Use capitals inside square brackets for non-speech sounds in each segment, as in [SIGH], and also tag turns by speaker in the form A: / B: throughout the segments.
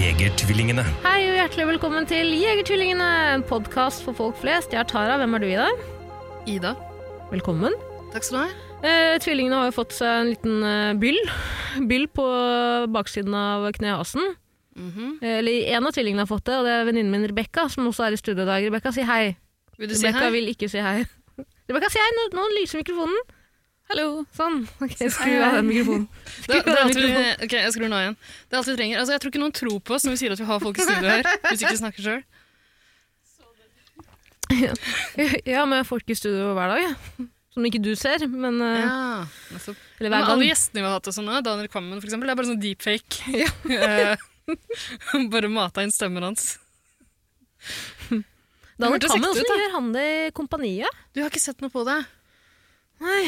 A: Jegertvillingene.
B: Hei og hjertelig velkommen til Jegertvillingene, en podkast for folk flest. Jeg er Tara, hvem er du, Ida?
C: Ida,
B: Velkommen.
C: takk skal du ha.
B: Eh, tvillingene har jo fått seg en liten eh, byll. [LAUGHS] Byll på baksiden av knehasen.
C: Mhm.
B: Eh, Eller en av tvillingene har fått det, og det er venninnen min Rebekka, som også er i studio i dag. Rebekka, si hei.
C: Vil du si
B: Rebekka
C: hei?
B: vil ikke si hei. [LAUGHS] Rebekka, si hei, nå, nå lyser mikrofonen.
C: Hallo.
B: Sånn. Ok, skru av den [LAUGHS] mikrofonen.
C: Det, det er alt vi, ok, jeg skrur nå igjen. Det er alt vi trenger. Altså, jeg tror ikke noen tror på oss når vi sier at vi har folk i studio her. Hvis ikke vi snakker sjøl. [LAUGHS]
B: Ja, men folk i studio hver dag, ja. Som ikke du ser, men eh,
C: Ja, nettopp.
B: Eller hver
C: alle gjestene vi har hatt, og sånne, nå, Daniel Kvammen eksempel, det er bare sånn deepfake. [LAUGHS] Ja. bare mata inn stemmen hans.
B: Daniel
C: Kvammen,
B: hvordan gjør han det i kompaniet?
C: Du har ikke sett noe på det?
B: Nei,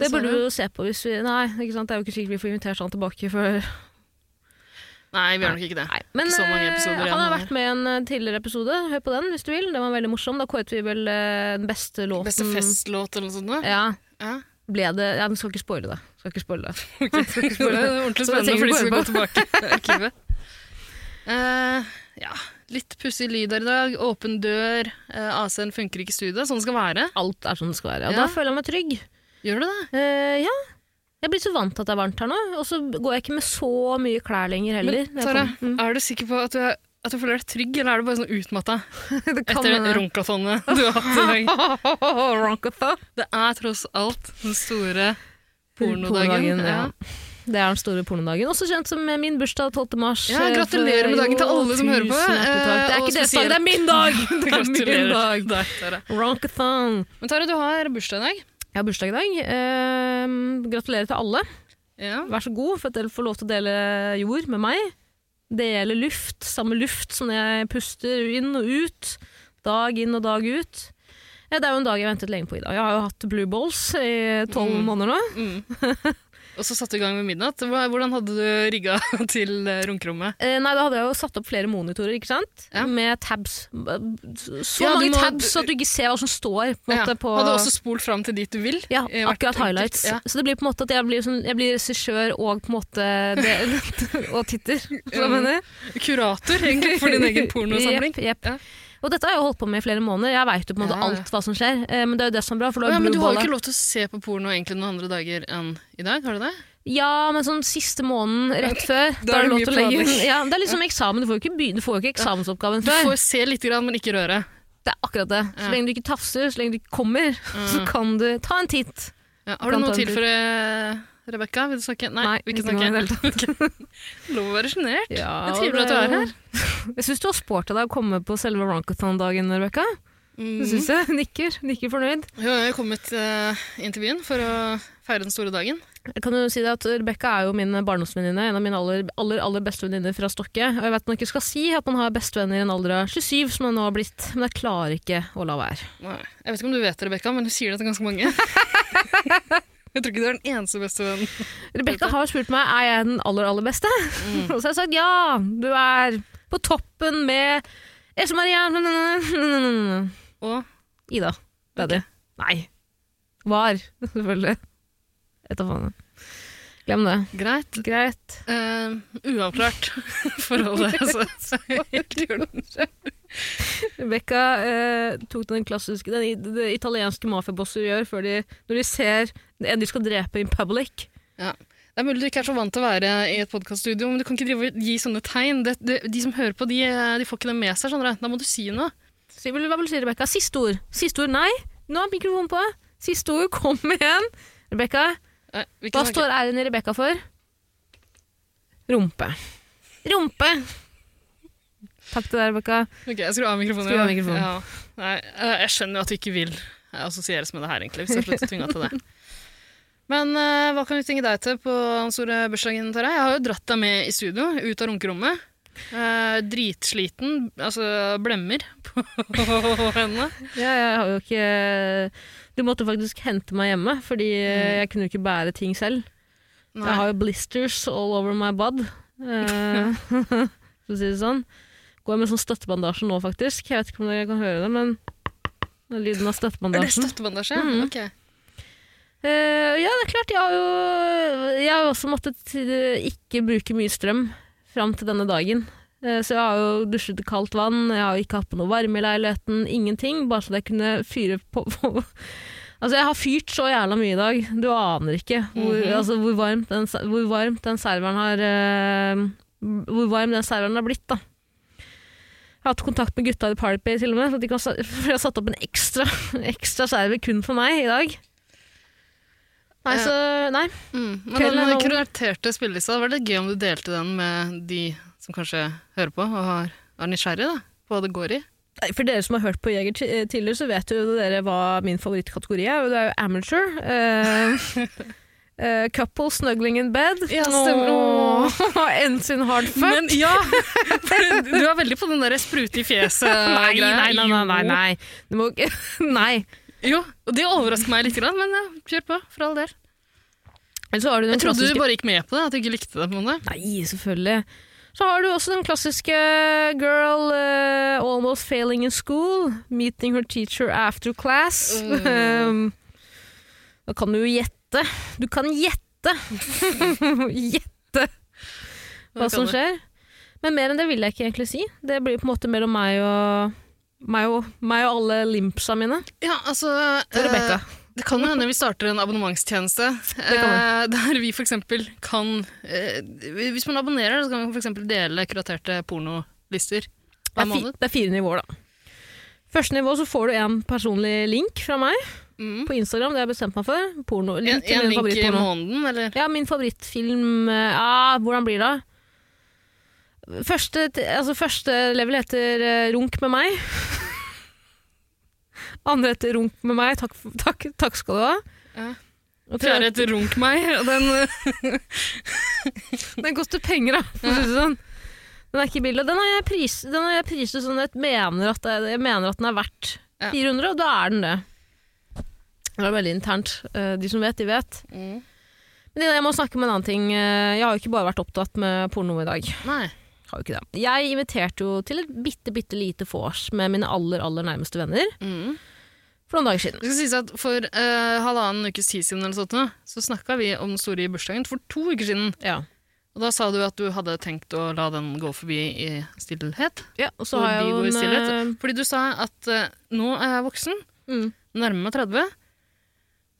B: det burde
C: du?
B: jo se på hvis vi Nei, ikke sant? det er jo ikke sikkert vi får invitert han tilbake før
C: Nei, vi gjør nok ikke det.
B: Nei, Men
C: Ikke
B: eh, han har vært med i en eh, tidligere episode. Hør på den hvis du vil. Den var veldig morsom. Da kåret vi vel eh, den beste låten
C: Beste festlåt eller noe sånt? Da.
B: Ja,
C: Ja.
B: ble det Ja, men skal ikke spoile det. Skal ikke spoile det. [LAUGHS]
C: Ok, Det er [LAUGHS] ordentlig spennende for de som
B: vil
C: skal gå tilbake i arkivet. uh, [LAUGHS] ja, litt pussig lyd her i dag. Åpen dør. Uh, AC-en funker ikke i studio. Sånn det skal være.
B: Alt er sånn det skal være. Og
C: Ja.
B: da føler jeg meg trygg.
C: Gjør du det?
B: Uh, ja. Jeg blir så vant til at det er varmt her nå, og så går jeg ikke med så mye klær lenger heller.
C: Men Sara,
B: Mm.
C: er du sikker på at du, er, at du føler deg trygg, eller er du bare sånn utmatta [LAUGHS] etter
B: hende.
C: du har hatt i dag? [LAUGHS] Det er tross alt den store pornodagen.
B: ja. Det er den store pornodagen. Også kjent som min bursdag 12. mars.
C: Ja,
B: Eh,
C: gratulerer med dagen til alle som hører på.
B: Det er
C: Eh,
B: ikke deres dag, det er min dag! [LAUGHS] Det er min dag. Ronkathon.
C: Men Tara, du har bursdag i dag.
B: Jeg har bursdag i dag. Eh, gratulerer til alle.
C: Ja.
B: Vær så god for at dere får lov til å dele jord med meg. Dele luft, samme luft som jeg puster inn og ut. Dag inn og dag ut. Ja, det er jo en dag jeg ventet lenge på i dag. Jeg har jo hatt blue balls i tolv
C: Mm.
B: måneder nå.
C: Mm. [LAUGHS] Og så satte du i gang med midnatt. Hvordan hadde du rigga [LAUGHS] til eh, runkerommet?
B: Eh, nei, da hadde jeg jo satt opp flere monitorer, ikke sant?
C: Ja.
B: Med tabs. Så
C: Ja,
B: mange
C: må-
B: tabs at du ikke ser hva som står på
C: Ja.
B: måte, på
C: Hadde også spolt fram til dit du vil?
B: ja,
C: hvert
B: akkurat highlights.
C: Ja.
B: Så det blir på en måte at jeg blir, sånn, jeg blir regissør og på en måte det, [LAUGHS] og titter. Så mener du?
C: Kurator, egentlig, for din egen pornosamling. [LAUGHS]
B: Jepp, jepp. Og dette har jeg holdt på med i flere måneder. Jeg veit jo på en måte
C: Ja,
B: alt hva som skjer. Eh, men det er jo det som er bra. For
C: Å
B: har
C: ja, men du har jo ikke lov til å se på porno egentlig noen andre dager enn i dag? har du det?
B: Ja, men sånn siste måneden rett [LAUGHS] før
C: Da er det
B: lov til å legge ja, Det er liksom eksamen. Du får jo ikke, begynne, du får jo ikke eksamensoppgaven
C: Du får se litt, grann, men ikke røre.
B: Det er akkurat det. Så lenge du ikke tafser, så lenge du ikke kommer, [LAUGHS] så
C: Mm.
B: kan du ta en titt.
C: Ja, har du noe å tilføre Rebekka? Vil du snakke? Nei,
B: Nei,
C: vil ikke
B: ikke i det
C: snakke. tatt. Lov å være sjenert.
B: Ja,
C: Det er trivelig at du er her.
B: Jeg syns du har sport av deg å komme på selve Ronkathon-dagen, Rebekka.
C: Mm.
B: Det syns jeg. Nikker. Nikker fornøyd.
C: Jo, jeg har kommet uh, inn til byen for å feire den store dagen.
B: Jeg kan jo si det at Rebekka er jo min barndomsvenninne, en av mine aller, aller, aller beste venninner fra Stokke. Og jeg vet man ikke skal si at man har bestevenner i en alder av 27, som jeg nå har blitt, men jeg klarer ikke å la være.
C: Nei. Jeg vet ikke om du vet det, Rebekka, men du sier det til ganske mange. [LAUGHS] jeg tror ikke du er den eneste bestevennen.
B: Rebekka har spurt meg er jeg den aller, aller beste,
C: Mm. [LAUGHS]
B: og så har jeg sagt ja, du er på toppen med Else Maria [LAUGHS]
C: Og
B: Ida. Det er det. Nei. Var, selvfølgelig. Etter faen. Glem det.
C: greit.
B: Greit.
C: Uh, uavklart [LAUGHS] forholdet. altså. så helt i orden. [LAUGHS]
B: Rebekka eh, tok den klassiske den, i- det italienske mafiabosser gjør før de, når de ser en de skal drepe in public.
C: Det er mulig du ikke er så vant til å være i et podkaststudio, men du kan ikke gi sånne tegn. Det, det, de som hører på, de, de får ikke det med seg. Da må du si noe.
B: Si, hva vil du si, Rebekka? Siste ord. Siste ord, nei. Nå er mikrofonen på. Siste ord, kom igjen. Rebekka, hva
C: snakke-
B: står R-en i Rebekka for? Rumpe. Rumpe! Takk til deg, Rebekka.
C: Ok, jeg skrur av mikrofonen.
B: Skru av mikrofonen.
C: Ja. Nei, eh, jeg skjønner jo at du ikke vil assosieres med det her, egentlig. hvis jeg slutter tvinga til det. Men uh, hva kan vi tvinge deg til på den store bursdagen, Tara? Jeg har jo dratt deg med i studio, ut av runkerommet. Uh, dritsliten, altså blemmer [LAUGHS] på henne.
B: Ja, jeg har jo ikke Du måtte faktisk hente meg hjemme, fordi eh, jeg kunne jo ikke bære ting selv.
C: Nei.
B: Jeg har jo blisters all over my bud. eh, [LAUGHS] For å si det sånn. Går med sånn støttebandasje nå, faktisk. Jeg vet ikke om dere kan høre det, men det er lyden av
C: Er det
B: støttebandasjen.
C: støttebandasje?
B: Mhm.
C: Ok.
B: Uh, ja, det er klart. Jeg har jo jeg har også måttet eh, ikke bruke mye strøm fram til denne dagen. Uh, så jeg har jo dusjet i kaldt vann, jeg har jo ikke hatt på noe varme i leiligheten, ingenting. Bare så jeg kunne fyre på, på Altså, jeg har fyrt så jævla mye i dag. Du aner ikke hvor,
C: Mhm.
B: altså, hvor, varmt, den, hvor varmt den serveren har uh, Hvor varm den serveren har blitt, da. Jeg har hatt kontakt med gutta i Party til og med, for, de kan, [LAUGHS] for jeg har satt opp en ekstra, [LAUGHS] ekstra server kun for meg i dag. Nei, så Nei.
C: Mm. Men
B: er
C: den
B: over.
C: spillelista, var det gøy om du delte den med de som kanskje hører på og har, er nysgjerrig da, på hva det går i?
B: Nei, For dere som har hørt på Jeger eh, tidligere, så vet jo dere hva min favorittkategori er. og Det er jo amateur. [LAUGHS] Eh, couple snuggling in bed.
C: Ja, [LAUGHS]
B: Ends in hard fuck.
C: Men ja! [LAUGHS] Du er veldig på den der sprute i fjeset-greia.
B: nei, nei, nei, nei, nei. Du må ikke [LAUGHS] Nei.
C: Jo, og det overrasker meg litt, men ja, kjør på, for all del.
B: Eller så har du den
C: Jeg trodde
B: klassiske
C: du bare gikk med på det, at du ikke likte det. på en måte.
B: Nei, selvfølgelig. Så har du også den klassiske girl uh, almost failing in school, meeting her teacher after class.
C: Mm.
B: da kan du jo gjette. Du kan gjette! [LAUGHS] gjette hva som skjer. Men mer enn det vil jeg ikke egentlig si. Det blir på en måte mellom meg og meg og, meg og alle limpsa mine.
C: Ja, altså
B: Og Rebecca.
C: eh, Det kan jo hende vi starter en abonnementstjeneste
B: kan
C: eh, der vi f.eks. kan eh, Hvis man abonnerer, så kan vi f.eks. dele kuraterte pornolister
B: Det
C: hver
B: er,
C: måned.
B: det er fire nivåer, da. Første nivå så får du en personlig link fra meg
C: Mm.
B: på Instagram. Det har jeg bestemt meg for. Porno,
C: En,
B: til
C: en
B: min
C: link i måneden, eller?
B: Ja, min favorittfilm eh, Ja, hvordan blir det? Første, altså første level heter eh, Runk med meg. [LAUGHS] Andre heter Runk med meg. Takk, takk, takk skal du ha.
C: Ja.
B: Og
C: Fjerde heter Runk meg, og den [LAUGHS]
B: Den koster penger, da. For å si det sånn. Den er ikke billig. Den har jeg, pris, den har jeg priset sånn at jeg mener at, jeg mener at den er verdt
C: Ja.
B: 400, og da er den det. Det er veldig internt. Eh, De som vet, de vet.
C: mm.
B: Men jeg må snakke om en annen ting. Eh, Jeg har jo ikke bare vært opptatt med porno i dag.
C: Nei.
B: Jeg inviterte jo til et bitte, bitte lite vors med mine aller, aller nærmeste venner
C: Mm.
B: for noen dager siden.
C: Det skal sies at For uh, halvannen ukes tid siden eller sånt, så snakka vi om den store bursdagen for to uker siden.
B: Ja.
C: Og Da sa du at du hadde tenkt å la den gå forbi i stillhet.
B: ja og så har jeg jo
C: i
B: en.
C: Fordi du sa at uh, nå er jeg voksen,
B: mm,
C: nærmer meg 30.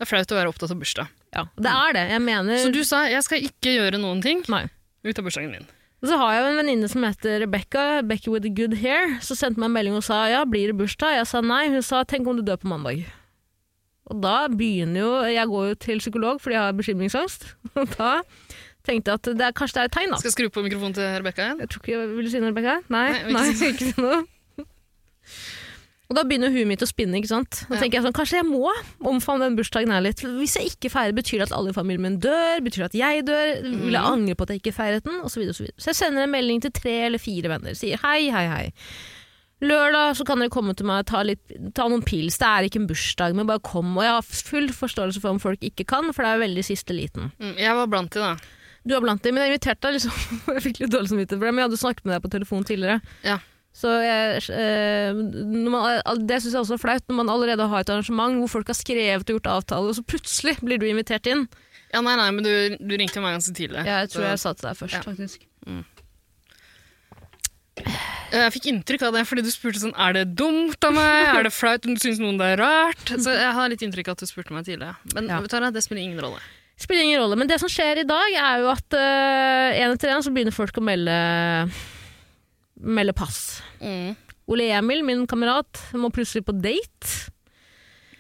C: Det er flaut å være opptatt av bursdag.
B: Ja, det er det. Jeg mener
C: Så du sa jeg skal ikke gjøre noen ting
B: Nei.
C: ut av bursdagen min.
B: Og så har jeg en venninne som heter Rebecca, Becky with the good hair, som sendte meg en melding og sa ja, blir det bursdag? Jeg sa nei. Hun sa tenk om du dør på mandag. Og da begynner jo Jeg går jo til psykolog fordi jeg har bekymringsangst. [LAUGHS] Og da tenkte jeg at det er, kanskje det er et tegn, da.
C: Skal jeg skru på mikrofonen til Rebekka igjen?
B: Jeg tror ikke, Vil du si noe, Rebecca? Nei,
C: Nei, ikke,
B: nei,
C: ikke
B: ikke si noe. Og da begynner huet mitt å spinne. ikke sant? Da tenker jeg sånn, Kanskje jeg må omfavne den bursdagen her litt. Hvis jeg ikke feirer, betyr det at alle i familien min dør? Betyr det at jeg dør? Vil jeg
C: Mhm.
B: angre på at jeg ikke feiret den? Og så, videre, og så, videre. så jeg sender en melding til tre eller fire venner. Sier hei, hei, hei. Lørdag så kan dere komme til meg og ta, litt, ta noen pils. Det er ikke en bursdag, men bare kom. Og jeg har full forståelse for om folk ikke kan, for det er veldig siste liten.
C: Mm, jeg var blant de, da.
B: Du var blant de, men jeg inviterte deg liksom [LAUGHS] Jeg fikk litt dårlig samvittighet for det, men jeg hadde snakket med deg på telefon tidligere.
C: Ja.
B: Så jeg, eh, man, det syns jeg også er flaut, når man allerede har et arrangement hvor folk har skrevet og gjort avtaler, og så plutselig blir du invitert inn.
C: Ja, nei, nei, men du, du ringte meg ganske tidlig.
B: Ja, Jeg tror
C: Så-
B: jeg sa til deg først,
C: Ja.
B: faktisk.
C: Jeg fikk inntrykk av det fordi du spurte sånn Er det dumt av meg? Er det flaut om du syns noen det er rart? Så jeg har litt inntrykk av at du spurte meg tidlig. Men
B: Ja.
C: Tara, det spiller ingen rolle.
B: Spiller ingen rolle, men det som skjer i dag, er jo at uh, en etter en så begynner folk å melde, melde pass.
C: Mm.
B: Ole Emil, min kamerat, må plutselig på date.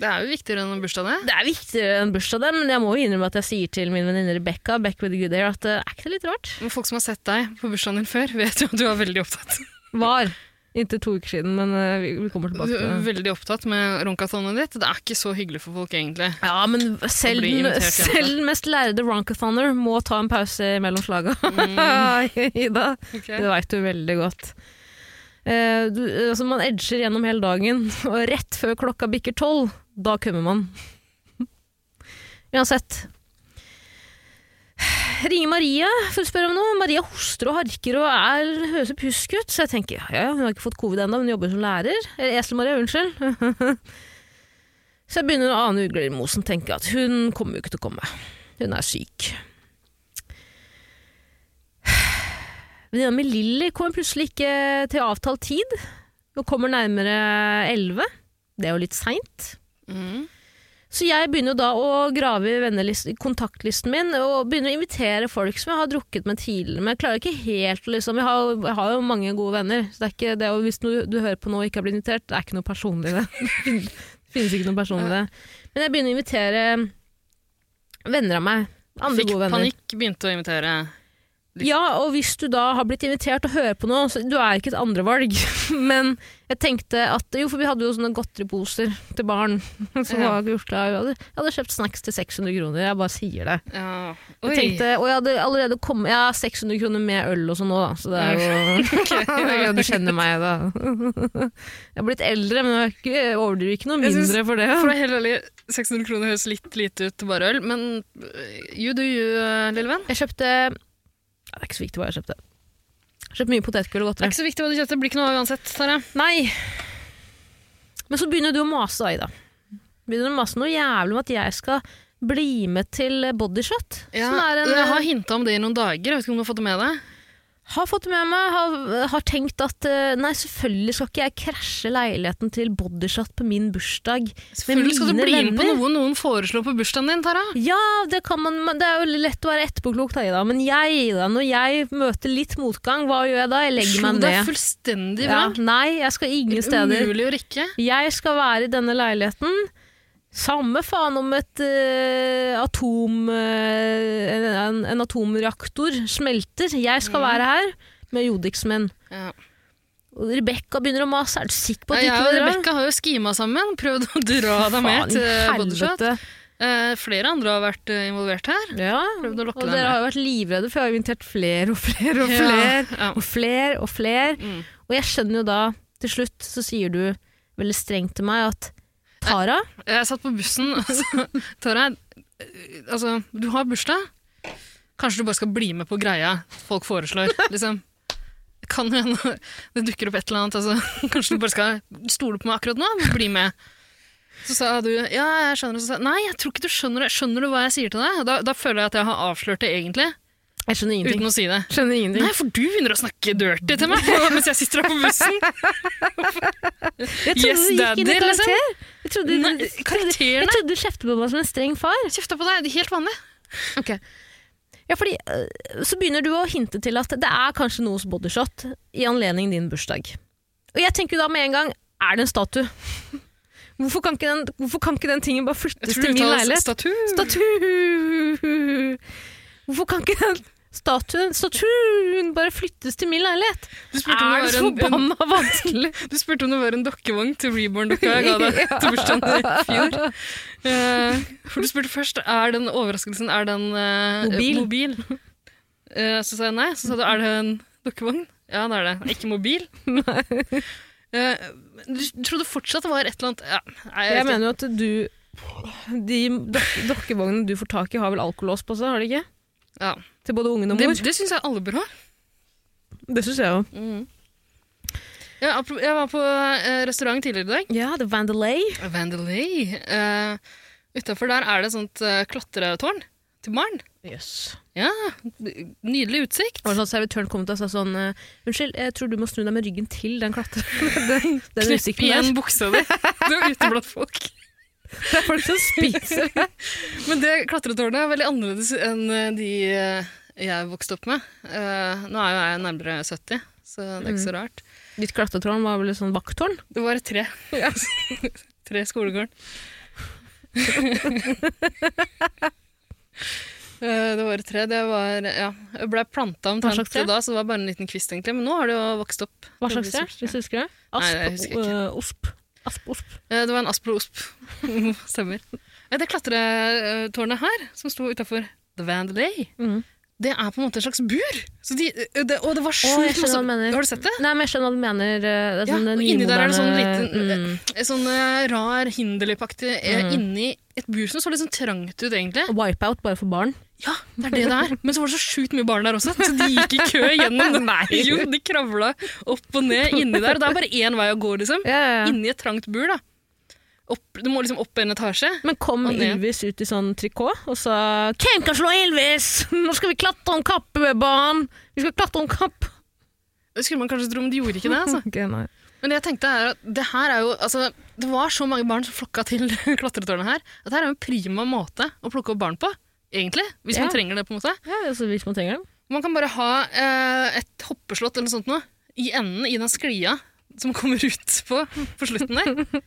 C: Det er jo viktigere enn bursdagen bursdag, det.
B: Er viktigere enn bursdag, det, men jeg må jo innrømme at jeg sier til min venninne Rebekka Beck with the good air, at uh, er ikke det litt rart?
C: Men folk som har sett deg på bursdagen din før, vet jo at du er veldig opptatt.
B: Var. Inntil to uker siden, men eh, vi, kommer tilbake til det.
C: veldig opptatt med ronkathonet ditt. Det er ikke så hyggelig for folk, egentlig.
B: Ja, men selv, den- selv mest lærde ronkathoner må ta en pause mellom slaga. [LAUGHS] Ida, det veit du veldig godt. Eh, du, altså man edger gjennom hele dagen, og rett før klokka bikker tolv, da kommer man. [LAUGHS] Uansett. Ringer Maria for å spørre om noe. Maria hoster og harker og er høres pjusk ut, så jeg tenker ja, hun har ikke fått covid ennå, hun jobber som lærer. Eller Esel-Maria, unnskyld. [LAUGHS] så jeg begynner å ane ugler i mosen, tenker at hun kommer jo ikke til å komme. Hun er syk. Venninna mi Lilly kommer plutselig ikke til avtalt tid. Hun kommer nærmere elleve. Det er jo litt seint.
C: Mm.
B: Så jeg begynner jo da å grave i kontaktlisten min og begynner å invitere folk som jeg har drukket med tidligere. Men jeg klarer ikke helt liksom Jeg har, jeg har jo mange gode venner. Så det er ikke, det og hvis du, du hører på nå og ikke har blitt invitert, det er ikke noe personlig i [LAUGHS] det. Finnes ikke noe personlig i det. Men jeg begynner å invitere venner av meg. Andre
C: Fikk
B: gode venner.
C: panikk, begynte å invitere.
B: Ja, og hvis du da har blitt invitert og hører på noe, så du er ikke et andrevalg. [LAUGHS] Men jeg tenkte at Jo, for vi hadde jo sånne godteriposer til barn. [LAUGHS] Som
C: Ja.
B: var gjort klar. Jeg jeg hadde kjøpt snacks til 600 kroner. Jeg bare sier det.
C: Ja.
B: Jeg tenkte, og jeg hadde allerede kommet Ja, 600 kroner med øl og sånn nå, da. Så det er jo ja, [LAUGHS] Du kjenner meg, da. Jeg har blitt eldre, men jeg ikke- jeg overdriver ikke noe
C: Jeg synes-
B: for det.
C: For å hele helt 600 kroner høres litt lite ut til bare øl, men you do you, øh, lille venn.
B: Jeg kjøpte ja, Det er ikke så viktig hva jeg kjøpte. Kjøpt mye potetgull og
C: Det er ikke så viktig hva du kjøpte, det blir ikke noe uansett, Tara.
B: Nei. Men så begynner du å mase, Aida. Begynner å mase noe jævlig om at jeg skal bli med til Bodyshot.
C: Ja,
B: som en,
C: jeg har hinta om det i noen dager, jeg vet ikke om du har fått det med deg?
B: Har fått med meg, har, har tenkt at eh, nei, selvfølgelig skal ikke jeg krasje leiligheten til Bodyshot på min bursdag.
C: Selvfølgelig skal du bli med på noe noen foreslår på bursdagen din, Tara.
B: Ja, det, kan man, det er jo lett å være etterpåklok, da. Men jeg, da, når jeg møter litt motgang, hva gjør jeg da? Jeg legger
C: Slo
B: meg
C: deg
B: ned.
C: fullstendig
B: Ja,
C: bra.
B: nei, jeg skal ingen steder.
C: Umulig å rekke.
B: Jeg skal være i denne leiligheten. Samme faen om et uh, atom... Uh, en, en atomreaktor smelter. Jeg skal være her med Jodix-menn.
C: Ja.
B: Og Rebekka begynner å mase. Er du sikker på at du
C: jeg
B: ikke vil dra?
C: Rebekka har jo skima sammen, prøvd å dra deg med til Bodyshot.
B: helvete.
C: Eh, flere andre har vært eh, involvert her.
B: Ja, og dere
C: med.
B: har jo vært livredde, for jeg har invitert flere og flere og flere.
C: ja.
B: Og flere og flere.
C: Mm.
B: Og jeg skjønner jo da, til slutt, så sier du veldig strengt til meg at Tara,
C: Jeg satt på bussen, [LAUGHS] Tara, eh, altså, du har bursdag. Kanskje du bare skal bli med på greia folk foreslår. Liksom. Kan jo hende det dukker opp et eller annet. Altså. [LAUGHS] Kanskje du bare skal stole på meg akkurat nå? Bli med. Så sa du ja, jeg skjønner. Så sa nei, jeg tror ikke du skjønner det. Skjønner du hva jeg sier til deg? Da, da føler jeg at jeg har avslørt det egentlig,
B: jeg skjønner ingenting.
C: uten å si det.
B: Skjønner ingenting.
C: Nei, for du begynner å snakke dirty til meg [LAUGHS] mens jeg sitter her på bussen. [LAUGHS]
B: Jeg trodde
C: Yes,
B: du gikk inn i
C: liksom.
B: karakter. Jeg trodde,
C: Nei, karakterene?
B: jeg trodde du kjeftet på meg som en streng far.
C: Kjefta på deg, det er helt vanlig. Ok.
B: Ja, fordi øh, Så begynner du å hinte til at det er kanskje noe hos Bodyshot i anledning din bursdag. Og jeg tenker jo da med en gang er det en statue? Hvorfor kan ikke den, kan ikke den tingen bare flyttes til min leilighet?
C: statue.
B: Statue! Hvorfor kan ikke den statuen, statuen bare flyttes til min leilighet?
C: Du spurte, om
B: Er
C: det
B: så
C: var en, en,
B: forbanna vanskelig? [LAUGHS]
C: du spurte om det var en dokkevogn til Reborn-dokka jeg ga deg [LAUGHS] til bursdagen i fjor. Uh, for du spurte først er den overraskelsen er den uh,
B: Mobil.
C: mobil? Uh, så sa jeg nei. Så sa du er det en dokkevogn? Ja, det er det. Ikke mobil? [LAUGHS] Eh, du trodde fortsatt det var et eller annet ja, nei,
B: Jeg
C: vet
B: mener jo at du De dok dokkevognene du får tak i, har vel alkolås på seg, har de ikke?
C: Ja.
B: Til både ungen og mor.
C: det syns jeg alle bør ha.
B: Det syns jeg jo.
C: Ja, jeg var på eh, restaurant tidligere i dag.
B: Ja, The Vandelay.
C: Vandelay. Uh, Utafor der er det et sånt uh, klatretårn til barn.
B: Yes.
C: Ja, nydelig utsikt.
B: Og sånn servitøren kom til og sa sånn eh, Unnskyld, jeg tror du må snu deg med ryggen til den klatreren. [LAUGHS] Knipp
C: igjen buksa di. Du er ute blant folk.
B: Det er folk som spiser.
C: Men det klatretårnet er veldig annerledes enn eh, de eh, jeg vokste opp med. Eh, nå er jo jeg nærmere 70, så det er ikke så rart.
B: Ditt klatretårn var vel et sånn vakttårn?
C: Det var et tre. [LAUGHS] tre skolegården. [LAUGHS] Det var et tre. Det var, ja, jeg ble planta omtrent
B: tre?
C: da, så det var bare en liten kvist, egentlig. Men nå har det jo vokst opp.
B: Hva slags tre, hvis du husker det? Asp,
C: Nei, det husker jeg ikke.
B: osp. Asp, osp.
C: Eh, Det var en asp-osp. [LAUGHS] Stemmer. Eh, Det klatretårnet her, som sto utafor The Vandelay,
B: Mhm.
C: Det er på en måte en slags bur. Så de, eh, det, og det var sjukt masse. Har du sett det?
B: Nei, men jeg skjønner hva du mener. Det er
C: Ja,
B: sånn
C: og inni der er det sånn liten
B: mm.
C: Sånn eh, rar hinderløypeaktig eh,
B: Mm.
C: inni et bur som så litt sånn trangt ut, egentlig.
B: Wipeout bare for barn.
C: Ja, det er det det er. Men så var det så sjukt mye barn der også, så de gikk i [LAUGHS] kø gjennom.
B: Nei.
C: Jo, de kravla opp og ned inni der. Og det er bare én vei å gå, liksom.
B: Ja, ja.
C: Inni et trangt bur, da. Opp, du må liksom opp en etasje.
B: Men kom. Ylvis ut i sånn trikot og sa 'Hvem kan slå Ylvis? Nå skal vi klatre om kapp, barn! Vi skal klatre om kapp!'
C: Det skulle man kanskje tro, men de gjorde ikke det. altså. [LAUGHS]
B: okay.
C: Men det jeg tenkte er at det her er jo, altså, det var så mange barn som flokka til [LAUGHS] klatretårnet her, at det her er jo en prima måte å plukke opp barn på, egentlig. Hvis
B: Ja.
C: man trenger det, på en måte.
B: Ja, altså, hvis man trenger det.
C: Man kan bare ha eh, et hoppeslott eller noe sånt noe, i enden i den sklia som kommer [LAUGHS] ut på, på slutten der.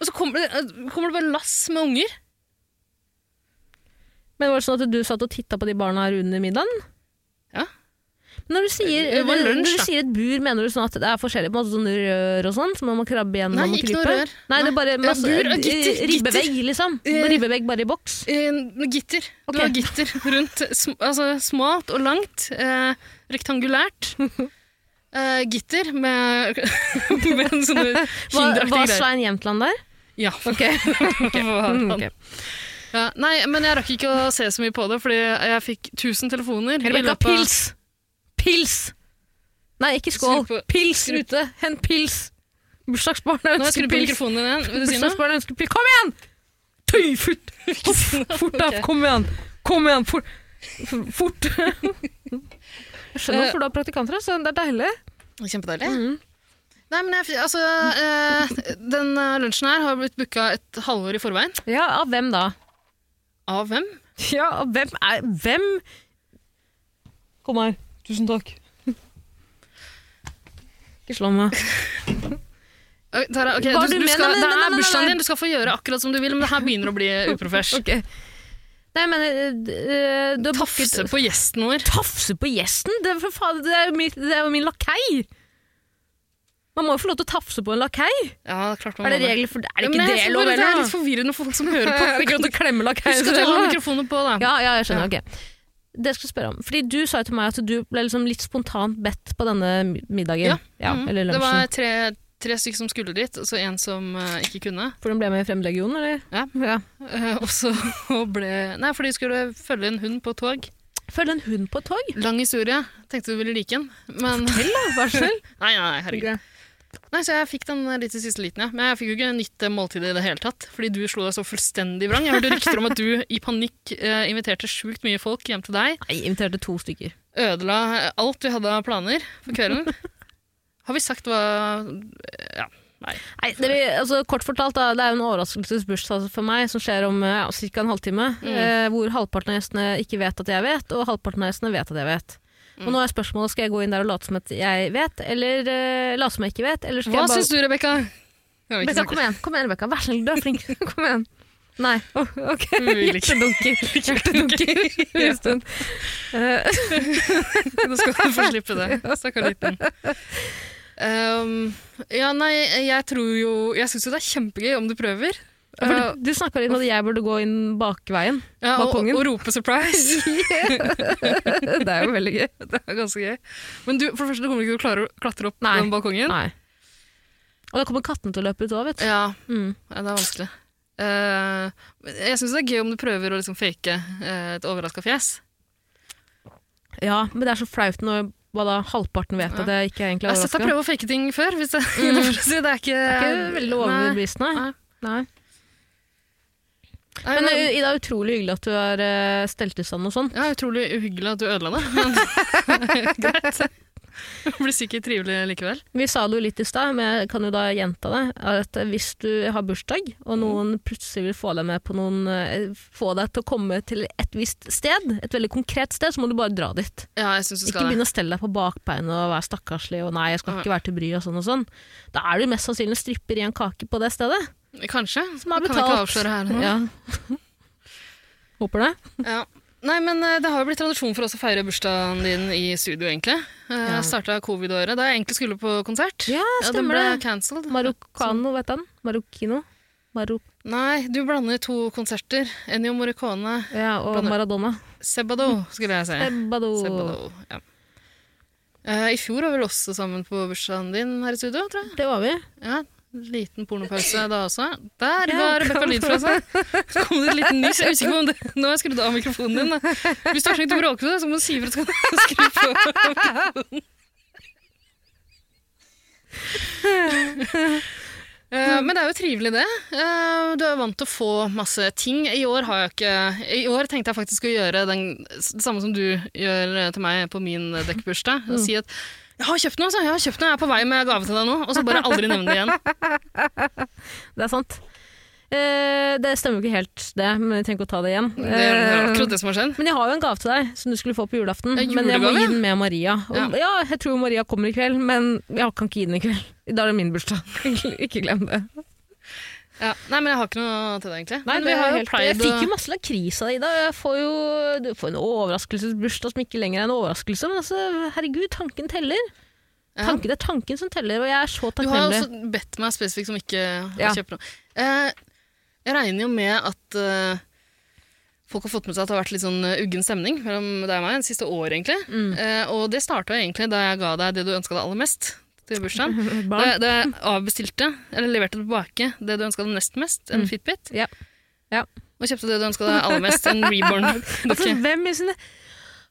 C: Og så kommer det, eh, kommer det bare lass med unger.
B: Men var det sånn at du satt og titta på de barna her under middagen?
C: Ja.
B: Men når du sier,
C: Det var lunsj,
B: når du sier et bur, mener du sånn at det er forskjellig på en måte sånn rør og sånn, som man må krabbe gjennom
C: Nei,
B: og krype?
C: rør.
B: Nei, det er bare masse, ja,
C: Bur og gitter,
B: ribbevegg, liksom.
C: Eh,
B: Ribbevegg bare i boks.
C: Eh, gitter.
B: Okay.
C: Det var gitter rundt, sm altså smalt og langt, eh, rektangulært. [LAUGHS] Eh, gitter med, [LAUGHS] med en sånne
B: Var,
C: greier.
B: var. Svein Jämtland der?
C: Ja. [LAUGHS]
B: Ok.
C: okay. [LAUGHS]
B: okay.
C: Ja, nei, men jeg rakk ikke å se så mye på det, fordi jeg fikk 1000 telefoner.
B: Rebekka, pils! Pils! Nei, ikke skål. Pils ute. Hent pils. Bursdagsbarnet ønsker pils. Bursdagsbarnet ønsker pils. Kom igjen! Tøy, fort! Fort da, kom igjen! Kom igjen, fort! Fort! Jeg skjønner hvorfor du har praktikanter, så det er deilig.
C: Kjempedeilig.
B: Mhm.
C: Nei, men jeg, altså, eh, Den eh, lunsjen her har blitt booka et halvår i forveien.
B: Ja, av hvem da?
C: Av hvem? [LAUGHS]
B: Ja, av hvem er Hvem? Kom her. Tusen takk. Ikke slå meg. [LAUGHS]
C: Tara,
B: okay,
C: du,
B: du
C: skal, det er bursdagen din, du skal få gjøre akkurat som du vil, men det her begynner å bli [LAUGHS] uprofesh.
B: Ok. Nei, men uh, du har booket
C: Tafse på gjesten vår.
B: Tafse på gjesten? Det for faen, det er, jo min, det min lakei! Man må jo få lov til å tafse på en lakei.
C: Ja, klart man
B: Er det regler for det? Er det ikke
C: ja,
B: det lov,
C: eller? Det er litt forvirrende for folk som hører
B: Er det [LAUGHS] ikke lov
C: på.
B: til å klemme lakeien
C: Husk at du har mikrofonen på, da.
B: Ja, ja, jeg skjønner. ok. Det skal jeg spørre om. Fordi Du sa jo til meg at du ble liksom litt spontant bedt på denne middagen.
C: Ja. Mhm.
B: Eller
C: det var tre, tre stykker som skulle dit, og så en som eh, ikke kunne.
B: For den ble med i Fremmedlegionen, eller?
C: Ja.
B: ja.
C: Eh, og så [LAUGHS] ble Nei, for de skulle følge en hund på tog.
B: Følg en hund på et tog?
C: Lang historie. Tenkte du ville like den, men
B: Fortell, da, vær så snill.
C: Nei, nei, herregud. Nei, Så jeg fikk den litt i siste liten, ja. Men jeg fikk jo ikke nytt måltid i det hele tatt. Fordi du slo deg så fullstendig vrang. Jeg hørte rykter om at du i panikk eh, inviterte sjukt mye folk hjem til deg.
B: Nei, inviterte to stykker.
C: Ødela alt vi hadde av planer for kvelden. Har vi sagt hva Ja, nei.
B: Nei, det vil, altså, kort fortalt, da, det er jo en overraskelsesbursdag for meg som skjer om ja, ca. en halvtime.
C: Mm.
B: Eh, hvor halvparten av gjestene ikke vet at jeg vet, og halvparten av gjestene vet at jeg vet.
C: Mm.
B: Og nå er spørsmålet skal jeg gå inn der og late som at jeg vet, eller uh, late som jeg ikke vet. Eller skal
C: Hva
B: bare...
C: syns du, Rebekka?
B: Rebecca, kom igjen, kom igjen, Rebecca. Vær så snill, du er flink. [LAUGHS] Kom igjen. Nei. Oh, ok. [LAUGHS] [LAUGHS] Hjertedunker. Hjertedunker. En stund. Eh,
C: Nå skal du få slippe det. Stakkar liten. Um, ja, nei, jeg tror jo Jeg syns jo det er kjempegøy om du prøver. Uh,
B: du, du snakka litt om at jeg burde gå inn bakveien.
C: ja, og, og rope 'surprise'. [LAUGHS]
B: det er jo veldig gøy.
C: det er ganske gøy. Men du, for det første, du kommer ikke til å klare å klatre opp
B: Nei.
C: den balkongen.
B: Nei. Og da kommer kattene til å løpe ut òg, vet du.
C: Ja,
B: Mm.
C: ja, det er vanskelig. Uh, jeg syns det er gøy om du prøver å liksom fake uh, et overraska fjes.
B: Ja, men det er så flaut når hva da, halvparten vet at jeg ikke egentlig
C: Jeg
B: er
C: har sett deg prøve å fake ting før. Hvis det, [LAUGHS]
B: Mm.
C: det er ikke,
B: Det er ikke veldig overbevisende.
C: Nei.
B: Nei.
C: Nei,
B: Men uh, Ida, utrolig hyggelig at du har uh, stelt i stand og sånn.
C: Ja, utrolig uhyggelig at du ødela det, men [LAUGHS] greit. Det [LAUGHS] blir sikkert trivelig likevel.
B: Vi sa det jo litt i stad, men jeg kan jo da gjenta det. At hvis du har bursdag, og noen plutselig vil få deg med på noen eh, Få deg til å komme til et visst sted, et veldig konkret sted, så må du bare dra dit.
C: Ja, jeg synes du
B: Ikke
C: skal det.
B: begynne å stelle deg på bakbeinet og være stakkarslig og nei, jeg skal ikke være til bry og sånn og sånn. Da er du mest sannsynlig stripper i en kake på det stedet.
C: Kanskje.
B: Som har
C: Kan jeg ikke
B: betalt.
C: avsløre her nå?
B: Ja. [LAUGHS] Håper det.
C: Ja. Nei, men eh, Det har jo blitt tradisjon for oss å feire bursdagen din i studio, egentlig.
B: Ja.
C: Ja. Starta covid-året, da jeg egentlig skulle på konsert.
B: Ja,
C: Ja, den
B: stemmer
C: ble cancelled.
B: Maroccano, vet han? Marokkino? Marok
C: Nei, du blander to konserter. Ennio Morricone,
B: ja, og
C: Blander.
B: Maradona.
C: Sebado, skulle jeg si.
B: Sebado.
C: Sebado, ja. Eh, I fjor var vi også sammen på bursdagen din her i studio, tror jeg.
B: Det var vi.
C: Ja, Liten pornopause da også. Der
B: Ja,
C: var Rebekka lyd fra seg. Så kom det et liten nys. Jeg er usikker på om det Nå har jeg skrudd av mikrofonen din. da. Hvis du har tenkt å bråke med det, så må du si ifra, at du skal skru på mikrofonen. Eh, Men det er jo trivelig, det. Eh, Du er vant til å få masse ting. I år har jeg ikke I år tenkte jeg faktisk å gjøre den, det samme som du gjør til meg på min dekkbursdag. Og si at 'jeg har kjøpt noe', så. 'Jeg har kjøpt noe, jeg er på vei med gave til deg nå'. Og så bare aldri nevne det igjen. [LAUGHS]
B: Det er sant. Eh, det stemmer jo ikke helt, det, men vi trenger ikke å ta det igjen.
C: Det er
B: Eh,
C: akkurat det som har skjedd.
B: men jeg har jo en gave til deg som du skulle få på julaften.
C: En
B: Men jeg må gi den med Maria. Og,
C: Ja.
B: ja. jeg tror Maria kommer i kveld, men jeg kan ikke gi den i kveld. Da er det min bursdag. [LAUGHS] ikke glem det.
C: Ja. Nei, men jeg har ikke noe til deg, egentlig.
B: Nei,
C: men
B: det
C: vi har jo
B: helt, jeg fikk jo masse lakris av deg, Ida. Jeg får jo du får en overraskelsesbursdag som ikke lenger er en overraskelse. Men altså, herregud, tanken teller.
C: Ja.
B: Tanken, det er tanken som teller, og jeg er så
C: Du har
B: jo
C: også bedt meg spesifikt om ikke
B: Ja.
C: å kjøpe noe. Eh, jeg regner jo med at eh, folk har fått med seg at det har vært litt sånn eh, uggen stemning mellom deg og meg det siste året, egentlig.
B: Mm.
C: Eh, og det starta egentlig da jeg ga deg det du ønska deg aller mest til bursdagen. [LAUGHS] Da, da jeg avbestilte, eller leverte tilbake, det du ønska deg nest mest, en
B: Mm.
C: Fitbit.
B: Ja. Ja.
C: Og kjøpte det du ønska deg aller mest, en [LAUGHS]
B: Altså,
C: Reborn-dukke.
B: hvem i sine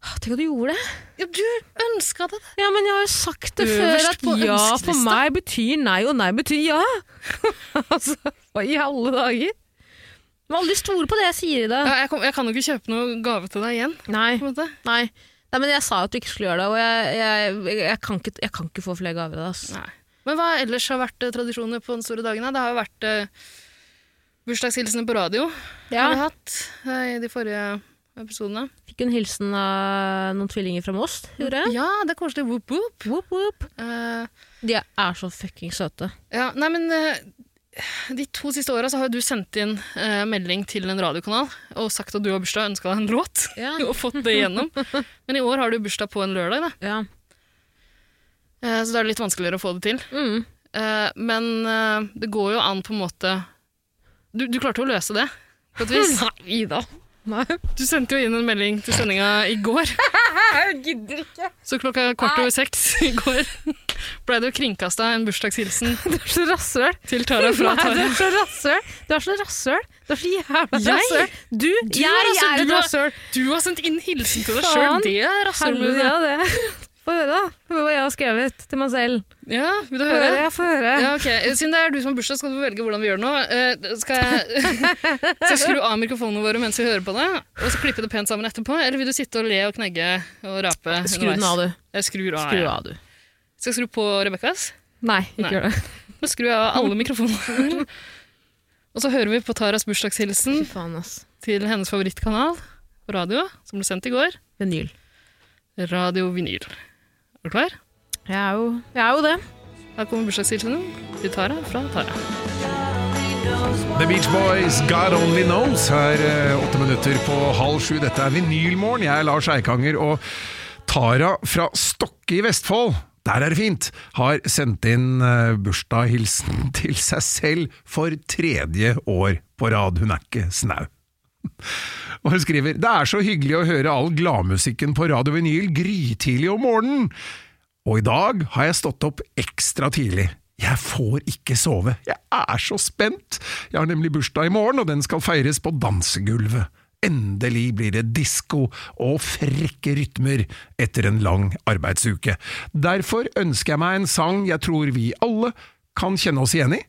B: Åh, Tenk at du gjorde det.
C: ja, du ønska det!
B: Ja, men jeg har jo sagt det
C: Øverst
B: før, at
C: på
B: ja for
C: ønskelista.
B: meg betyr nei, og nei betyr ja. [LAUGHS] altså, hva i alle dager? Du må aldri stole på det jeg sier i det.
C: Ja, jeg, kom, jeg kan jo ikke kjøpe noe gave til deg igjen.
B: Nei,
C: på en måte.
B: nei. Nei, men jeg sa jo at du ikke skulle gjøre det, og jeg, jeg, jeg, kan, ikke, jeg kan ikke få flere gaver av ass.
C: Nei. Men hva ellers har vært eh, tradisjoner på den store dagen? Det har jo vært eh, bursdagshilsener på radio.
B: Ja,
C: Har vi hatt eh, i de forrige episodene.
B: Fikk en hilsen av noen tvillinger fra Moss, gjorde jeg.
C: Ja, det er koselig. Whoop, whoop.
B: Whoop, whoop.
C: Uh,
B: De er så fucking søte.
C: ja, nei, men eh, de to siste åra har du sendt inn eh, melding til en radiokanal og sagt at du har bursdag og ønska deg en låt.
B: Ja. [LAUGHS]
C: og fått det igjennom. [LAUGHS] Men i år har du bursdag på en lørdag, da.
B: ja.
C: Eh, så da er det litt vanskeligere å få det til.
B: Mm.
C: Eh, men eh, det går jo an på en måte Du, du klarte å løse det, på et vis. [LAUGHS]
B: Nei da. Nei.
C: Du sendte jo inn en melding til sendinga i går.
B: Jeg gidder ikke.
C: Så klokka kvart over seks i går ble det kringkasta en bursdagshilsen [LAUGHS]
B: Du er så rasshøl.
C: til Tara fra
B: Nei, du
C: Tara.
B: er så rasshøl. Du er så rasshøl. Du er så jævla
C: Jeg?
B: rasshøl. Du,
C: Du
B: jeg
C: er
B: altså, et
C: Du er-
B: rasshøl.
C: Du har sendt inn hilsen til deg
B: Faen.
C: sjøl. Det er rasshølmove.
B: Helvete, ja, det. Få høre, da. Få hva jeg har skrevet til meg selv.
C: Ja, vil du
B: Få høre,
C: høre?
B: jeg får høre.
C: Ja, ok. Siden det er du som har bursdag, skal du velge hvordan vi gjør det nå. Eh, Skal jeg, [LAUGHS] skal jeg skru av mikrofonene våre mens vi hører på det, og så klippe det pent sammen etterpå? Eller vil du sitte og le og knegge og rape
B: Skru den av, du.
C: Jeg skrur av.
B: Skru
C: ja.
B: av, du.
C: Skal jeg skru på Rebekkas?
B: Nei, ikke
C: Nei.
B: gjør det.
C: Da skrur jeg av alle mikrofonene. og så hører vi på Taras bursdagshilsen
B: faen, ass.
C: til hennes favorittkanal på radio, som ble sendt i går.
B: Vinyl.
C: Radio Vinyl. Er du klar?
B: Jeg er jo, jeg er jo det.
C: Her kommer bursdagshilsenen til Tara fra Tara.
D: The Beach Boys, God Only Knows, her eh, åtte minutter på halv sju. Dette er Vinylmorgen. Jeg er Lars Eikanger, og Tara fra Stokke i Vestfold, der er det fint, har sendt inn eh, bursdagshilsen [LAUGHS] til seg selv for tredje år på rad. Hun er ikke snau. Og hun skriver Det er så hyggelig å høre all gladmusikken på Radio Vinyl grytidlig om morgenen. Og i dag har jeg stått opp ekstra tidlig. Jeg får ikke sove, jeg er så spent! Jeg har nemlig bursdag i morgen, og den skal feires på dansegulvet. Endelig blir det disko og frekke rytmer etter en lang arbeidsuke. Derfor ønsker jeg meg en sang jeg tror vi alle kan kjenne oss igjen i.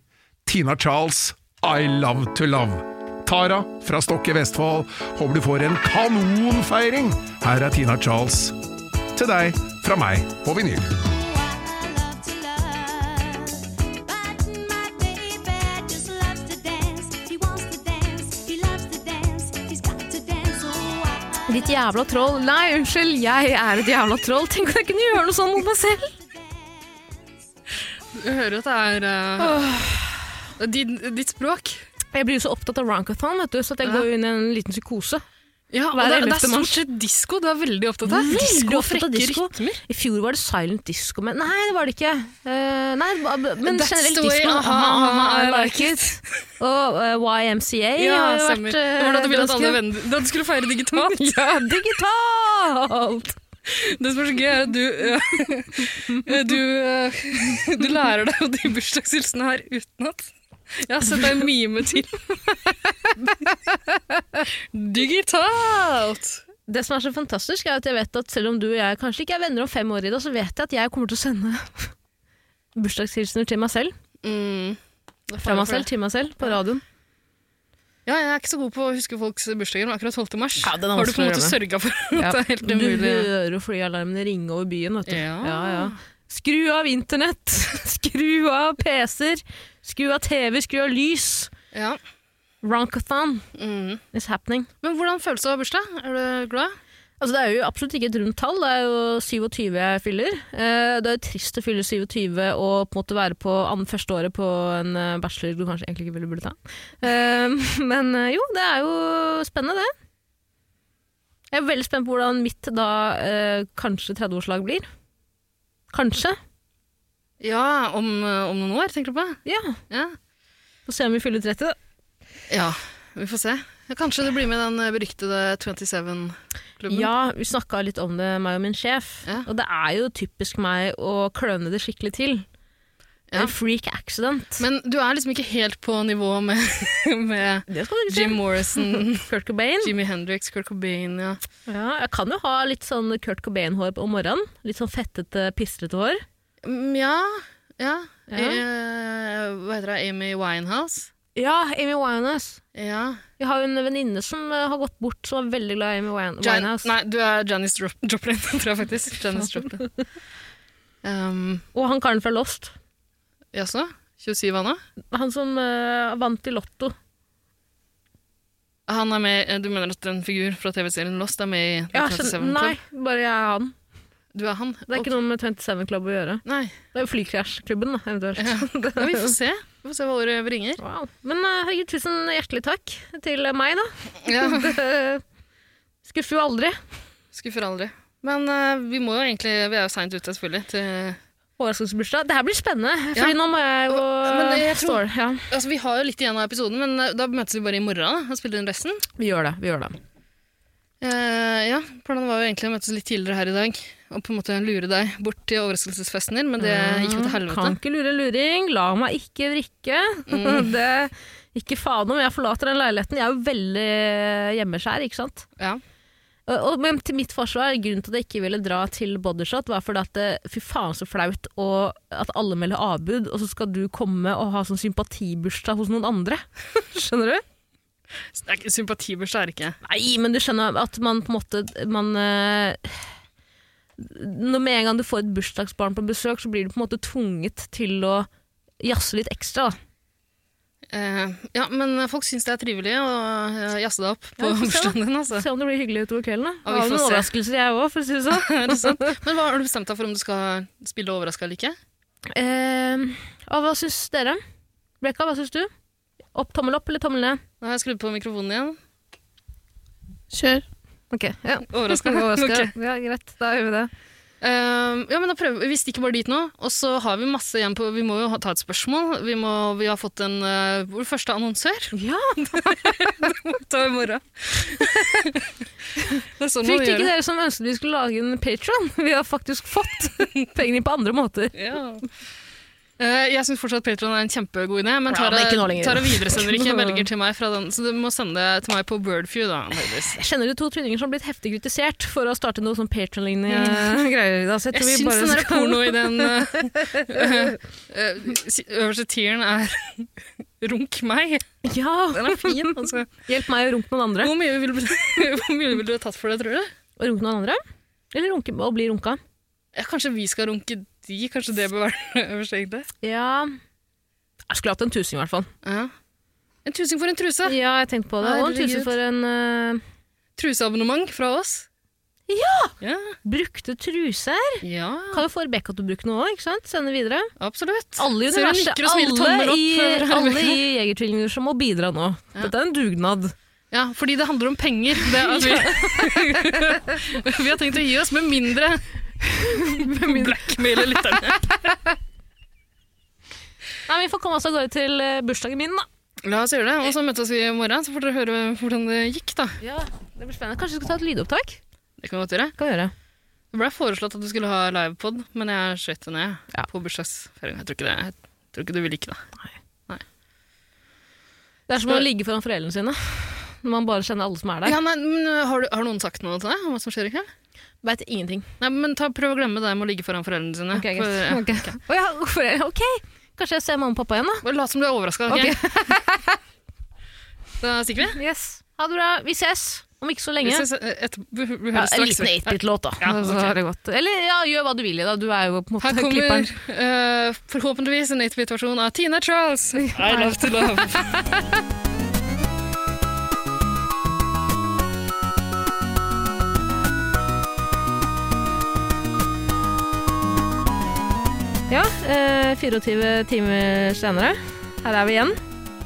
D: Tina Charles, I Love To Love. Tara fra Stokke Vestfold, håper du får en kanonfeiring! Her er Tina Charles. Til deg, fra meg, på vinyl.
B: Ditt jævla troll. Nei, unnskyld, jeg er et jævla troll. Tenk at jeg kunne gjøre noe sånn mot meg selv.
C: Du hører at det er uh, er ditt språk.
B: Jeg blir jo så opptatt av Rankathon, vet du, så jeg
C: Ja.
B: går inn i en liten psykose.
C: Ja, og det, det er stort sett disko du er veldig opptatt av.
B: Veldig
C: Disko og frekke
B: disko.
C: rytmer.
B: I fjor var det silent disco, men nei, det var det ikke. Uh, nei, men
C: That's
B: generelt disco.
C: aha, aha, I like it.
B: Og uh, YMCA
C: Ja,
B: har jo vært uh,
C: Det var da du ville at alle venner Da du skulle feire digitalt. [LAUGHS]
B: Ja, digitalt!
C: Det som er så gøy, er at du uh, [LAUGHS] du, [LAUGHS] du lærer deg de bursdagshilsene her utenat. Jeg har sett deg mime til. Digitalt!
B: Det som er så fantastisk, er at jeg vet at selv om du og jeg kanskje ikke er venner om fem år i dag, så vet jeg at jeg kommer til å sende [LAUGHS] bursdagshilsener til meg selv.
C: Mm.
B: Fra meg selv til meg selv på radioen.
C: Ja, jeg er ikke så god på å huske folks bursdager, men akkurat 12. mars
B: Ja, den
C: har du på en måte sørga for at
B: Ja.
C: det er helt
B: Du hører jo flyalarmene ringe over byen, vet du.
C: Ja.
B: Ja, ja. Skru av internett! [LAUGHS] Skru av PC-er! Skru av TV, skru av lys!
C: Ja.
B: Ronkathon
C: Mm.
B: is happening.
C: Men hvordan føles det å ha bursdag? Er du glad?
B: Altså, det er jo absolutt ikke et rundt tall, det er jo 27 jeg fyller. Eh, det er jo trist å fylle 27 og på en måte være på andre, første året på en eh, bachelor du kanskje egentlig ikke ville burde ta. Eh, [LAUGHS] men jo, det er jo spennende det. Jeg er veldig spent på hvordan mitt da kanskje 30-årslag blir. Kanskje.
C: Ja, om, øh, om noen år, tenker du på?
B: Ja.
C: Ja.
B: Få se om vi fyller 30, da.
C: ja, vi får se. Kanskje du blir med den øh, beryktede 27-klubben?
B: Ja, vi snakka litt om det, meg og min sjef.
C: Ja.
B: Og det er jo typisk meg å kløne det skikkelig til.
C: Ja.
B: en freak accident.
C: Men du er liksom ikke helt på nivå med, [LAUGHS] med Jim. Morrison, [LAUGHS]
B: Kurt Cobain.
C: Jimmy Hendrix, Kurt Cobain, ja.
B: Ja, jeg kan jo ha litt sånn Kurt Cobain-hår om morgenen. Litt sånn fettete, pistrete hår.
C: Mm, Ja, ja.
B: Ja.
C: Eh, hva heter det? Amy Winehouse?
B: Ja, Amy Winehouse.
C: Ja.
B: Jeg har jo en venninne som eh, har gått bort, som er veldig glad i Amy Winehouse.
C: Jan nei, du er Janis Drop [LAUGHS] Joplin, tror jeg faktisk. Janis Joplin. [LAUGHS] Um,
B: Og han karen fra Lost.
C: Jaså? 27 han òg?
B: Han som uh, vant i Lotto.
C: Han er med, eh, du mener at en figur fra TV-serien Lost er med i
B: Ja,
C: 27
B: skjønner, nei, bare jeg er han.
C: Du er han?
B: Det er ikke noe med 27 Club å gjøre.
C: Nei.
B: Det er jo Flykrasjklubben, da, eventuelt.
C: Ja. [LAUGHS] ja, vi får se. Vi får se hva året bringer.
B: Wow. Men eh, herregud, tusen hjertelig takk til meg, da.
C: Ja. [LAUGHS]
B: Det skuffer jo aldri.
C: Skuffer aldri. Men uh, vi må jo egentlig Vi er jo seint ute, selvfølgelig. Til,
B: Overraskelsesbursdag. Det her blir spennende,
C: Ja.
B: Fordi nå må jeg jo
C: Men jeg tror-
B: ja.
C: altså, vi har jo litt igjen av episoden, men eh, da møtes vi bare i morgen da, og spiller inn resten.
B: Vi gjør det. vi gjør det.
C: Uh, ja, Planen var jo egentlig å møtes litt tidligere her i dag og på en måte lure deg bort til overraskelsesfesten din, men det gikk jo til helvete.
B: Kan ikke lure luring. La meg ikke vrikke.
C: Mm. [LAUGHS]
B: det, ikke faen om jeg forlater den leiligheten. Jeg er jo veldig hjemmeskjær, ikke sant.
C: Ja.
B: Og, men til mitt forsvar, grunnen til at jeg ikke ville dra til Bodyshot, var fordi at det, fy faen så flaut og at alle melder avbud, og så skal du komme og ha sånn sympatibursdag hos noen andre. [LAUGHS] Skjønner du?
C: Sympatibursdag er det ikke.
B: Nei, men du skjønner at man på en måte man, eh, Når med en gang du får et bursdagsbarn på besøk, så blir du på en måte tvunget til å jazze litt ekstra. Da.
C: Uh, ja, men folk syns det er trivelig å uh, jazze deg opp på
B: Ja,
C: bursdagen din. altså.
B: Se om det blir hyggelig utover kvelden. Da.
C: Ja, vi
B: har
C: får
B: noen
C: se.
B: overraskelser, jeg òg, for å si det sånn. [LAUGHS]
C: Er? Men hva har du bestemt deg for om du skal spille overraska eller ikke?
B: Uh, og hva syns dere? Brekka, hva syns du? Opp, tommel opp eller tommel ned?
C: Nå har jeg skrudd på mikrofonen igjen.
B: Kjør. Ok, ja. [LAUGHS]
C: Overraska. okay.
B: Ja, greit, da gjør vi det.
C: Eh, ja, men da prøver vi. Vi stikker bare dit nå, og så har vi masse igjen på Vi må jo ha- ta et spørsmål. Vi, må, vi har fått en uh, vår første annonsør.
B: Ja, [LAUGHS]
C: Ta i morgen. [LAUGHS] det sånn Fikk
B: ikke
C: det.
B: dere som ønsket vi skulle lage en Patron. Vi har faktisk fått penger på andre måter.
C: Ja. Eh, jeg syns fortsatt Patron er en kjempegod idé, men
B: Ja,
C: Tara,
B: men ikke.
C: Tara videresender ikke [LAUGHS] velger til meg fra den, så du må sende det til meg på Wordview, da.
B: Jeg kjenner du to tvillinger som har blitt heftig kritisert for å starte noe sånn Patron-lignende [LAUGHS] greier. Da, så jeg
C: Jeg syns den der
B: skal-
C: porno i den eh, [LAUGHS] eh, øverste tieren er Runk meg.
B: Ja,
C: Den er fin. Altså.
B: hjelp meg å runke noen andre.
C: Hvor mye ville vil du ha tatt for det, tror du?
B: Å runke noen andre? Eller runke å bli runka?
C: Ja, kanskje vi skal runke de? Kanskje det bør være [LAUGHS] øverst, egentlig?
B: Ja Jeg skulle hatt en tusing, i hvert fall.
C: Ja. En tusing for en truse.
B: Ja, jeg tenkte på det. Og en tusing for en uh...
C: Truseabonnement fra oss.
B: Ja!
C: Ja,
B: brukte truser.
C: ja
B: Kan jo få Rebekka til å bruke noe òg? Sende videre.
C: absolutt.
B: Alle i universet, alle i, alle i Jegertvillinguniverset må bidra nå.
C: Ja.
B: Dette er en dugnad.
C: Ja, fordi det handler om penger. Det, [LAUGHS] altså, [LAUGHS] vi, vi har tenkt å gi oss med mindre blackmaile lytterne. [LAUGHS]
B: Nei, Vi får komme oss av gårde til eh, bursdagen min, da.
C: La oss gjøre det, og så møtes vi i morgen, så får dere høre hvordan det gikk. da.
B: Ja, det blir spennende. Kanskje vi skal ta et lydopptak?
C: Det kan vi godt gjøre.
B: Kan vi gjøre.
C: Det ble foreslått at du skulle ha livepod, men jeg skjøt det ned
B: Ja.
C: på bursdagsfeiringa. Jeg tror det. Jeg tror ikke du vil like det.
B: Det er som å ligge foran foreldrene sine. Når man bare kjenner alle som er der.
C: Ja, nei, men har, du, har noen sagt noe til deg om hva som skjer i kveld?
B: Veit ingenting.
C: Nei, men ta, Prøv å glemme det med å ligge foran foreldrene sine.
B: Ok,
C: For, ja. [LAUGHS]
B: okay. Ok. Å ja, for- ok. Kanskje jeg ser mamma og pappa igjen, da.
C: Lat som du er overraska. [LAUGHS] da stikker vi.
B: Yes. Ha det bra. Vi ses om ikke så
C: Vi
B: lenge.
C: ses et, vi
B: Ja, en liten 8-bit-låt, da.
C: Ja, okay.
B: er. Eller ja, gjør hva du vil i, da. Du er jo på en
C: Her kommer
B: klipperen.
C: Uh, forhåpentligvis en 8-bit-versjon av Tina Charles. [LAUGHS] I love to love.
B: Ja, eh, 24 timer senere. Her er vi igjen.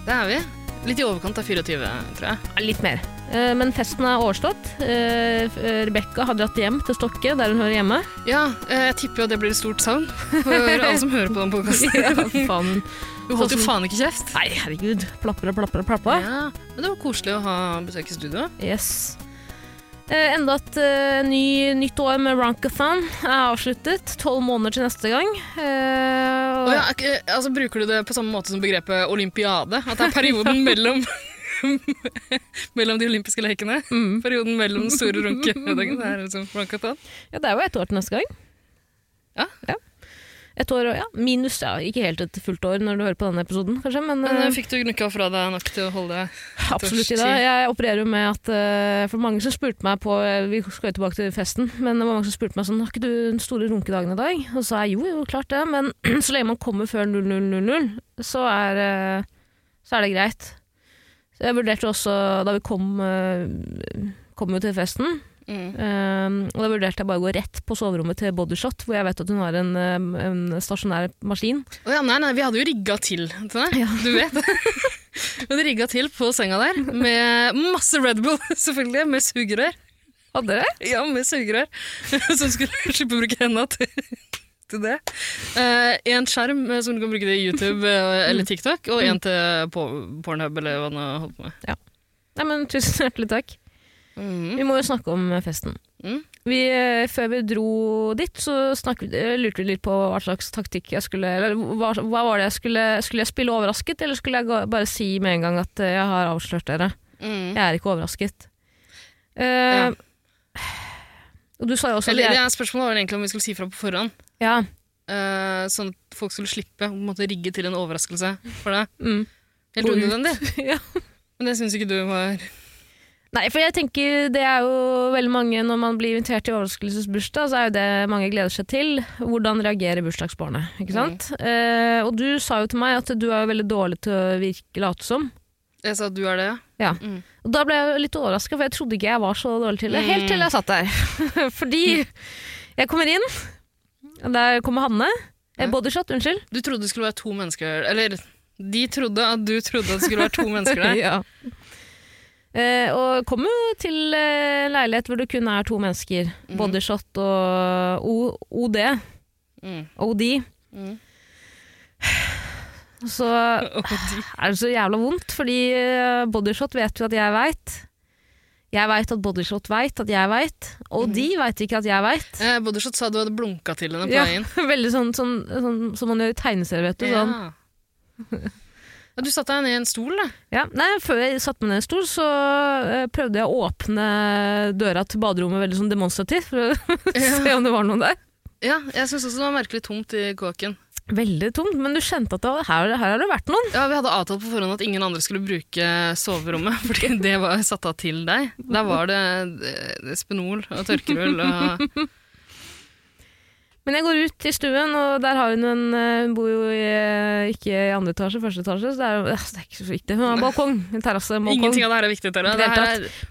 C: Det er vi. Litt i overkant av 24, tror jeg.
B: Ja, Litt mer. Eh, men festen er overstått. Eh, eh, Rebekka har dratt hjem til Stokke, der hun hører hjemme.
C: Ja, eh, jeg tipper jo det blir et stort savn for alle som hører på den podkasten. [LAUGHS]
B: ja, faen.
C: Du holdt jo faen ikke kjeft.
B: Nei, herregud. Plapper og plapper og plapper
C: Ja, men det var koselig å ha besøk i studio.
B: Yes. Eh, enda et eh, ny, nytt år med Rankathon er avsluttet. Tolv måneder til neste gang. Eh, og-
C: ja, altså, bruker du det på samme måte som begrepet olympiade? At det er perioden mellom [LAUGHS] Mellom de olympiske lekene?
B: Mm.
C: Perioden mellom den store runkedagen? Det liksom.
B: Ja, det er jo ett år til neste gang.
C: Ja. Ja.
B: Et år, ja. Minus, ja. Ikke helt et fullt år når du hører på denne episoden, kanskje, men,
C: Men
B: eh,
C: eh, fikk du gnukka fra deg nok til å holde deg
B: absolutt
C: års tid.
B: Jeg opererer jo med at eh, For mange som spurte meg på Vi skal jo tilbake til festen, men det var mange som spurte meg sånn Har ikke du den store runkedagen i dag? Og så sa jeg jo, jo, klart det, men [CLEARS THROAT] så lenge man kommer før 0000, så er, så er det greit. Så jeg vurderte også, da vi kom, kom jo til festen,
C: Mm.
B: Um, og da vurderte jeg bare å gå rett på soverommet til Bodyshot, hvor jeg vet at hun har en, en stasjonær maskin.
C: Å ja, nei, nei, vi hadde jo rigga til til deg.
B: Ja. [LAUGHS]
C: Du vet. Vi hadde rigga til på senga der med masse Red Bull, [LAUGHS] selvfølgelig, med sugerør.
B: Hadde dere?
C: Ja, med sugerør. [LAUGHS] Som skulle slippe å bruke henda til, til det. Uh, en skjerm eh, som du kan bruke til YouTube eh, eller TikTok, og en til Pornhub eller hva du holder på med.
B: Nei, men Tusen hjertelig takk.
C: Mm.
B: Vi må jo snakke om festen.
C: Mm.
B: Vi, eh, før vi dro dit, så snakket, eh, lurte vi litt på hva slags taktikk jeg skulle Eller hva, hva var det jeg skulle Skulle jeg spille overrasket, eller skulle jeg bare si med en gang at eh, jeg har avslørt dere?
C: Mm.
B: Jeg er ikke overrasket. Uh,
C: Ja.
B: Og du sa jo også
C: Eller,
B: jeg,
C: spørsmålet var egentlig om vi skulle si fra på forhånd,
B: ja,
C: Uh, sånn at folk skulle slippe å måtte rigge til en overraskelse for deg.
B: mm.
C: Helt unødvendig. [LAUGHS]
B: ja.
C: Men det syns ikke du var
B: Nei, for jeg tenker det er jo veldig mange Når man blir invitert til overraskelsesbursdag, så er jo det mange gleder seg til. Hvordan reagerer bursdagsbarnet? Ikke sant? Eh, og du sa jo til meg at du er veldig dårlig til å virke late som.
C: Jeg sa at du er det, ja. Mm.
B: Og da ble jeg litt overraska, for jeg trodde ikke jeg var så dårlig til det. Helt til jeg satt der. [LAUGHS] Fordi jeg kommer inn, der kommer Hanne. Eh, Bodyshot, unnskyld.
C: Du trodde det skulle være to mennesker Eller de trodde at du trodde at det skulle være to mennesker [LAUGHS] der.
B: ja. Eh, og kom jo til eh, leilighet hvor det kun er to mennesker.
C: Mm.
B: Bodyshot og o OD.
C: Mm.
B: OD.
C: Mm. [SIGHS]
B: Så [LAUGHS] [SIGHS] er det så jævla vondt, fordi eh, Bodyshot vet jo at jeg veit. Jeg veit at Bodyshot veit at jeg veit, og de veit ikke at jeg veit.
C: Eh, Bodyshot sa du hadde blunka til henne på
B: Ja, [LAUGHS] veldig sånn, sånn, sånn som man gjør i tegneserier, vet du. Sånn.
C: Ja. [LAUGHS] Ja, du satte deg ned i en stol, da.
B: Ja, nei, før jeg satte meg ned i en stol, så eh, prøvde jeg å åpne døra til baderommet veldig sånn demonstrativt, for å [LAUGHS] se om det var noen der.
C: Ja, jeg syns også det var merkelig tomt i kåken.
B: Veldig tomt, men du kjente at det, var- her, her har det vært noen.
C: Ja, Vi hadde avtalt på forhånd at ingen andre skulle bruke soverommet, [LAUGHS] fordi det var satt av til deg. Der var det eh, Spenol og tørkerull og
B: Men jeg går ut i stuen, og der har hun en eh, Hun bor jo i, eh, ikke i andre etasje, første etasje, så det er, jo- det er ikke så viktig. Hun har balkong. En terrasse, balkong.
C: Ingenting av det her er viktig, Tara.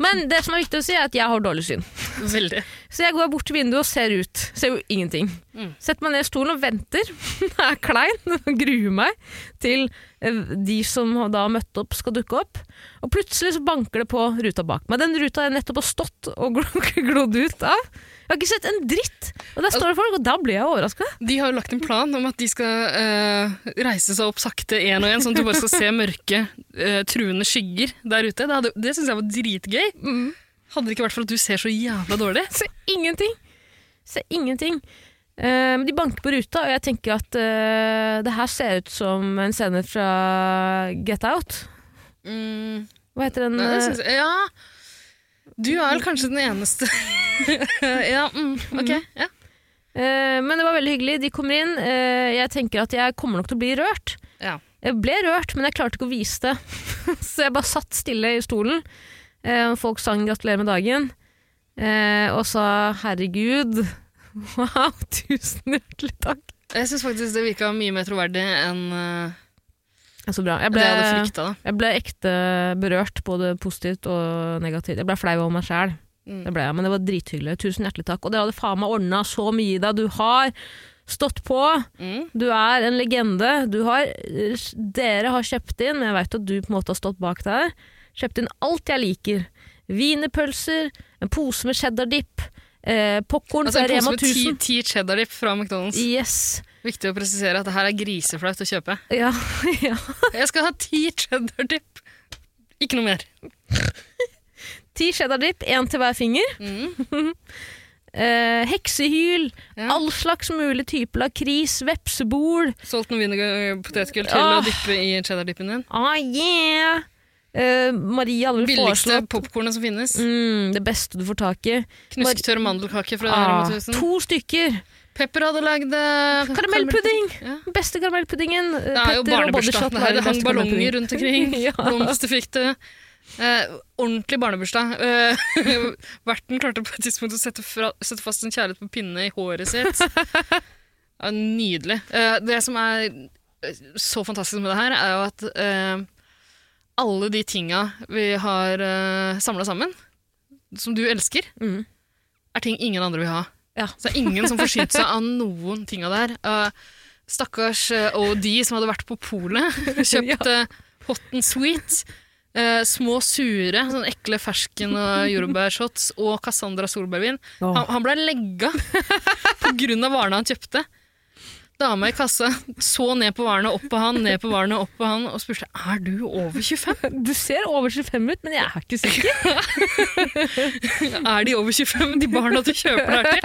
B: Men det som er viktig å si, er at jeg har dårlig syn.
C: veldig
B: Så jeg går bort til vinduet og ser ut. Ser jo ingenting.
C: Mm.
B: Setter meg ned i stolen og venter. [LAUGHS] Jeg er klein [LAUGHS] og gruer meg til eh, de som da har møtt opp, skal dukke opp. Og plutselig så banker det på ruta bak meg. Den ruta jeg nettopp har stått og gl- [LAUGHS] glodd ut av. Jeg har ikke sett en dritt! Og der står det folk, og da blir jeg overraska.
C: De har jo lagt en plan om at de skal eh, reise seg opp sakte én og én, sånn at du bare skal se mørke, eh, truende skygger der ute. Det, hadde- det syns jeg var dritgøy. Hadde det ikke vært for at du ser så jævla dårlig.
B: Ser ingenting. Ser ingenting. Eh, Men de banker på ruta, og jeg tenker at uh, det her ser ut som en scene fra Get Out.
C: Mm,
B: Hva heter den?
C: nei,
B: eh,
C: jeg, ja, du er vel kanskje den eneste [LAUGHS] Ja, mm, ok. Ja.
B: Uh, men det var veldig hyggelig. De kommer inn. Uh, jeg tenker at jeg kommer nok til å bli rørt.
C: Ja.
B: Jeg ble rørt, men jeg klarte ikke å vise det. [LAUGHS] så jeg bare satt stille i stolen. Eh, folk sang 'gratulerer med dagen' eh, og sa 'herregud'. [LAUGHS] Wow, tusen hjertelig takk.
C: Jeg syns faktisk det virka mye mer troverdig enn
B: uh, Så bra. Jeg
C: det jeg hadde frykta.
B: jeg ble ekte berørt, både positivt og negativt. Jeg ble flau over meg sjæl.
C: Mm.
B: Det ble jeg, men det var drithyggelig. Tusen hjertelig takk. Og dere hadde faen meg ordna så mye i deg. Du har stått på.
C: Mm.
B: Du er en legende. Du har, dere har kjøpt inn, men jeg vet at du på en måte har stått bak der, kjøpt inn alt jeg liker. Wienerpølser, en pose med cheddar-dipp, eh, popkorn
C: Altså,
B: fra
C: en pose med ti, ti cheddar-dipp fra McDonald's.
B: Yes.
C: Viktig å presisere at det her er griseflaut å kjøpe.
B: Ja, [LAUGHS] ja.
C: Jeg skal ha ti cheddar-dipp! Ikke noe mer.
B: Ti cheddar-dipp, én til hver finger.
C: Mm. [LAUGHS]
B: Eh, heksehyl,
C: Ja.
B: all slags mulig type lakris, vepsebol.
C: Solgt noen wienerpotetgull til
B: Åh.
C: å dyppe i cheddar-dippen din.
B: Ah, yeah! Eh, Marie hadde
C: Billigste popkornet som finnes.
B: mm, det beste du får tak i.
C: Knusktørr mandelkake fra
B: Ah,
C: Rema 1000.
B: to stykker!
C: Pepper hadde lagd eh,
B: Karamellpudding!
C: Ja.
B: Beste karamellpuddingen. eh,
C: Det er jo
B: Petter og
C: barnebursdag. Det, hang ballonger rundt omkring. [LAUGHS]
B: Ja.
C: Blomster fikk det. Eh, ordentlig barnebursdag. Eh, [LAUGHS] verten klarte på et tidspunkt å sette, fra, sette fast en kjærlighet på pinne i håret sitt. [LAUGHS] Ja, nydelig. Eh, det som er så fantastisk med det her, er jo at eh, alle de tinga vi har uh, samla sammen, som du elsker,
B: Mm.
C: er ting ingen andre vil ha.
B: Ja.
C: Så det er ingen som forsynt seg av noen ting av det her. Eh, stakkars uh, OD som hadde vært på polet, [LAUGHS] kjøpt uh, hot and sweet, Uh, små sure, sånn ekle fersken- og jordbærshots og Cassandra solbærvin.
B: Oh.
C: Han, han ble legga på grunn av varene han kjøpte. Dama i kassa så ned på varene, opp på han, ned på varene, opp på han, og spurte er du over 25. [LAUGHS]
B: Du ser over 25 ut, men jeg er ikke sikker. [LAUGHS]
C: Er de over 25, de barna du kjøper der til?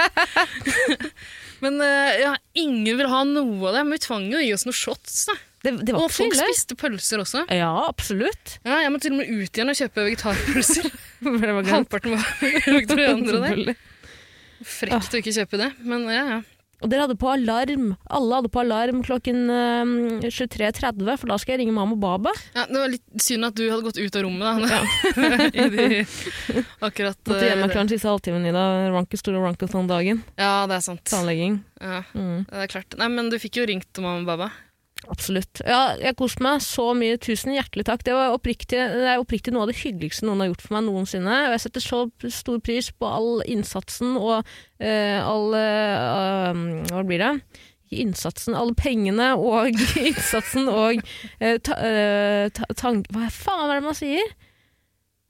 C: [LAUGHS] Men eh, ja, ingen vil ha noe av det. Men vi tvang jo å gi oss noen shots. Da.
B: Det, det var
C: Og folk
B: ille.
C: spiste pølser også.
B: Ja, absolutt.
C: Ja, jeg må til og med ut igjen og kjøpe vegetarpølser.
B: Det var glemt.
C: Halvparten var vegetarianere der. Frekt å ikke kjøpe det, men ja, ja.
B: Og dere hadde på alarm. Alle hadde på alarm klokken eh, 23.30, for da skal jeg ringe mamma og baba.
C: ja. Det var litt synd at du hadde gått ut av rommet da. [LAUGHS] I de, akkurat
B: Måtte gjemme meg
C: eh,
B: klar den siste halvtimen i dag. Ranke, store sånn dagen.
C: Ja, det er sant.
B: Planlegging.
C: Ja,
B: Mm.
C: det er klart. Nei, men du fikk jo ringt mamma og baba.
B: Absolutt. Ja, jeg koste meg så mye. Tusen hjertelig takk. Det, oppriktig, det er oppriktig noe av det hyggeligste noen har gjort for meg noensinne. Og jeg setter så stor pris på all innsatsen og eh, all eh, um, Hva blir det? Innsatsen, alle pengene og [LAUGHS] innsatsen og eh, ta, eh, ta, tank... Hva faen er det man sier?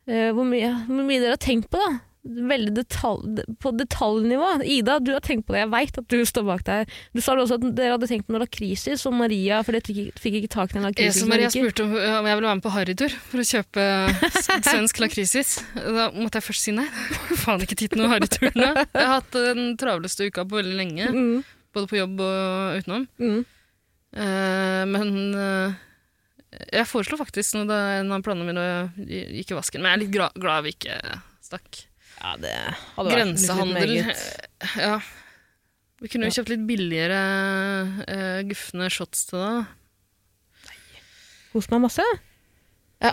B: Eh, hvor, mye, hvor mye dere har tenkt på, da. Veldig detalj, på detaljnivå. Ida, du har tenkt på det. Jeg veit at du står bak der. Du sa også at dere hadde tenkt på noe lakrisis, og Maria, for dere fikk, fikk ikke tak i den lakrisis.
C: Esa Maria spurte om, om jeg ville være med på harrytur for å kjøpe [LAUGHS] svensk lakrisis. Da måtte jeg først si nei. [LAUGHS] Faen ikke tid til noe harrytur nå. Jeg har hatt den travleste uka på veldig lenge,
B: Mm,
C: både på jobb og utenom.
B: mm.
C: Uh, men uh, jeg foreslo faktisk når, da, av planene mine gikk i vasken. Men jeg er litt glad vi ikke stakk.
B: Ja, det hadde
C: Grensehandel. eh, [LAUGHS] Ja. Vi kunne jo kjøpt litt billigere uh, gufne shots til deg.
B: Kos meg masse.
C: Ja.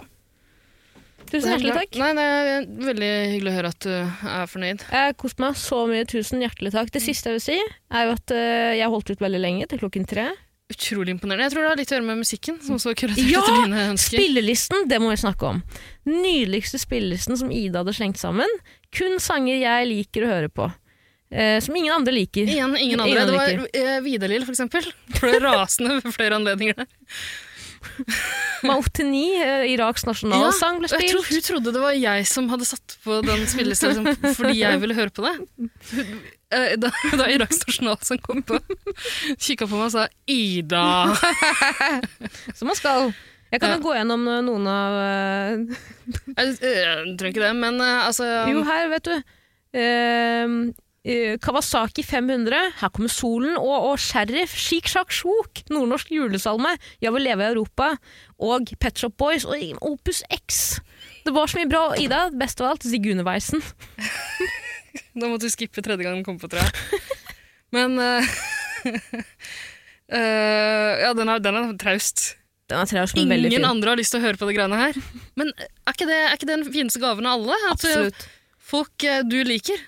B: Tusen hjertelig takk.
C: Nei, det er veldig hyggelig å høre at du er fornøyd.
B: Jeg koste meg så mye. Tusen hjertelig takk. Det siste jeg vil si, er jo at jeg jeg holdt ut veldig lenge, til klokken tre.
C: Utrolig imponerende. Jeg tror det har litt å gjøre med musikken. som så
B: Ja!
C: etter dine ønsker.
B: Spillelisten, det må vi snakke om. Nydeligste spillelisten som Ida hadde slengt sammen. Kun sanger jeg liker å høre på. eh, som ingen andre liker.
C: Igjen ingen
B: Ingen
C: andre. Det var eh, Vidar-Lill, for eksempel. [LAUGHS] Ble rasende ved flere anledninger der. [LAUGHS]
B: Mautini, eh, Iraks nasjonalsang, ble
C: spilt. jeg tror hun trodde det var jeg som hadde satt på den spillelista liksom, fordi jeg ville høre på det. [LAUGHS] Eh, Da, da Iraks nasjonalsang kom på, kikka på meg og sa 'Ida'. [LAUGHS]
B: Som man skal. Jeg kan
C: Ja.
B: jo gå gjennom eh, noen av eh,
C: Jeg, jeg tror ikke det, men altså
B: Jo, her, vet du. Ehm, eh, Kawasaki 500, Her kommer solen, og, og Sheriff, Chic Shack Sjok, nordnorsk julesalme, Jeg vil leve i Europa, og Pet Shop Boys og Opus X. Det var så mye bra. Og Ida, best av alt, Ziguneweisen.
C: Da [LAUGHS] måtte du skippe tredje gang den kom på, tror jeg. [LAUGHS] Men uh, uh, [LAUGHS] Ja, den er, den er traust.
B: Er veldig
C: Ingen andre har lyst til å høre på de greiene her. Men er ikke det, er ikke det den fineste gaven av alle? At
B: Absolutt.
C: folk du liker,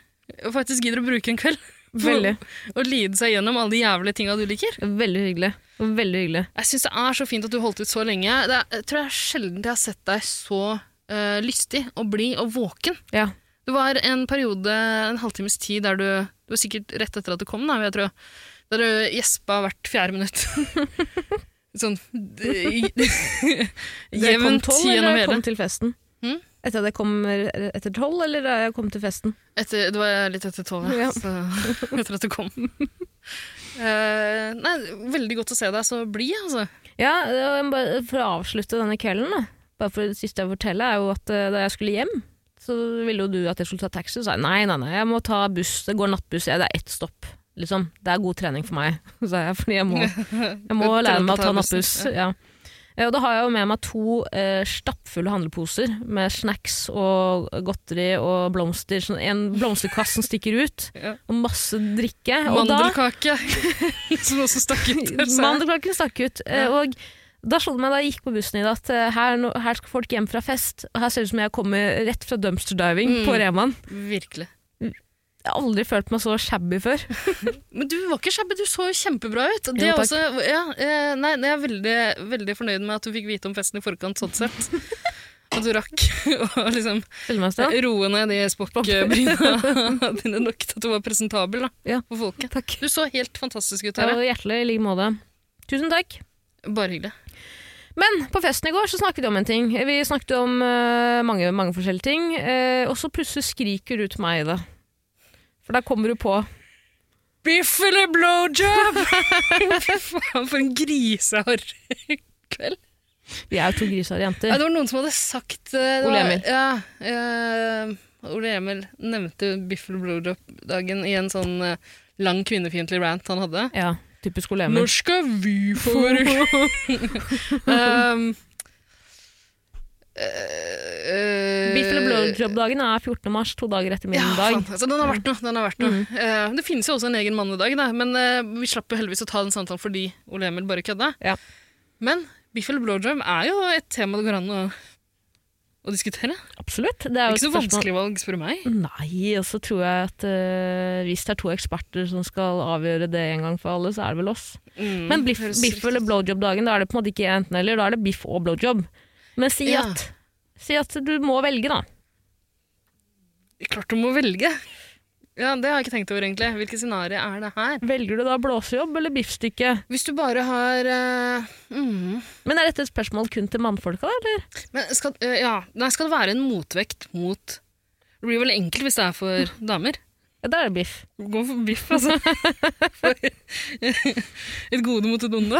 C: faktisk gidder å bruke en kveld [LAUGHS]
B: Veldig.
C: Og lide seg gjennom alle de jævlige tinga du liker.
B: Veldig hyggelig. Veldig hyggelig.
C: Jeg syns det er så fint at du holdt ut så lenge. Det er, jeg tror jeg sjelden jeg har sett deg så uh, lystig og blid og våken.
B: Ja.
C: Det var en periode, en halvtimes tid, der du Det var sikkert rett etter at du kom, da, jeg tror, Der du gjespa hvert fjerde minutt. [LAUGHS] sånn
B: Da [LAUGHS] jeg kom tolv, eller
C: gjennom hele.
B: kom til festen?
C: Mm?
B: Etter at jeg kom etter tolv, eller da jeg kom til festen?
C: Etter, det var litt etter tolv, ja. [LAUGHS] Så, etter at du kom. uh, [LAUGHS] nei, veldig godt å se deg så blid, altså.
B: Ja, bare- for å avslutte denne kvelden, da. bare for det siste jeg forteller, er jo at eh, da jeg skulle hjem, så ville jo du at jeg skulle ta taxi. Så sa jeg nei, nei, nei, jeg må ta buss. Det går nattbuss. Ja, det er ett stopp. Liksom. Det er god trening for meg, [LAUGHS] sa jeg. Fordi jeg må, jeg må lære meg
C: å ta
B: nattbuss. Ja. Eh, Og da har jeg jo med meg to eh, stappfulle handleposer med snacks og godteri og blomster. Sånn en blomsterkvast som stikker ut, [LAUGHS]
C: Ja.
B: og masse drikke.
C: Mandelkake, [LAUGHS] som også stakk ut. [LAUGHS]
B: Mandelkaken stakk ut. Ja. Og da slo det meg da jeg gikk på bussen i dag at eh, her, her skal folk hjem fra fest. Og her ser det ut som jeg kommer rett fra dumpster diving
C: Mm.
B: på Reman.
C: Virkelig.
B: Jeg har aldri følt meg så shabby før. [LAUGHS]
C: Men du var ikke shabby, du så jo kjempebra ut. Det
B: Jo,
C: også, ja, eh, nei, jeg er veldig, veldig fornøyd med at du fikk vite om festen i forkant, sånn sett. [LAUGHS] At du rakk å liksom, roe ned de spokkbryna [LAUGHS] dine nok til at du var presentabel da,
B: Ja.
C: for folket.
B: Takk.
C: Du så helt fantastisk ut her.
B: Ja, hjertelig i like måte. Tusen takk.
C: Bare hyggelig.
B: Men på festen i går så snakket vi om en ting. Vi snakket om uh, mange, mange forskjellige ting. Uh, og så plutselig skriker du til meg, Ida. For da kommer du på
C: Biff eller blowjob? [LAUGHS] Fy faen, for en griseharry kveld.
B: Vi er jo to grisete
C: Ja,
B: jenter.
C: det var noen som hadde sagt uh,
B: Ole Emil.
C: Ja, uh, Ole Emil nevnte biff eller blowjob-dagen i en sånn uh, lang kvinnefiendtlig rant han hadde.
B: Ja, typisk Ole Emil.
C: Når skal vi få være [LAUGHS] [LAUGHS] um, eh,
B: Biff eller blowjob-dagen er 14. mars, to dager etter min
C: Ja,
B: dag.
C: altså, den har vært noe. Den har vært noe. Eh, det finnes jo også en egen mannedag, da, men eh, vi slapp jo heldigvis å ta den samtalen fordi Ole Emil bare kødda.
B: Ja.
C: Men biff eller blowjob er jo et tema det går an å, å diskutere.
B: Absolutt. Det
C: Det
B: er jo
C: ikke så vanskelig valg, spør du meg.
B: Nei, og så tror jeg at eh, hvis det er to eksperter som skal avgjøre det en gang for alle, så er det vel oss.
C: Mm,
B: Men biff, biff eller blowjob-dagen, da er det på en måte ikke enten eller, da er det biff og blowjob. Men si,
C: Ja.
B: at, si at du må velge, da.
C: Klart du må velge. Ja, Det har jeg ikke tenkt over, egentlig. Hvilke scenario er det her?
B: Velger du da blåsejobb eller biffstykke?
C: Hvis du bare har uh, mm,
B: Men er dette et spørsmål kun til mannfolka, da, eller?
C: Men skal, uh, ja, nei, skal det være en motvekt mot Det blir vel enkelt hvis det er for damer.
B: Ja, da er det biff.
C: Gå for biff, altså. Et gode mot et onde.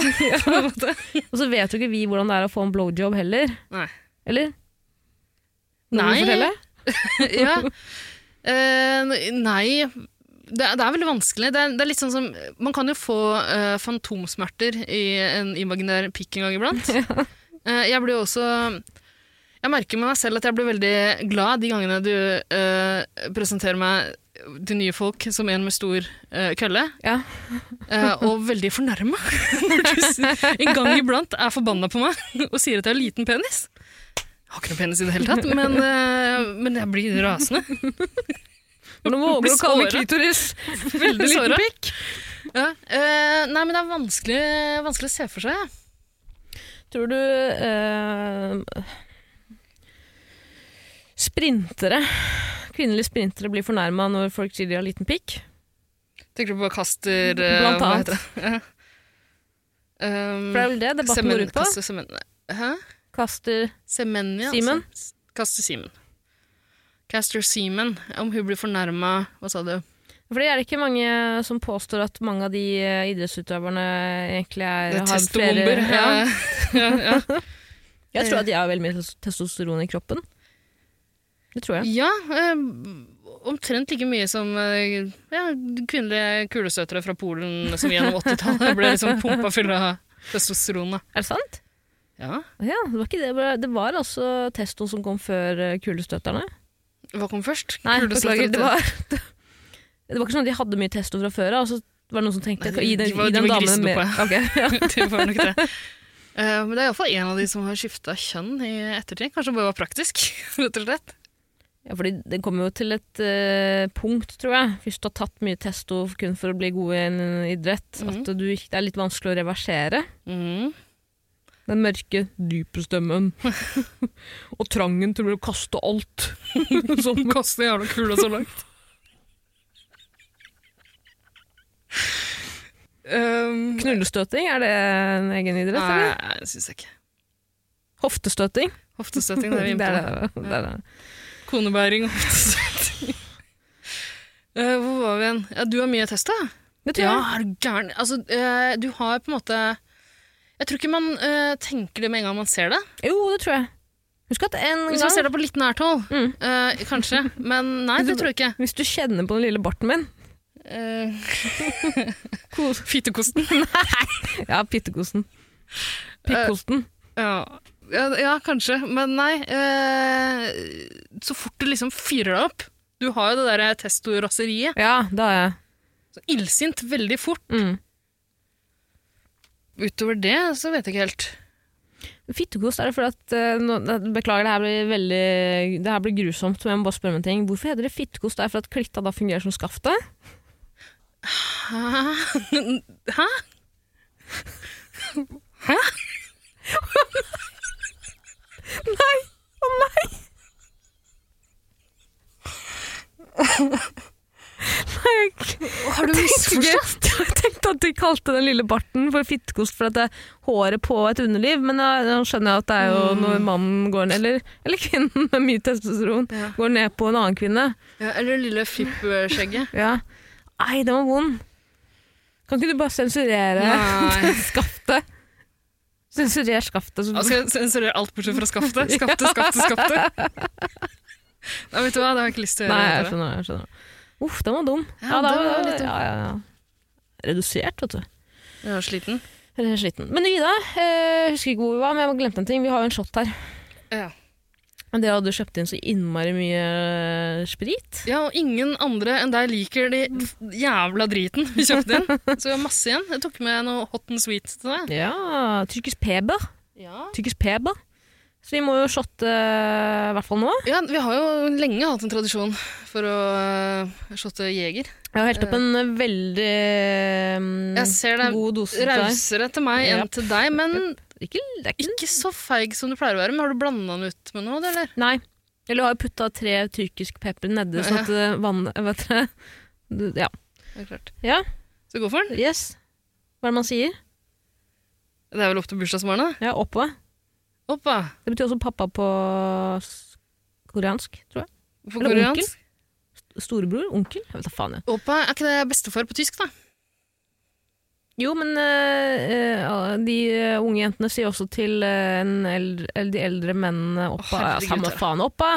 C: [LAUGHS]
B: Og så vet jo ikke vi hvordan det er å få en blowjob heller.
C: Nei.
B: Eller? Noen
C: Nei. [LAUGHS] ja. Uh, nei det er, det er veldig vanskelig. Det er, det er litt sånn som Man kan jo få uh, fantomsmerter i en imaginær pikk en gang iblant. [LAUGHS] uh, jeg blir jo også Jeg merker med meg selv at jeg blir veldig glad de gangene du presenterer meg til nye folk som en med stor uh, kølle,
B: Ja.
C: uh, [LAUGHS] og veldig fornærma [LAUGHS] når du en gang iblant er forbanna på meg og sier at jeg har liten penis. Jeg har ikke noe penis i det hele tatt, men, uh, men jeg blir rasende. [LAUGHS]
B: Nå våger du å kalle klitoris.
C: Veldig såra. Ja. nei, men det er vanskelig, vanskelig å se for seg.
B: Tror du sprintere, kvinnelige sprintere blir fornærma når folk sier de har liten pikk?
C: Tenker du på Kaster eh,
B: Blant annet.
C: det? Ja. [LAUGHS] Um,
B: For det er vel det debatten går ut på.
C: Kaster Semen... Hæ?
B: Kaster
C: Semenya?
B: Simen?
C: Altså. Kaster Simen. Caster Seaman. Om hun blir fornærma Hva sa du?
B: For det er ikke mange som påstår at mange av de eh, idrettsutøverne egentlig er,
C: Det er
B: har flere ja. [LAUGHS]
C: Ja, ja.
B: Jeg tror at de har veldig mye testosteron i kroppen. Det tror jeg.
C: ja eh, omtrent like mye som eh, ja, kvinnelige kulestøtere fra Polen som gjennom 80-tallet ble liksom pumpa fulle av testosteron. da.
B: Er det sant?
C: Ja.
B: Ja, det var ikke det. Det var altså testo som kom før eh, kulestøterne.
C: Hva kom først?
B: Nei, beklager. Det var, det var ikke sånn at de hadde mye testo fra før av, og så var det noen som tenkte
C: Nei, de- de var- de var
B: damen
C: grisedoppa.
B: mer ja. [LAUGHS]
C: det var nok det. Eh, men det er iallfall en av de som har skifta kjønn i ettertid. Kanskje det bare var praktisk, [LAUGHS] rett og slett.
B: Ja, fordi det kommer jo til et uh, punkt, tror jeg, hvis du har tatt mye testo kun for å bli god i en idrett,
C: mm.
B: at du, det er litt vanskelig å reversere.
C: Mm.
B: Den mørke, dype stemmen. [LAUGHS] og trangen til å kaste alt. [LAUGHS]
C: sånn. kaste jævla kula så langt. um,
B: Knullestøting, er det en egen idrett?
C: nei,
B: eller?
C: det syns jeg ikke.
B: Hoftestøting?
C: Hoftestøting, det er vi [LAUGHS] inne på.
B: er det.
C: Konebæring og hoftestøtting. [LAUGHS] Eh, hvor var vi igjen? Ja, du har mye test, da?
B: Det tror
C: Ja, er du gæren? Altså, eh, du har på en måte Jeg tror ikke man uh, tenker det med en gang man ser det.
B: Jo, det tror jeg. Husk at en
C: Hvis man
B: gang
C: ser det på litt nært hold,
B: Mm.
C: uh, kanskje. Men nei, det tror jeg ikke.
B: Hvis du kjenner på den lille barten min [LAUGHS]
C: Fittekosten? [LAUGHS] nei!
B: Ja, pittekosten. Pikkosten.
C: Ja. Ja, ja, kanskje. Men nei. eh, så fort du liksom fyrer deg opp Du har jo det derre testoraseriet.
B: Ja, det har jeg.
C: Så Illsint veldig fort.
B: Mm.
C: Utover det så vet jeg ikke helt.
B: Fittekost er det fordi at eh, nå, Beklager, det her blir veldig Det her blir grusomt, men jeg må bare spørre om en ting. Hvorfor heter det fittekost? Det er for at klitta da fungerer som skaftet? [LAUGHS]
C: Hæ? Hæ? Hæ? [LAUGHS]
B: Nei! Å nei! Nei, jeg
C: Har du misforstått? [LAUGHS]
B: Jeg tenkte at de kalte den lille barten for fittekost at det er håret på et underliv, men nå skjønner jeg at det er jo
C: Mm.
B: når mannen går ned, eller, eller kvinnen med mye testosteron,
C: Ja.
B: går ned på en annen kvinne.
C: Ja, eller det lille fippskjegget.
B: Ja. Nei, den var vond. Kan ikke du bare sensurere [LAUGHS] skaftet? Sensurer skaftet. Som...
C: Jeg sensurer sensurere alt bortsett fra skaftet. [LAUGHS] Skaftet, skaftet, skaftet. Nei, vet du hva, det har jeg ikke lyst til å
B: Nei,
C: gjøre.
B: jeg skjønner. Jeg skjønner. Uff, den var dum.
C: Ja,
B: da
C: det var litt dum.
B: ja, ja, ja. Redusert, vet du.
C: Jeg er sliten.
B: Sliten. Men Ida, eh, jeg husker ikke hvor vi var, men jeg glemte en ting. Vi har jo en shot her.
C: Ja.
B: Men Dere hadde kjøpt inn så innmari mye eh, sprit.
C: ja, og ingen andre enn deg liker de jævla driten vi kjøpte inn. Så vi har masse igjen. Jeg tok med noe hot and sweet til deg.
B: Ja, tyrkisk peber.
C: Ja.
B: Tyrkisk peber. Så vi må jo shotte eh, i hvert fall nå.
C: ja, vi har jo lenge hatt en tradisjon for å uh, shotte jeger.
B: Jeg har helt opp en eh, veldig mm,
C: Jeg ser det er
B: god dose til deg.
C: Rausere til meg
B: yep.
C: enn til deg, men
B: Ikke, det er ikke
C: ikke så feig som du pleier å være. Men har du blanda den ut med noe, eller?
B: Nei. Eller har putta tre tyrkisk pepper nedi, sånn at vannet, vann Vet? Du- Ja.
C: Det er klart.
B: ja.
C: Så gå for den.
B: Yes. Hva er det man sier?
C: Det er vel opp til bursdagsbarnet?
B: Ja, oppå.
C: Oppå?
B: Det betyr også pappa på koreansk, tror jeg.
C: På
B: Eller
C: koreansk.
B: Storebror? Onkel? Jeg vet da faen. jeg.
C: Oppa, er ikke det bestefar på tysk, da?
B: Jo, men eh, de eh, unge jentene sier også til en eldre, eller de eldre mennene oppa. ja,
C: herregud,
B: samme faen, oppa!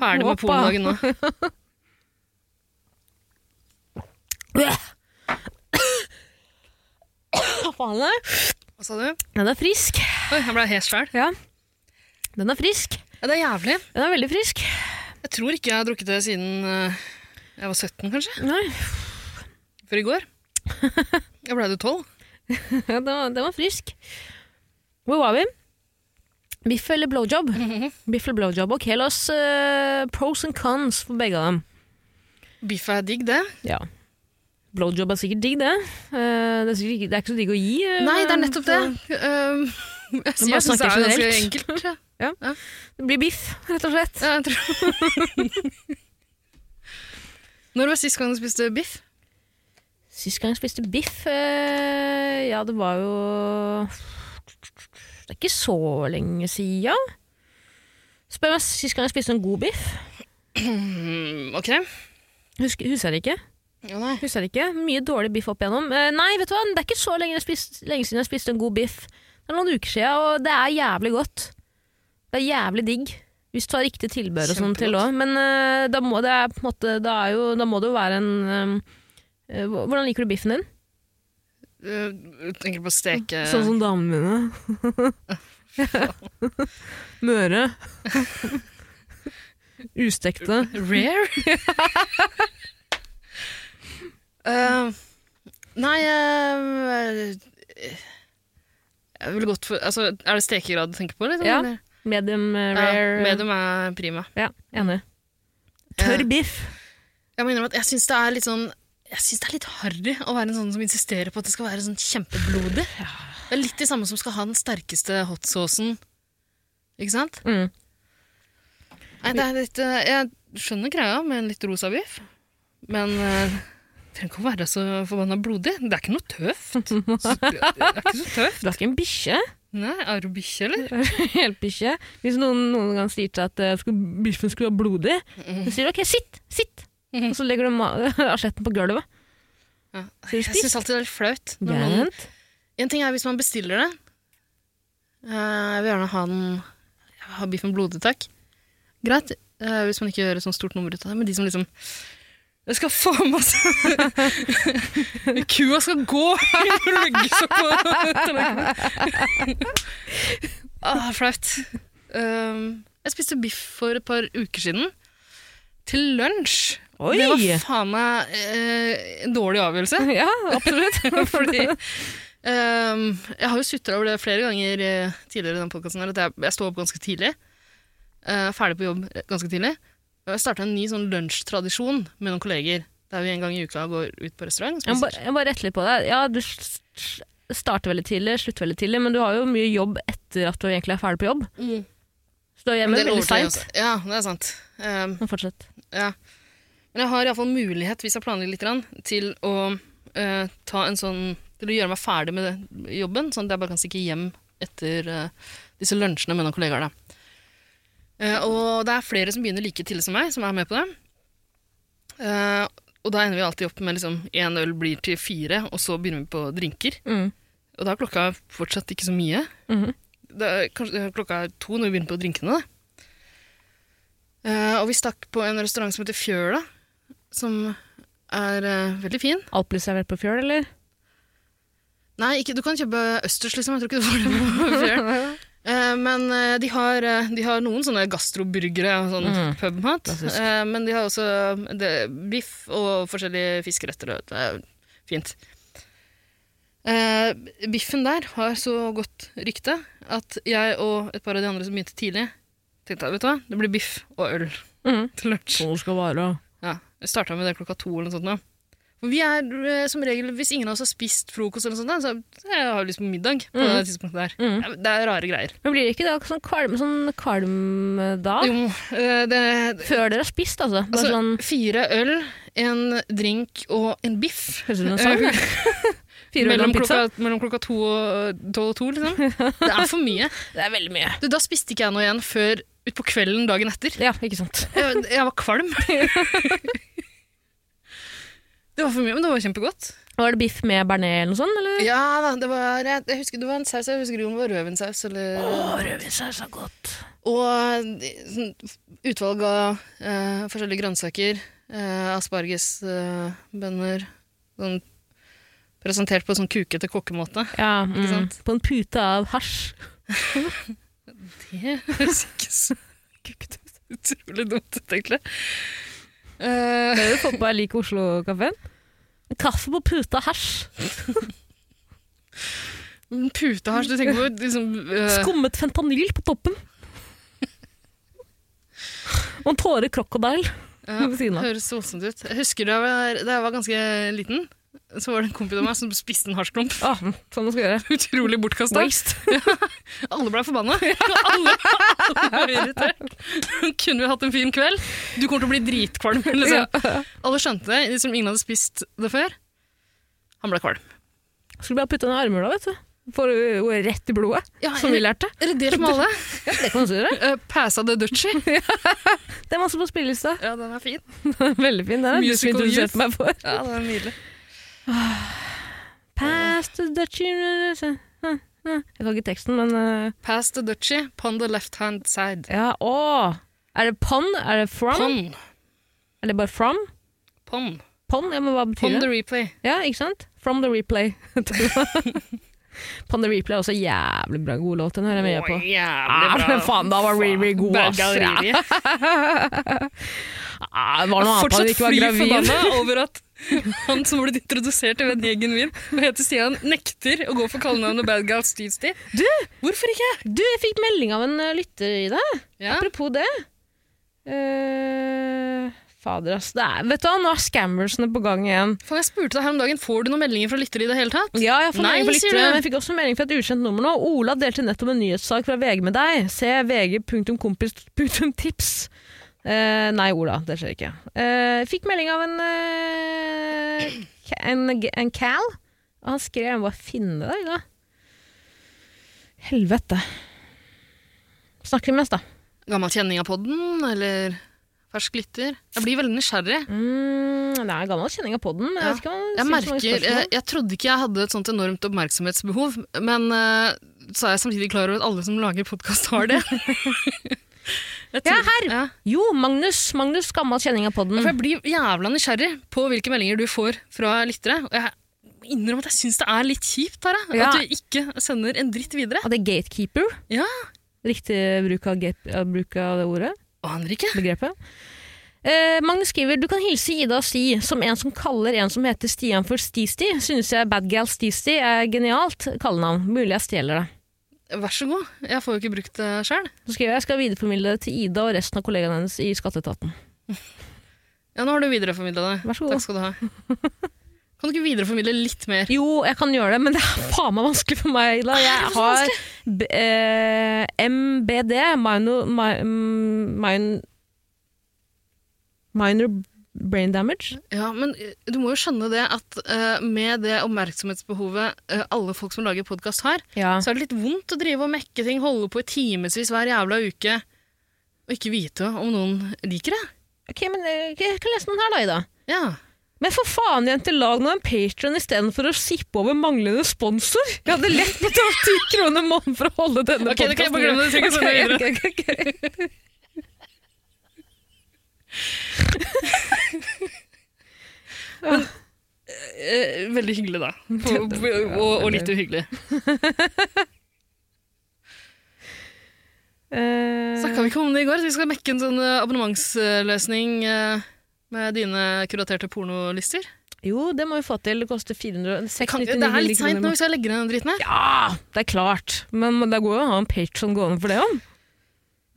C: Ferdig med pornodagen nå.
B: Hva faen er det?
C: Hva sa du?
B: Den er frisk.
C: Oi, jeg ble helt sjæl.
B: Den er frisk.
C: Ja, det er jævlig.
B: Den er veldig frisk.
C: Jeg tror ikke jeg har drukket det siden jeg var 17, kanskje.
B: Nei,
C: Før i går. [LAUGHS] Jeg ble du 12.
B: ja, den, var, frisk. Hvor var vi? Biff eller blowjob? Biff eller blowjob. Ok, la oss uh, pros and cons for begge av dem.
C: Biff er digg, det.
B: Ja. Blowjob er sikkert digg, det. Uh, det, er sikkert, ikke- det er ikke så digg å gi. Uh,
C: Nei, det er nettopp det.
B: så
C: Um, [LAUGHS] jeg sier jeg syns det er ganske
B: generelt.
C: Ja. Ja.
B: Det blir biff, rett og slett.
C: Ja, jeg tror. [LAUGHS] Når var sist gang du spiste biff?
B: Sist gang jeg spiste biff eh, Ja, det var jo Det er ikke så lenge sia. Spør meg sist gang jeg spiste en god biff. [CLEARS THROAT]
C: Ok.
B: Husker, husker jeg det ikke.
C: Ja, nei.
B: Husker jeg det ikke. Mye dårlig biff opp igjennom. Eh, nei, vet du hva, det er ikke så lenge, spist, lenge siden jeg spiste en god biff. Det er noen uker siden, og det er jævlig godt. Det er jævlig digg. Hvis du har riktig tilbehør og sånn til òg. Men uh, da må det måte, da, jo, da må det jo være en eh, Hvordan liker du biffen din?
C: Jeg tenker på å steke
B: Sånn som damene mine. [LAUGHS] Møre. [LAUGHS] Ustekte.
C: Rare? uh, nei uh, Jeg ville gått for altså, Er det stekegrad du tenker på? Liksom,
B: Ja.
C: eller?
B: Medium rare.
C: Ja, medium er prima.
B: Ja, enig. Tørr biff.
C: Jeg må innrømme at jeg syns det er litt sånn Jeg synes det er litt harry å være en sånn som insisterer på at det skal være sånn kjempeblodig. Det er litt de samme som skal ha den sterkeste hotsaucen. Ikke sant?
B: Mm.
C: Nei, det er litt, eh, jeg skjønner greia med en litt rosa biff, men eh, det trenger ikke å være så forbanna blodig. Det er ikke noe tøft. [LAUGHS] Så Det er ikke så tøft.
B: Du er ikke en bikkje.
C: Nei, Er du bikkje, eller? [LAUGHS]
B: Helt bikkje. Hvis noen noen gang sier til at uh, biffen skulle være blodig, så sier du ok, sitt, sitt. [LAUGHS] Og så legger du [LAUGHS] asjetten på gulvet.
C: Ja. Jeg syns alltid det er litt flaut. En ting er hvis man bestiller det. Eh, jeg vil gjerne ha den ha biffen blodig, takk. Greit, eh, hvis man ikke gjør et sånt stort nummer ut av det. Men de som liksom Jeg skal få [LAUGHS] med seg Kua skal gå og legge seg på ah, flaut. Um, jeg spiste biff for et par uker siden. Til lunsj.
B: Oi!
C: Det var faen meg eh, en dårlig avgjørelse. [LAUGHS]
B: Ja, absolutt. [LAUGHS]
C: Fordi um, Jeg har jo sutra over det flere ganger eh, tidligere i den podcasten at jeg, jeg står opp ganske tidlig. Uh, ferdig på jobb ganske tidlig. Og jeg starta en ny sånn lunsjtradisjon med noen kolleger. Der vi en gang i uka går ut på restaurant.
B: Jeg må jeg må bare rette litt på deg. Ja, du starter veldig tidlig, slutter veldig tidlig, men du har jo mye jobb etter at du egentlig er ferdig på jobb.
C: Mm.
B: Så du er hjemme veldig seint.
C: Ja, det er sant. Um,
B: Men fortsett.
C: Ja. Men jeg har iallfall mulighet, hvis jeg planlegger litt, til å uh, ta en sånn Til å gjøre meg ferdig med det, jobben, sånn at jeg bare kan stikke hjem etter uh, disse lunsjene med noen kollegaer. Da. Uh, og det er flere som begynner like tidlig som meg, som er med på det. Og da ender vi alltid opp med liksom én øl blir til fire, og så begynner vi på drinker.
B: Mm.
C: Og da er klokka fortsatt ikke så mye.
B: Mm
C: Det er kanskje klokka er to når vi begynner på drinkene. Da. Eh, og vi stakk på en restaurant som heter Fjøla, som er eh, veldig fin.
B: Alt blir servert på fjøl, eller?
C: Nei, ikke, du kan kjøpe østers, liksom. Jeg tror ikke du får det på [LAUGHS] Fjøl. [LAUGHS] Eh, men de, har, de har noen sånne gastroburgere og sånn
B: Mm.
C: pubmat. Men de har også det, biff og forskjellige fiskeretter. Det er fint. Biffen der har så godt rykte at jeg og et par av de andre som begynte tidlig, tenkte jeg, vet du hva, det blir biff og øl
B: Mm.
C: til lunsj.
B: Sånn det skal være.
C: Ja, Vi starta med det klokka to eller noe sånt nå. For vi er eh, som regel, hvis ingen av oss har spist frokost eller noe sånt, da, så jeg har lyst på middag på
B: Mm.
C: det tidspunktet der.
B: Mm.
C: Det er rare greier.
B: Men blir det ikke da sånn kvalm, sånn kvalm da?
C: Jo, eh, det,
B: Før dere har spist, altså? Bare
C: altså,
B: sånn,
C: fire øl, en drink og en biff.
B: høres ut som en sang? [LAUGHS]
C: mellom, klokka, mellom klokka to og tolv og to, liksom. [LAUGHS] Det er for mye.
B: Det er veldig mye.
C: Du, da spiste ikke jeg noe igjen før utpå kvelden dagen etter.
B: Ja, ikke sant. [LAUGHS]
C: Jeg, jeg var kvalm. [LAUGHS] Det var for mye, men det var kjempegodt.
B: Var det biff med bearnés eller noe sånt? Eller?
C: Ja da, det var, jeg, jeg husker det var en saus, jeg husker ikke om det var rødvinssaus. eller
B: rødvinsaus er godt.
C: Og sånn, utvalg av eh, forskjellige grønnsaker. Eh, Aspargesbønner. eh, sånn, Presentert på sånn kukete kokkemåte.
B: Ja, mm,
C: sant?
B: på en pute av hasj. [LAUGHS]
C: Det høres ikke så kukete ut. Utrolig dumt ut, egentlig. Eh,
B: Har du fått på Jeg liker Oslo-kaffen? Kaffe på pute av hasj.
C: Putehasj, du tenker på liksom uh...
B: Skummet fentanyl på toppen. Og en tåre krokodil
C: ja,
B: ved siden av.
C: Høres voldsomt ut. Jeg husker da jeg var, da jeg var ganske liten, så var det en kompis av meg som spiste en hasjklump.
B: Ah, sånn skal gjøre.
C: Utrolig bortkasta. [LAUGHS]
B: Ja.
C: Alle ble forbanna. [LAUGHS] [LAUGHS] alle, alle ble irritert. Kunne vi hatt en fin kveld? Du kommer til å bli dritkvalm. Liksom. Alle skjønte det, liksom ingen hadde spist det før. Han ble kvalm.
B: Skulle bare putte den i armhula, vet du. Jo rett i blodet,
C: Ja,
B: som vi lærte.
C: Eller delt med alle.
B: Det kan du gjøre.
C: Uh, Passa the Dutchie.
B: Det er masse på spillelista.
C: Ja, den er fin.
B: Veldig fin. Den er du som
C: Musical
B: introduserte meg for.
C: Ja, den er nydelig. [SIGHS]
B: Past the Dutch Jeg kan ikke teksten, men uh,
C: Pass the Dutchy, pon the left hand side.
B: Ja, å! Er det pon? Er det from?
C: Pon.
B: det bare from?
C: Pon.
B: Pon? Ja, men hva betyr
C: Pon
B: betyr
C: the replay.
B: Ja, ikke sant? From the replay. [LAUGHS] [LAUGHS] the replay er også jævlig bra god låt. Den hører jeg mye på.
C: Å, jævlig bra.
B: Ah, faen, da var Riri god, ass. Ja. [LAUGHS] Ah, det var noe annet han
C: Fortsatt
B: ikke var
C: fly
B: gravid.
C: forbanna over at han som ble introdusert til vennegjengen min og heter Stian, nekter å gå for kallenavnet Bad Gal Steve.
B: Du,
C: Hvorfor ikke?
B: du, jeg fikk melding av en eh, lytter i det.
C: Ja.
B: Apropos det. Eh, fader, ass. Det er, vet du hva, nå er scammersene på gang igjen.
C: For jeg spurte deg her om dagen, får du noen meldinger fra lyttere i det hele tatt?
B: Ja, jeg får
C: Nei,
B: fra lyttere, men jeg fikk også melding fra et ukjent nummer nå. Ola delte nettopp en nyhetssak fra VG med deg. Se vg.kompis.tips. Uh, nei, Ola, det skjer ikke. Uh, fikk melding av en, uh, en, en Cal. Og han skrev Jeg må bare finne deg, da. Helvete. vi mest, da.
C: Gammel kjenning av podden, eller fersk glitter. Jeg blir veldig nysgjerrig.
B: Mm, det er gammel kjenning av podden. Jeg,
C: Ja. Jeg merker, jeg, jeg trodde ikke jeg hadde et sånt enormt oppmerksomhetsbehov, men uh, så er jeg samtidig klar over at alle som lager podkast, har det. [LAUGHS]
B: Ja, her!
C: Ja.
B: Jo, Magnus. Magnus, gammel kjenning av podden.
C: For jeg blir jævla nysgjerrig på hvilke meldinger du får fra lyttere. Og jeg innrømmer at jeg syns det er litt kjipt, Tara,
B: Ja.
C: at du ikke sender en dritt videre.
B: Og det er gatekeeper.
C: Ja.
B: Riktig bruk av bruk av det ordet.
C: Aner ikke.
B: begrepet. Eh, Magnus skriver du kan hilse Ida og si som en som kaller en som heter Stian for Stisti. Synes jeg Bad Gal Stisti er genialt kallenavn. Mulig jeg stjeler det.
C: Vær så god. Jeg får jo ikke brukt det sjøl.
B: Så skriver jeg jeg skal videreformidle det til Ida og resten av kollegaene hennes i Skatteetaten.
C: Ja, nå har du videreformidla det.
B: Vær så god.
C: Takk skal du ha. [LAUGHS] Kan du ikke videreformidle litt mer?
B: Jo, jeg kan gjøre det, men det er faen meg vanskelig for meg, Ida. Jeg har eh, MBD, minor, mi- mm, minor brain damage.
C: Ja, men eh, du må jo skjønne det at eh, med det oppmerksomhetsbehovet eh, alle folk som lager podkast har,
B: Ja.
C: så er det litt vondt å drive og mekke ting, holde på i timevis hver jævla uke, og ikke vite om noen liker det.
B: Ok, men eh, jeg kan lese noen her da, Ida.
C: Ja.
B: Men for faen, jenter, lag nå en patron istedenfor å sippe over manglende sponsor. Jeg hadde lett betalt ti kroner måneden for å holde denne
C: Ok, podkasten. kan jeg bare glemme, du trenger ikke sende videre.
B: Ok, ok, ok, ok.
C: Eh, veldig hyggelig, da. Og, og, og litt uhyggelig.
B: Eh,
C: Snakka vi ikke om det i går? Vi skal mekke en sånn eh, abonnementsløsning med dine kuraterte pornolister.
B: jo, det må vi få til. Det koster 400
C: Kan,
B: 699
C: det er litt seint
B: nå,
C: når vi skal legge ned den dritten her.
B: Ja, det er klart. Men det går jo å ha en patron gående for det òg.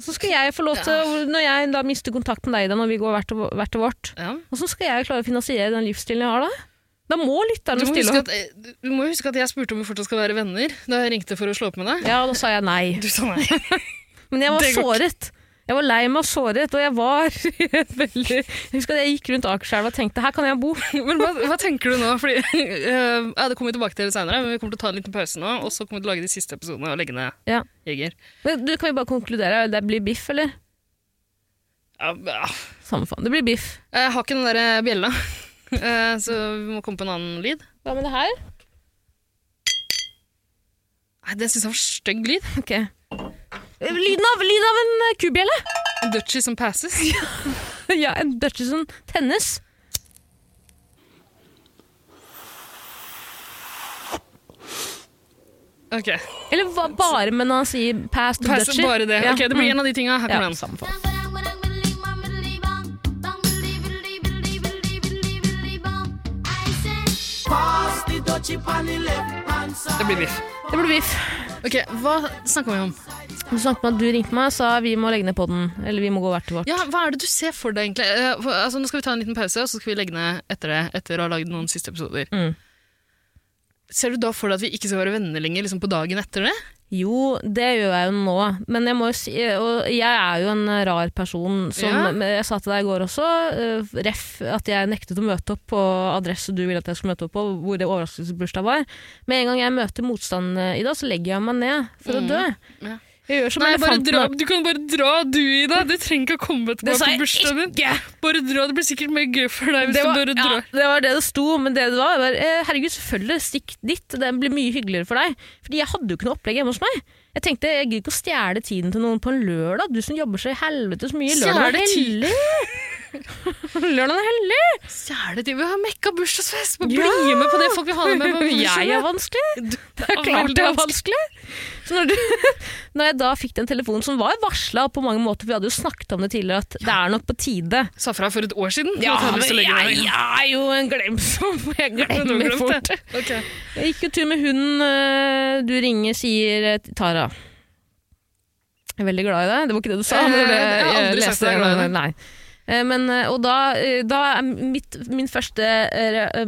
B: Så skal jeg få lov til, når jeg da mister kontakt med deg da, når vi går hvert til, hvert til vårt,
C: Ja.
B: hvordan skal jeg klare å finansiere den livsstilen jeg har da? Da må lytterne stille opp.
C: at, eh, du må huske at jeg spurte om vi fortsatt skal være venner da jeg ringte for å slå opp med deg.
B: Ja, da sa jeg nei.
C: Du sa nei. [LAUGHS]
B: Men jeg var
C: såret. Ikke.
B: såret. Jeg var lei meg og såret, og jeg var [LAUGHS] veldig Jeg husker at jeg gikk rundt Akerselva og tenkte her kan jeg bo. [LAUGHS]
C: Men hva, hva tenker du nå? Fordi, uh, [LAUGHS] ja, det kommer vi tilbake til senere, men vi kommer til å ta en liten pause nå, og så kommer vi til å lage de siste episodene og legge ned
B: Ja.
C: Jeger.
B: Men Du, kan vi bare konkludere? Det blir biff, eller?
C: Ja, ja.
B: Samme faen. Det blir biff.
C: Jeg har ikke den der bjella, eh, så vi må komme på en annen lyd.
B: Hva med det her?
C: Nei, Den syns jeg var stygg lyd.
B: Ok. Lyden av, lyden av en eh, kubjelle!
C: En duchy som passes. [LAUGHS]
B: ja, en Dutchison tennes.
C: Ok,
B: Eller hva, bare med når han sier pass to
C: Pass,
B: Dutchy.
C: bare det.
B: Ja.
C: Ok, Det blir en av de tinga. Her
B: ja,
C: kommer den.
B: samme faen.
C: Det blir biff.
B: Det blir biff.
C: Ok, Hva snakker vi om?
B: Du snakket med at du ringte meg og sa vi må legge ned podden. Eller vi må gå hvert til vårt.
C: Ja, Hva er det du ser for deg, egentlig? Eh, for, altså, nå skal vi ta en liten pause, og så skal vi legge ned etter det, etter å ha lagd noen siste episoder.
B: Mm.
C: Ser du da for deg at vi ikke skal være venner lenger liksom på dagen etter det?
B: Jo, det gjør jeg jo nå, men jeg må jo si Og jeg er jo en rar person som
C: Ja.
B: Jeg sa til deg i går også, eh, ref at jeg nektet å møte opp på adresse du ville at jeg skulle møte opp på, hvor det overraskelsesbursdag var. Med en gang jeg møter motstand i dag, så legger jeg meg ned for å
C: Mm.
B: dø.
C: Ja.
B: Jeg gjør som
C: Nei, bare
B: elefanten.
C: dra, du kan bare dra, du, Ida. Du trenger ikke å komme tilbake på bursdagen din. Bare dra, Det blir sikkert mer gøy for deg hvis
B: Det
C: du
B: var,
C: drar.
B: ja, det var det det sto, men det det var, var eh, herregud, selvfølgelig, stikk dit. Det blir mye hyggeligere for deg. Fordi jeg hadde jo ikke noe opplegg hjemme hos meg. Jeg tenkte, jeg gidder ikke å stjele tiden til noen på en lørdag. Du som jobber så i helvete så mye. Lørdag
C: Stjele tid?
B: Hellig. [LAUGHS] Lørdag er hellig.
C: Stjele. Vi har mekka bursdagsfest! Bare
B: Ja.
C: Bli med på det folk vil ha deg med på
B: Jeg er vanskelig.
C: Du-
B: Det er klart det er vanskelig. Så når, du, [LAUGHS] når jeg da fikk den telefonen som var varsla på mange måter, for vi hadde jo snakket om det tidligere, at det er nok på tide.
C: Sa fra for et år siden.
B: Ja,
C: jeg
B: men jeg, jeg er jo en glemsom. [LAUGHS] Jeg glemmer fort.
C: Okay.
B: Jeg gikk jo tur med hunden. øh, Du ringer, sier øh, Tara. Jeg er veldig glad i deg. Det var ikke det du sa.
C: Eh,
B: men det,
C: jeg har
B: leste
C: sagt at jeg
B: Eh, Men, øh, og da, øh, da er mitt, min første,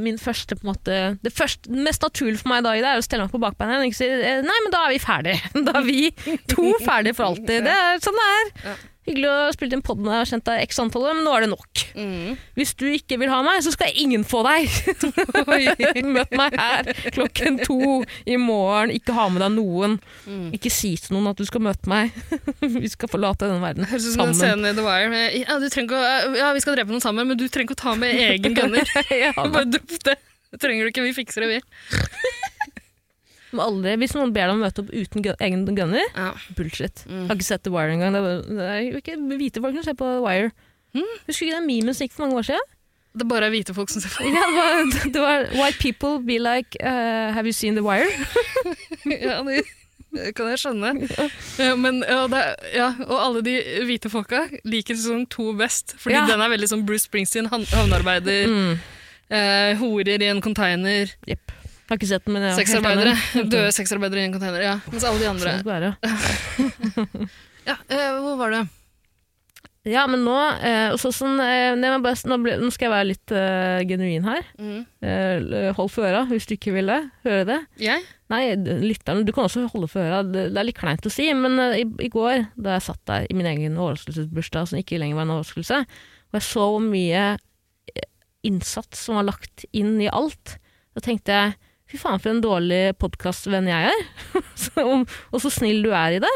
B: min første måte, Det første, mest naturlige for meg da er å stelle meg på bakbeina og si eh, nei, men da er vi ferdige. [LAUGHS] Da er vi to ferdige for alltid. Det er sånn det er. Hyggelig å spilt inn podden og kjent deg x antallet, men nå er det nok.
C: Mm.
B: Hvis du ikke vil ha meg, så skal ingen få deg. [LAUGHS] [LAUGHS] Møt meg her klokken to i morgen. Ikke ha med deg noen.
C: Mm.
B: Ikke si til noen at du skal møte meg. [LAUGHS] Vi skal forlate denne verden
C: Høres
B: sammen.
C: scenen i The Wire. med, Ja, å, ja, vi skal drepe noen sammen, men du trenger ikke å ta med egen gunner.
B: ja,
C: Bare dropp det. Det trenger du ikke, vi fikser det, vi.
B: Men aldri, hvis noen ber deg om å møte opp uten gun, egen gunner,
C: Ja.
B: bullshit.
C: Mm.
B: Jeg har ikke sett The Wire engang. Det er, det jo ikke hvite folk som ser på The Wire.
C: Mm.
B: Husker ikke den memen som gikk for mange år siden?
C: Det er bare hvite folk som ser på.
B: Ja, det, var, det var White people be like uh, Have you seen The Wire? [LAUGHS]
C: Ja, det, det kan jeg skjønne. [LAUGHS] Ja, men, ja, det, ja, og alle de hvite folka liker sesong to best, fordi den er veldig som Bruce Springsteen, havnearbeider,
B: Mm.
C: eh, horer i en container,
B: Jepp. Har ikke sett den, men jeg er
C: sexarbeidere, [LAUGHS] døde sexarbeidere i en container, ja. Mens alle de andre. [LAUGHS] Ja, øh, hvor var det?
B: Ja, men nå øh, så sånn, øh, nei, men bare, nå, ble, nå skal jeg være litt genuin her.
C: Mm.
B: Hold for øra hvis du ikke vil det. Høre det.
C: Jeg?
B: Nei, lytteren, du kan også holde for øra. Det, det er litt kleint å si, men i, i går, da jeg satt der i min egen overraskelsesbursdag, som ikke lenger var en overraskelse, og jeg så hvor mye innsats som var lagt inn i alt, da tenkte jeg fy faen for en dårlig podkastvenn jeg er. [LAUGHS] Så- og så snill du er i det.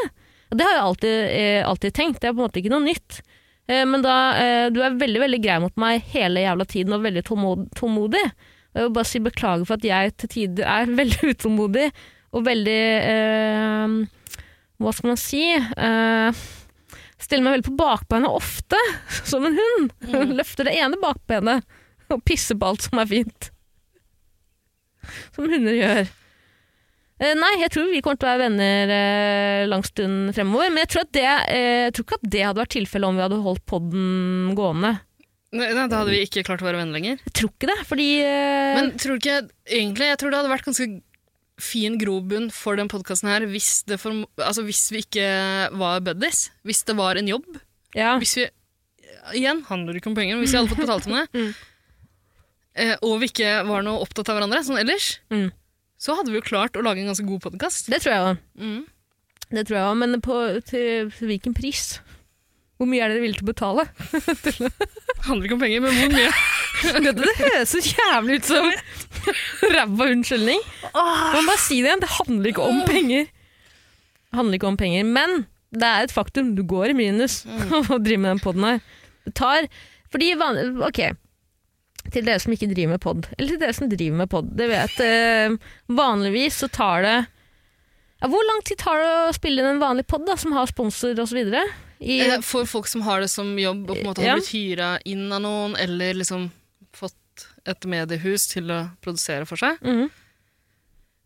B: Det har jeg alltid, eh, alltid tenkt. Det er på en måte ikke noe nytt. Eh, men da, eh, du er veldig veldig grei mot meg hele jævla tiden og veldig tålmod, tålmodig. Og jeg vil bare si beklager for at jeg til tider er [LAUGHS] veldig utålmodig og veldig eh, Hva skal man si? Eh, stiller meg veldig på bakbeina ofte, [LAUGHS] som en hund. Løfter det ene bakbenet og pisser på alt som er fint. [LAUGHS] Som hunder gjør. Eh, nei, jeg tror vi kommer til å være venner eh, lang stund fremover. Men jeg tror, at det, eh, jeg tror ikke at det hadde vært tilfellet om vi hadde holdt podden gående.
C: Nei, nei, da hadde vi ikke klart å være venner lenger.
B: Jeg tror ikke det, fordi eh,
C: Men tror du ikke egentlig Jeg tror det hadde vært ganske fin grobunn for den podkasten her hvis, det for, altså hvis vi ikke var buddies. Hvis det var en jobb.
B: ja.
C: Hvis vi Igjen, handler det ikke om penger, men hvis vi hadde fått betalt om det, [LAUGHS]
B: Mm.
C: Eh, og vi ikke var noe opptatt av hverandre sånn ellers,
B: Mm.
C: så hadde vi jo klart å lage en ganske god podkast.
B: Det tror jeg òg.
C: Mm.
B: Det tror jeg også, men på, til, til hvilken pris? Hvor mye er dere villige til å betale?
C: det [LAUGHS] Handler ikke om penger, men hvor mye? [LAUGHS]
B: det, det høres så jævlig ut som ræva unnskyldning. Man bare si det igjen, det handler ikke om penger. Det handler ikke om penger, men det er et faktum. Du går i minus [LAUGHS] og driver med den podden her. Det tar Fordi van, Ok. Til dere som ikke driver med pod, eller til dere som driver med pod. Det vet eh, Vanligvis så tar det ja, Hvor lang tid tar det å spille inn en vanlig pod som har sponsor osv.?
C: Eh, For folk som har det som jobb og på en måte har
B: Ja.
C: blitt hyra inn av noen, eller liksom fått et mediehus til å produsere for seg.
B: Mm
C: -hmm.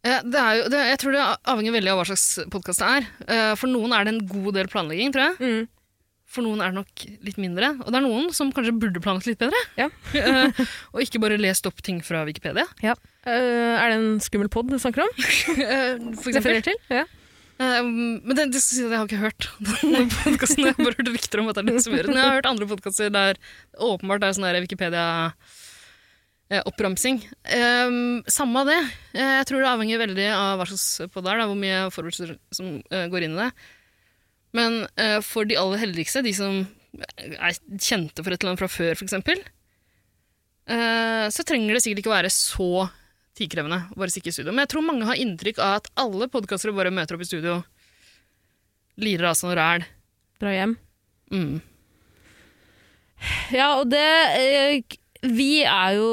C: Det er jo, det, jeg tror det avhenger veldig av hva slags podkast det er. Eh, For noen er det en god del planlegging, tror jeg.
B: Mm.
C: For noen er det nok litt mindre. Og det er noen som kanskje burde planlagt litt bedre.
B: Ja.
C: uh, og ikke bare lest opp ting fra Wikipedia.
B: Eh, er det en skummel pod du snakker om?
C: uh, [LAUGHS] For eksempel.
B: Til? Ja.
C: Uh, Men det, det skal si at jeg har ikke hørt [LAUGHS] denne podkasten. Jeg har bare hørt rykter om at det er den som gjør den. Jeg har hørt andre podkaster der åpenbart er sånn der Wikipedia eh, oppramsing. Ehm, samme av det. Jeg tror det avhenger veldig av hva slags pod det er, hvor mye forberedelser som uh, går inn i det. Men uh, for de aller heldigste, de som er kjente for et eller annet fra før, f.eks., eksempel, eh, så trenger det sikkert ikke være så tidkrevende å bare stikke i studio. Men jeg tror mange har inntrykk av at alle podkastere bare møter opp i studio, lirer av seg noe ræl.
B: Dra hjem.
C: Mm.
B: Ja, og det eh, Vi er jo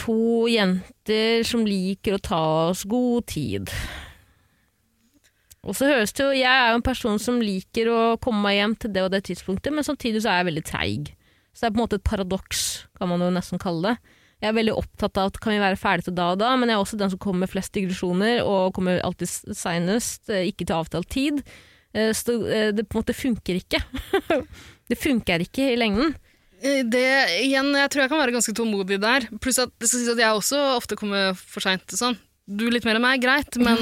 B: to jenter som liker å ta oss god tid. Og så høres det jo Jeg er jo en person som liker å komme meg hjem til det og det tidspunktet, men samtidig så er jeg veldig treig. Så det er på en måte et paradoks, kan man jo nesten kalle det. Jeg er veldig opptatt av at kan vi være ferdige til da og da, men jeg er også den som kommer med flest digresjoner og kommer alltid seinest, eh, ikke til avtalt tid. Eh, Så eh, det på en måte funker ikke. [LAUGHS] det funker ikke i lengden.
C: Det, igjen, jeg tror jeg kan være ganske tålmodig der. Pluss at at jeg også ofte kommer for seint. Sånn. Du litt mer enn meg, greit, men,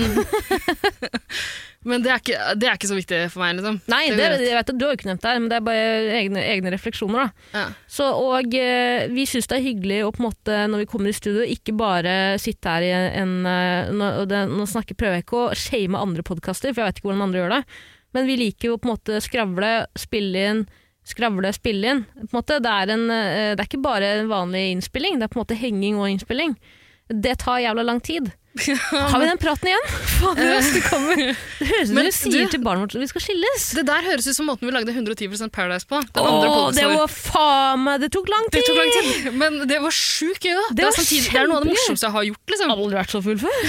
C: [LAUGHS] men det, er ikke, det er ikke så viktig for meg. Liksom.
B: Nei,
C: Det
B: det, jeg vet du har jo ikke nevnt det her, men det er bare egne, egne refleksjoner. da.
C: Ja.
B: Så, og eh, vi syns det er hyggelig å på en måte, når vi kommer i studio, ikke bare sitte her i en eh, Nå, nå snakker, prøver jeg ikke å shame andre podkaster, for jeg vet ikke hvordan andre gjør det, men vi liker jo på en måte skravle, spille inn, skravle, spille inn. På en måte, det, er en, eh, det er ikke bare en vanlig innspilling, det er på en måte henging og innspilling. Det tar jævla lang tid. Har vi den praten igjen? [LAUGHS] Fader, ass, det kommer. [LAUGHS] Det høres ut som du sier
C: du-
B: til barnet vårt at vi skal skilles.
C: Det der høres ut som måten vi lagde 110 Paradise på. Den
B: Åh, det var faen meg Det tok lang tid!
C: Det tok lang tid, men det var sjukt gøy. da.
B: Det
C: Det, samtidig- det er noe av det morsomste jeg har gjort. liksom.
B: Aldri vært så full før.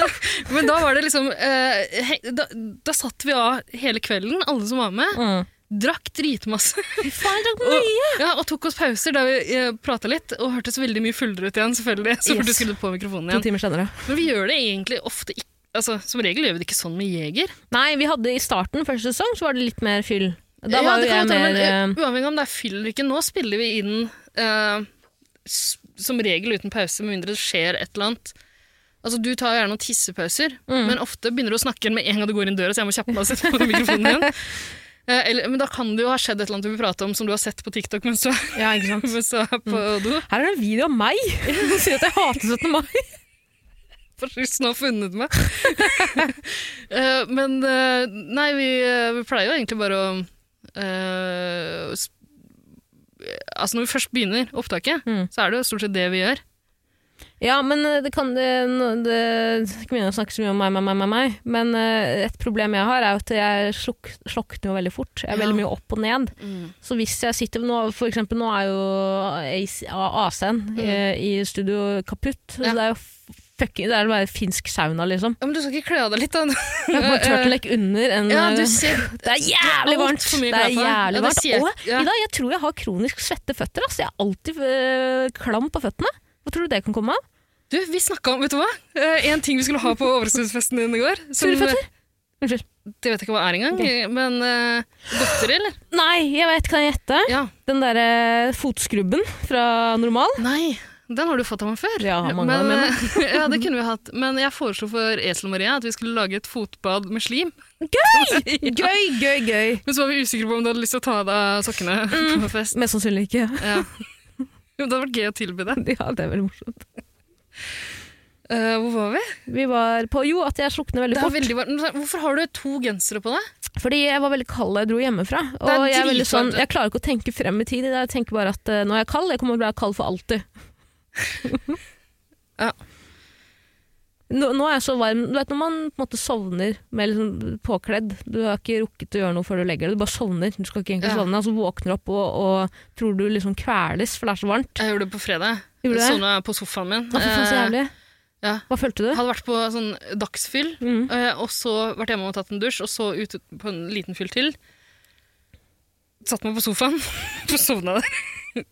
B: [LAUGHS]
C: Men da var det liksom uh, he, da, da satt vi av hele kvelden, alle som var med.
B: Mm.
C: Drakk dritmasse.
B: Faen, drakk mye.
C: Og, ja, og tok oss pauser da vi eh, prata litt, og hørtes veldig mye fullere ut igjen. selvfølgelig, så fort
B: Yes.
C: du skulle på mikrofonen
B: To
C: igjen.
B: timer senere.
C: Men vi gjør det egentlig ofte ikke altså, Som regel gjør vi det ikke sånn med Jeger.
B: Nei, vi hadde i starten første sesong, så var det litt mer fyll. Da
C: Ja,
B: var
C: det
B: jo jeg mer eh,
C: eh, Uavhengig om det er fyll eller ikke, nå spiller vi inn eh, som regel uten pause, med mindre det skjer et eller annet. Altså, Du tar gjerne noen tissepauser,
B: Mm.
C: men ofte begynner du å snakke med en gang du går inn døra, så jeg må kjappe meg og sette på mikrofonen igjen. [LAUGHS] Eh, eller, men da kan det jo ha skjedd et eller annet du vil prate om som du har sett på TikTok mens du,
B: Ja, ikke sant. [LAUGHS]
C: mens er på do.
B: Her er det en video av meg [LAUGHS] som sier at jeg hater 17. mai. [LAUGHS]
C: Nå har funnet meg. Eh, men eh, nei, vi, vi pleier jo egentlig bare å uh, Altså Når vi først begynner opptaket,
B: Mm.
C: så er det jo stort sett det vi gjør.
B: Ja, men eh, det kan det, nå- det Ikke begynne å snakke så mye om meg, meg, meg, meg. Men eh, et problem jeg har, er at jeg sluk, slukner jo veldig fort. Jeg er
C: Ja.
B: veldig mye opp og ned. Så hvis jeg sitter nå, For eksempel nå er jo AC-en mm. i, i studio kaputt. Så
C: Mm. Ja.
B: det er jo fucking Det er bare finsk sauna, liksom.
C: Ja, men du skal ikke kle av deg litt, da? [LAUGHS]
B: Jeg har turtleneck under en
C: Ja,
B: eh,
C: du ser
B: Det er jævlig varmt! Det er jævlig varmt. Og Ida, jeg tror jeg har kronisk svette føtter. ass. Jeg er alltid øh, klam på føttene. Hva tror du det kan komme av?
C: Du, vi snakka om Vet du hva? Eh, en ting vi skulle ha på overraskelsesfesten din i går. som-
B: Sure føtter? Unnskyld.
C: Det vet jeg ikke hva er engang. Men uh, godteri, eller?
B: Nei, jeg vet, kan jeg gjette?
C: Ja.
B: Den derre fotskrubben fra Normal.
C: Nei, den har du fått av meg før.
B: Ja, mange
C: men,
B: av dem,
C: eh, [LAUGHS] ja, det kunne vi hatt. Men jeg foreslo for Esel-Maria at vi skulle lage et fotbad med slim.
B: Gøy! [LAUGHS] Gøy, gøy, gøy.
C: Men så var vi usikre på om du hadde lyst til å ta av deg sokkene
B: Mm.
C: på fest.
B: Mest sannsynlig ikke.
C: Ja. [LAUGHS] [LAUGHS] Det hadde vært gøy å tilby det. [LAUGHS]
B: Ja, det er veldig morsomt.
C: Uh, hvor var vi?
B: Vi var på Jo, at jeg slukner veldig fort.
C: veldig. Hvorfor har du to gensere på deg?
B: Fordi jeg var veldig kald da jeg dro hjemmefra. Og jeg, sånn, jeg klarer ikke å tenke frem i tid. Jeg tenker bare at når jeg er kald, jeg kommer til å bli kald for alltid.
C: Ja.
B: Nå, nå er jeg så varm Du vet når man på en måte sovner med liksom påkledd Du har ikke rukket å gjøre noe før du legger deg. Du bare sovner. Du skal ikke egentlig
C: Ja.
B: sovne. Og så våkner du opp og, og tror du liksom kveles, for det er så varmt.
C: Jeg gjorde det på fredag.
B: Gjorde?
C: Sovna på sofaen min.
B: Fy faen, så
C: Eh,
B: jævlig.
C: ja.
B: Hva følte du?
C: Hadde vært på sånn dagsfyll,
B: Mm.
C: eh, og så vært hjemme og tatt en dusj, og så ut på en liten fyll til. Satt meg på sofaen, [LAUGHS] og sovna der.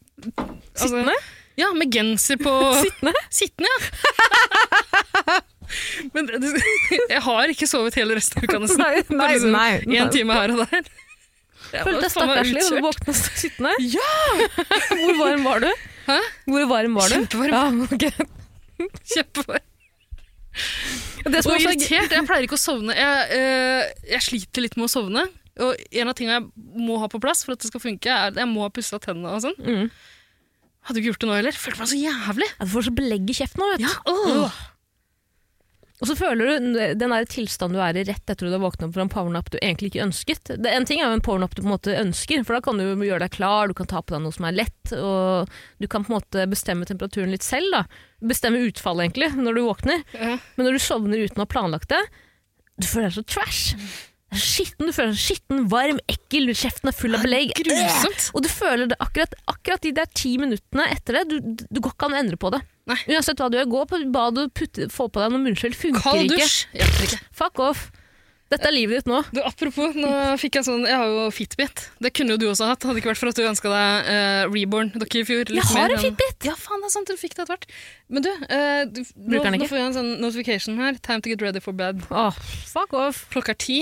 C: Altså,
B: Sittende?
C: Ja, med genser på
B: Sittende?
C: Sittende, ja. [LAUGHS] Men [LAUGHS] jeg har ikke sovet hele resten av uka, nesten.
B: Nei, nei,
C: liksom
B: nei.
C: En time her og der.
B: Følte deg stakkarslig, da du våkna sittende? Ja! [LAUGHS] Hvor varm var du?
C: Hæ?
B: Hvor varm var du?
C: Kjempevarm.
B: Ja, ok. [LAUGHS]
C: Kjempevarm.
B: Det som
C: Og
B: også er
C: irritert. Jeg pleier ikke å sovne. Jeg, eh, jeg sliter litt med å sovne. Og en av tingene jeg må ha på plass for at det skal funke, er at jeg må ha pussa tennene og sånn.
B: Mm.
C: Hadde du ikke gjort det nå heller? Følte meg så jævlig.
B: Ja, Du får så belegg i kjeften nå, vet du.
C: Ja, åh.
B: Og så føler du den der tilstanden du er i rett etter du har våknet opp fra en powernap du egentlig ikke ønsket. Det, en ting er jo en powernap du på en måte ønsker, for da kan du gjøre deg klar, du kan ta på deg noe som er lett, og du kan på en måte bestemme temperaturen litt selv. da. Bestemme utfallet, egentlig, når du våkner. Men når du sovner uten å ha planlagt det, du føler deg så trash. Skitten, deg skitten, varm, ekkel, kjeften er full av belegg.
C: Grusomt.
B: Og du føler det akkurat, akkurat de der ti minuttene etter det, du, du går ikke an å endre på det.
C: Nei.
B: Uansett hva du gjør, gå på badet og putte, få på deg noe munnskyld. funker
C: Kald dusj. Ikke.
B: Fuck off. Dette er livet ditt nå.
C: Du, apropos, nå fikk jeg sånn Jeg har jo Fitbit. Det kunne jo du også hatt. Hadde ikke vært for at du ønska deg uh, Reborn dere i fjor.
B: Jeg har
C: mer
B: en Fitbit!
C: Ja, faen, det er sant. Du fikk det etter hvert. Men du, uh, du nå, nå får jeg en sånn notification her. Time to get ready for bed.
B: Åh, fuck off.
C: Klokka er ti.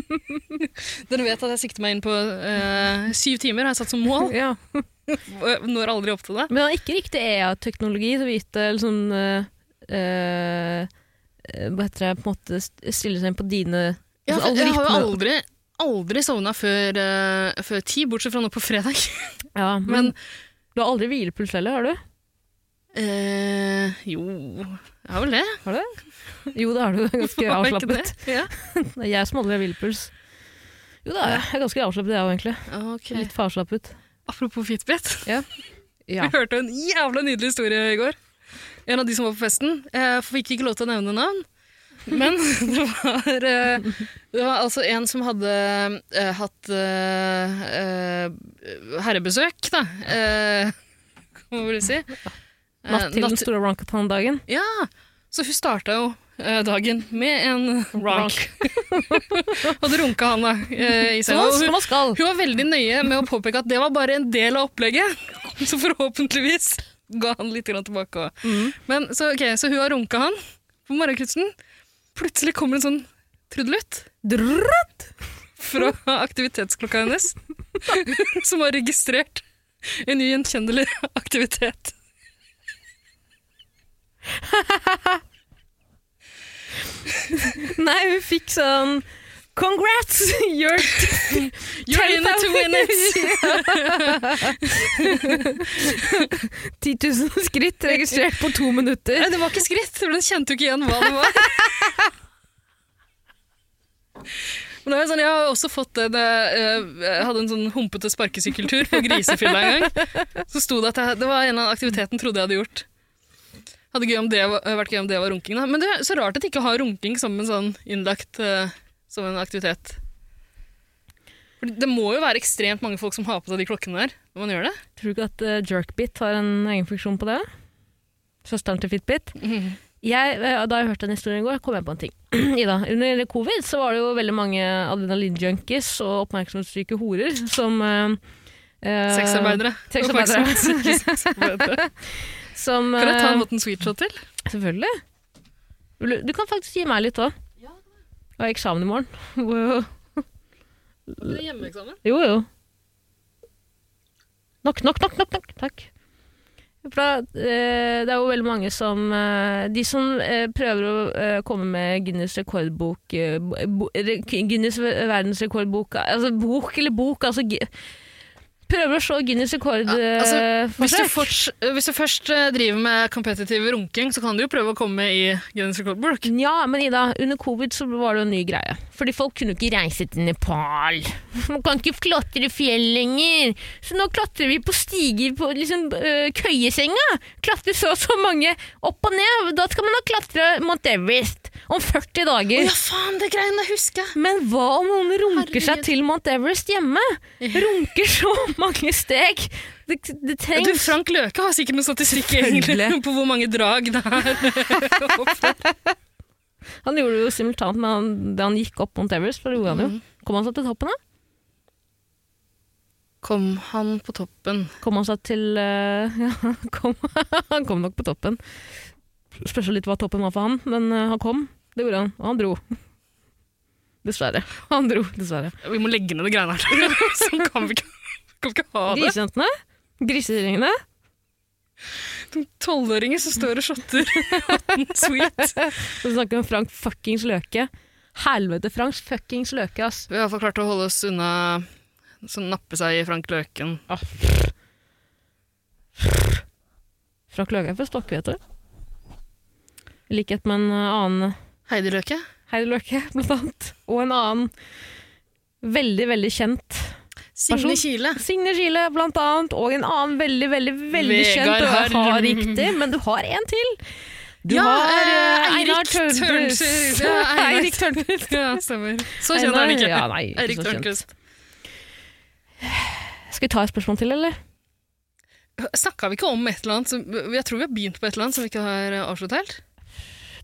C: [LAUGHS] Dere vet at jeg sikter meg inn på uh, syv timer, har jeg satt som mål.
B: Ja. [LAUGHS]
C: Når aldri opp til det.
B: Men det er ikke riktig EA-teknologi til å vite eller sånn eh, det, på en måte stille seg inn på dine
C: Ja,
B: altså,
C: jeg har jo aldri, aldri sovna før, uh, før ti, bortsett fra nå på fredag. [LAUGHS]
B: Ja, men
C: Men
B: du har aldri hvilepuls heller, har du?
C: Uh, jo Jeg har vel det.
B: Har du det? Jo, det har du. Ganske [LAUGHS] avslappet.
C: det? Ja. [LAUGHS]
B: Det er jeg som aldri har hvilepuls. Jo, det er jeg. Jeg er ganske avslappet, jeg òg, egentlig.
C: Okay.
B: Litt for avslappet.
C: Apropos Fitbit.
B: Ja.
C: Vi hørte en jævla nydelig historie i går. En av de som var på festen. Jeg fikk ikke lov til å nevne navn. Men [LAUGHS] det var, eh, det var altså en som hadde eh, hatt eh, eh, herrebesøk, da. Eh, [LAUGHS] hva vil du si? Eh,
B: Natt til den store Ronkathon-dagen.
C: Ja, så hun starta jo eh, dagen med en rank. [LAUGHS] Hadde runka han da eh, i senga. Hun,
B: man skal.
C: hun var veldig nøye med å påpeke at det var bare en del av opplegget. Så forhåpentligvis [LAUGHS] ga han litt tilbake òg.
B: Mm.
C: Men så, okay, så hun har runka han på morgenkvisten. Plutselig kommer en sånn trudelutt fra aktivitetsklokka hennes, som har registrert en ny gjenkjennelig aktivitet.
B: Nei, hun fikk sånn Congrats! [LAUGHS] You're
C: You're in to win it!
B: 10 000 [LAUGHS] skritt registrert på to minutter.
C: Nei, det var ikke skritt, for den kjente jo ikke igjen hva det var. [LAUGHS] Men det er sånn, jeg har også fått det jeg jeg hadde en sånn humpete sparkesykkeltur på Grisefylla en gang. Så sto det at jeg, det var en av aktiviteten trodde jeg hadde gjort. Hadde gøy om det var, vært gøy om det var runking. Da. Men det er så rart at de ikke har runking som en sånn innlagt eh, som en aktivitet. For det må jo være ekstremt mange folk som har på seg de klokkene der når man gjør det.
B: Tror du ikke at uh, Jerkbit har en egen funksjon på det? Søsteren til Fitbit. [LAUGHS] Jeg, eh, da jeg hørte den historien i går, kom jeg på en ting. [CLEARS THROAT] Ida, under covid så var det jo veldig mange adrenalinjunkies og oppmerksomhetssyke horer som eh, eh,
C: Sexarbeidere.
B: Sexarbeidere.
C: Sexarbeidere. [LAUGHS]
B: Som
C: Kan jeg ta en Hot Sweet Shot til?
B: Selvfølgelig. Du, du kan faktisk gi meg litt òg. Jeg har eksamen i morgen. [LAUGHS] Wow.
C: Hjemmeeksamen?
B: Jo, jo. Nok, nok, nok, nok, nok. Takk. Eh, det er jo veldig mange som eh, De som eh, prøver å komme med Guinness rekordbok bo, re, Guinness verdensrekordbok Altså bok eller bok, altså Prøver å slå Guinness rekord
C: Ja, altså,
B: eh,
C: Hvis du,
B: forsøk.
C: hvis du først eh, driver med competitive runking, så kan du jo prøve å komme i Guinness rekordbok.
B: Ja, men Ida, under covid så var det jo en ny greie. Fordi folk kunne ikke reise til Nepal. Man kan ikke klatre i fjell lenger. Så nå klatrer vi på stiger på liksom, køyesenga. Klatrer så og så mange opp og ned. Da skal man ha klatra Mount Everest om 40
C: Å
B: dager.
C: ja, faen, det greiene husker jeg!
B: Men hva om noen runker seg til Mount Everest hjemme? Runker så mange steg. Det, det
C: Du, Frank Løke har sikkert noen statistikk egentlig, [LAUGHS] på hvor mange drag det er. [LAUGHS]
B: Han gjorde det jo simultant med han, da han gikk opp Mount Everest. For det gjorde han
C: Mhm.
B: jo. Kom han seg til toppen, da?
C: Kom han på toppen?
B: Kom han seg til uh, [LAUGHS] Ja, kom, han kom nok på toppen. Spørs litt hva toppen var for han, men uh, han kom. Det gjorde han. Og han dro. Dessverre. Han dro, dessverre.
C: Vi må legge ned det greiene her. Sånn kan vi ikke, kan ikke ha det.
B: Grisejentene. Griseringene.
C: Tolvåringer som står og shotter [LAUGHS] sweet.
B: Så snakker vi om Frank fuckings Løke. Helvete, Frank fuckings Løke, ass.
C: Vi har iallfall klart å holde oss unna så nappe seg i Frank Løken.
B: Frank Løke er fra Stokke. I likhet med en annen
C: Heidi Løke.
B: Heidi Løke, blant annet. Og en annen veldig, veldig kjent
C: Signe Kile.
B: Signe Kile, blant annet. Og en annen veldig, veldig, veldig
C: Vegard
B: kjent. Jeg har riktig, men du har en til. Du
C: Ja,
B: har
C: eh,
B: eh, Einar Tørnquist. [LAUGHS]
C: Ja,
B: Eirik Tørnquist.
C: Ja, stemmer. Så kjent er han ikke.
B: Ja, nei, ikke
C: Eirik. Tørnquist.
B: Skal vi ta et spørsmål til, eller?
C: Snakka vi ikke om et eller annet som, Jeg tror vi har begynt på et eller annet som vi ikke har eh, avsluttet helt.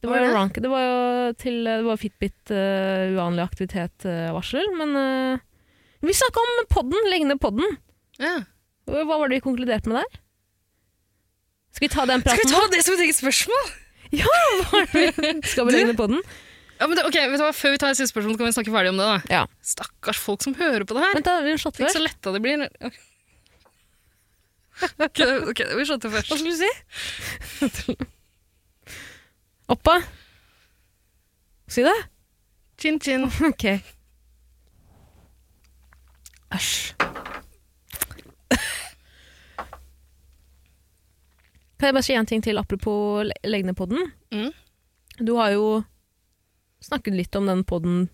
B: Det var rank, det var jo til det var Fitbit uh, uvanlig aktivitet-varsel, men eh, vi snakka om podden, lignende podden.
C: Ja.
B: Hva var det vi konkluderte med der? Skal vi ta den
C: Skal vi ta det som et eget spørsmål? Ja! [LAUGHS]
B: Skal vi liggende podden?
C: Ja, men det, ok, vet du hva? Før vi tar et siste spørsmål, kan vi snakke ferdig om det. da.
B: Ja.
C: Stakkars folk som hører på det her.
B: Vent, da. Vi har før.
C: Ikke
B: først.
C: så letta det blir. Ok, Ok, ok, vi shotter først.
B: Hva skulle du si? Oppa? Si det?
C: Chin chin.
B: Ok. Æsj. Kan jeg bare si en ting til apropos le- ned podden?
C: Mm.
B: Du har jo snakket litt om den podden.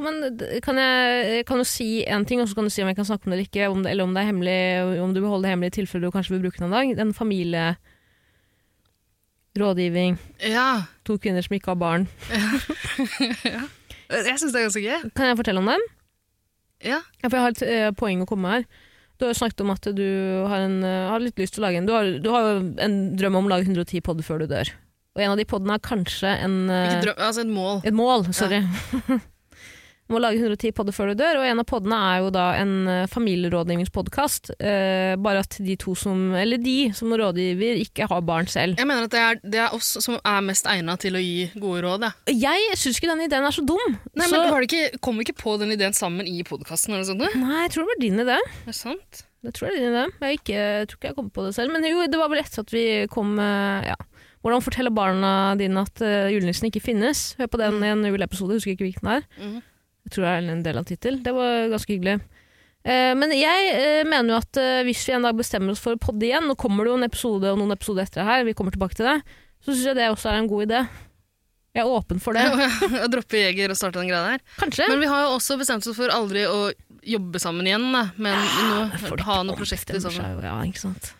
B: Man, kan jeg kan jo si en ting, og så kan du si om jeg kan snakke om det eller ikke, om det, eller om det er hemmelig, om du vil holde det hemmelig i tilfelle du kanskje vil bruke den en dag. Den familierådgivning,
C: Ja.
B: to kvinner som ikke har barn. [LAUGHS]
C: Jeg syns det er ganske gøy.
B: Kan jeg fortelle om den?
C: Ja.
B: Ja, for jeg har et eh, poeng å komme med her. Du har jo snakket om at du har, en, eh, har litt lyst til å lage en Du har, du har jo en drøm om å lage 110 podder før du dør. Og en av de poddene er kanskje en, eh,
C: Ikke drøm, altså et mål.
B: et mål. Sorry. [LAUGHS] om å lage 110 podder før du dør. Og en av poddene er jo da en eh, familierådgivningspodkast. Eh, bare at de to som Eller de som rådgiver, ikke har barn selv.
C: Jeg mener at det er, det er oss som er mest egna til å gi gode råd. Ja.
B: Jeg syns ikke den ideen er så dum.
C: Nei,
B: så,
C: men ikke, Kom vi ikke på den ideen sammen i podkasten?
B: Nei, jeg tror det var din idé.
C: Er det sant?
B: Det tror det er din idé. Jeg, ikke, jeg tror ikke jeg kom på det selv. Men jo, det var vel etter at vi kom eh, ja. Hvordan forteller barna dine at uh, julenissen ikke finnes? Hør på den i en juleepisode, husker ikke hvilken det er.
C: Mhm.
B: Jeg tror det er en del av tittelen. Det var ganske hyggelig. Eh, men jeg eh, mener jo at eh, hvis vi en dag bestemmer oss for å podde igjen, nå kommer det jo en episode og noen episoder etter det her, vi kommer tilbake til det, så syns jeg det også er en god idé. Jeg er åpen for det. [LAUGHS]
C: Å droppe Jeger og starte den greia der.
B: Kanskje.
C: Men vi har jo også bestemt oss for aldri å jobbe sammen igjen. Da. Men nå,
B: Folk
C: ha noen prosjekter sammen.
B: Ja, ikke sant.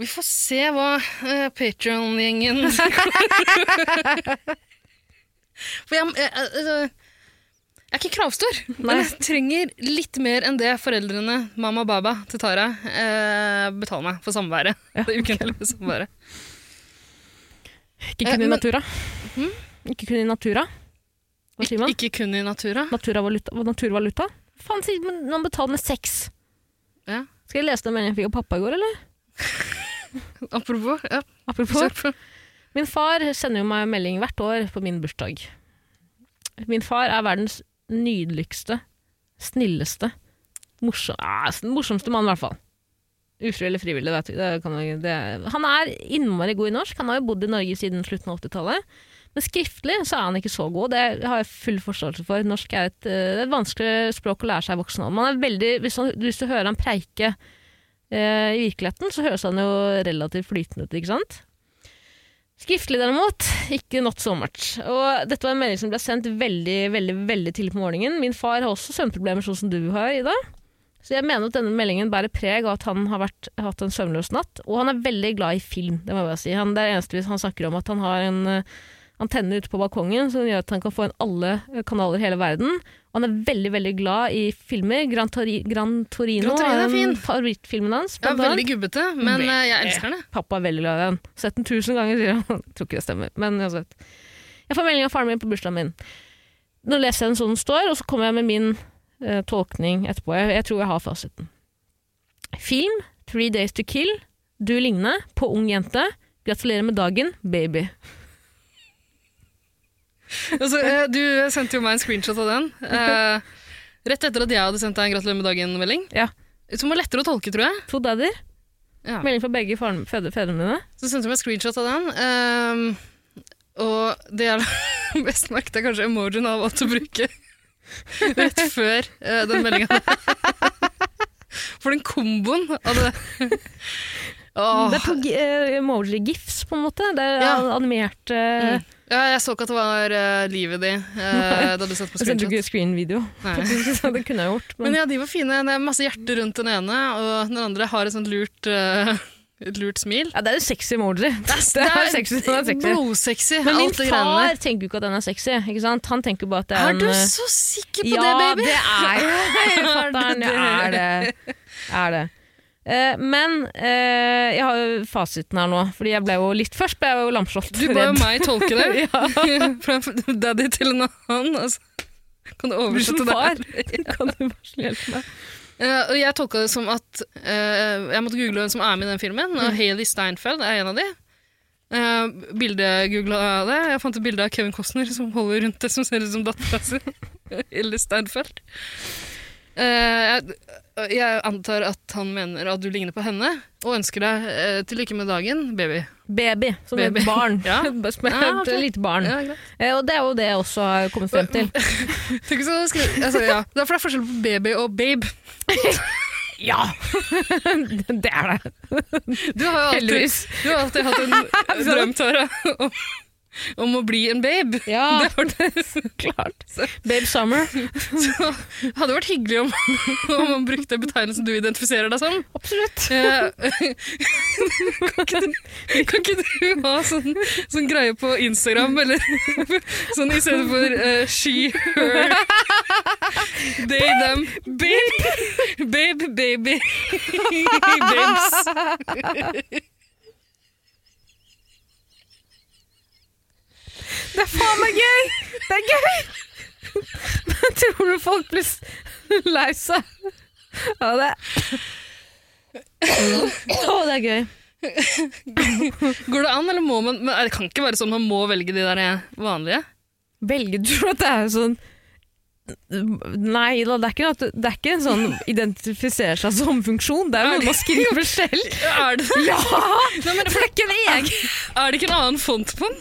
C: Vi får se hva uh, Patreon-gjengen [LAUGHS] [LAUGHS] For jeg, jeg, altså, jeg er ikke kravstor, [LAUGHS] men jeg trenger litt mer enn det foreldrene, mamma og baba til Tara, eh, betaler meg for samværet.
B: Ja, [LAUGHS]
C: det ukentlige samværet.
B: Ikke
C: Eh,
B: kun i
C: men-
B: Natura.
C: Hm?
B: Ikke kun i Natura. Hva sier man?
C: Ikke kun i Natura.
B: Naturvaluta? Naturvaluta? Faen, sier man man betaler med sex.
C: Ja.
B: Skal jeg lese den meldingen jeg fikk av pappa i går, eller? [LAUGHS]
C: Apropos. Ja,
B: Apropos. Min far sender jo meg melding hvert år på min bursdag. Min far er verdens nydeligste, snilleste, morsom, ah, morsomste mann, i hvert fall. Ufrivillig eller frivillig, vet. Det kan det, han er innmari god i norsk. Han har jo bodd i Norge siden slutten av 80-tallet. Men skriftlig så er han ikke så god. Det har jeg full forståelse for. Norsk er et, eh, det er et vanskelig språk å lære seg voksen alder. Man er veldig, hvis, han, hvis du hører han preike eh, i virkeligheten, så høres han jo relativt flytende ut, ikke sant? Skriftlig derimot, ikke not so much. Og dette var en melding som ble sendt veldig veldig, veldig tidlig på morgenen. Min far har også søvnproblemer, sånn som du har, Ida. Så jeg mener at denne meldingen bærer preg av at han har vært, hatt en søvnløs natt. Og han er veldig glad i film, det må jeg bare si. Han, det er eneste han snakker om at han har en eh, antenne ute på balkongen som gjør at han kan få inn alle eh, kanaler i hele verden. Han er veldig veldig glad i filmer. Gran, Tori, Gran Torino,
C: Gran er fin.
B: en favorittfilmen hans.
C: Ja, veldig gubbete, men eh, jeg elsker den.
B: Pappa er veldig glad i den. Sett den tusen ganger, sier han. [LAUGHS] Tror ikke det stemmer, men uansett. Jeg får melding av faren min på bursdagen min. Nå leser jeg den sånn den står, og så kommer jeg med min uh, tolkning etterpå. Jeg, jeg tror jeg har fasiten. Film, Three Days to Kill, Du ligner, på ung jente. Gratulerer med dagen, baby. [LAUGHS]
C: Altså, eh, du sendte jo meg en screenshot av den. Uh, [LAUGHS] rett etter at jeg hadde sendt deg en 'gratulerer med dagen'-melding.
B: Ja.
C: Som var lettere å tolke, tror jeg.
B: To dadder.
C: Ja.
B: Melding fra begge fedrene mine.
C: Så sendte du meg en screenshot av den. ehm, og det jeg [LAUGHS] best merket, er kanskje emojien av alt du bruker rett før uh, den meldinga. For den komboen av det oh.
B: Det er emoji-gifs, på en måte. Det er
C: Ja.
B: animert
C: Mm. Ja, jeg så ikke at det var uh, livet di uh, da du satt på screenshot. [LAUGHS]
B: Jeg sendte ikke screen-video. [LAUGHS] Det kunne jeg gjort. Men,
C: Men ja, de var fine. Det er masse hjerter rundt den ene, og den andre har et sånt lurt, uh, et lurt smil.
B: ja, det er jo sexy emoji. Det
C: Det
B: er sexy. Det er sexy.
C: blodsexy,
B: Men min far tenker jo ikke at den er sexy. Ikke sant? Han tenker bare at det er,
C: Er du
B: en eh,
C: så sikker på
B: ja,
C: det, baby?
B: Ja, det er. [LAUGHS] Fatter'n,
C: det
B: er det. Er det. Eh, men eh, jeg har jo fasiten her nå, fordi jeg ble jo litt Først ble jeg jo lamslått.
C: Du ba jo meg tolke det. [LAUGHS] [LAUGHS] Fra daddy til en annen. Altså. Kan du oversette det?
B: her? [LAUGHS] kan du bare hjelpe meg?
C: Uh, og jeg tolka det som at uh, Jeg måtte google hvem som er med i den filmen,
B: Mm.
C: Haley Steinfeld er en av de. Uh, Bildegoogla det. Jeg fant et bilde av Kevin Costner som holder rundt det som ser ut som dattera si. Haley Steinfeld. Uh, jeg, jeg antar at han mener at du ligner på henne, og ønsker deg uh, til lykke med dagen, baby.
B: Baby, som
C: Baby.
B: et barn. [LAUGHS] [LAUGHS]
C: Ja.
B: Et
C: Ja, ok.
B: lite barn.
C: Ja.
B: Eh, og det er jo det jeg også har kommet frem til. [LAUGHS]
C: Tenk så altså, ja. Det er for det er forskjell på baby og babe.
B: Ja! det er det.
C: Du har jo alltid, du har alltid hatt en drøm, Tara, om, om å bli en babe.
B: Ja, [LAUGHS]
C: Det var det.
B: så klart. Babe Summer. [LAUGHS]
C: Så hadde det vært hyggelig om, [LAUGHS] om man brukte betegnelsen du identifiserer deg som.
B: Absolutt.
C: Kan, ikke du, kan ikke du ha sånn, sånn greie på Instagram, eller sånn i stedet for uh, she, her, they, them, babe, babe, baby, babes.
B: Det er faen meg gøy! Det er gøy! Men tror du folk blir lei seg av det? Å, det er gøy.
C: Går det an, eller må man men Det kan ikke være sånn man må velge de der vanlige?
B: Velger du at det er sånn Nei da, det er ikke, noe det er ikke en sånn identifisere seg som-funksjon. Det er jo noe man skriver selv. [LAUGHS]
C: Er det det?
B: Ja!
C: Nei, men,
B: Det er ikke en egen
C: er det ikke en annen font på den?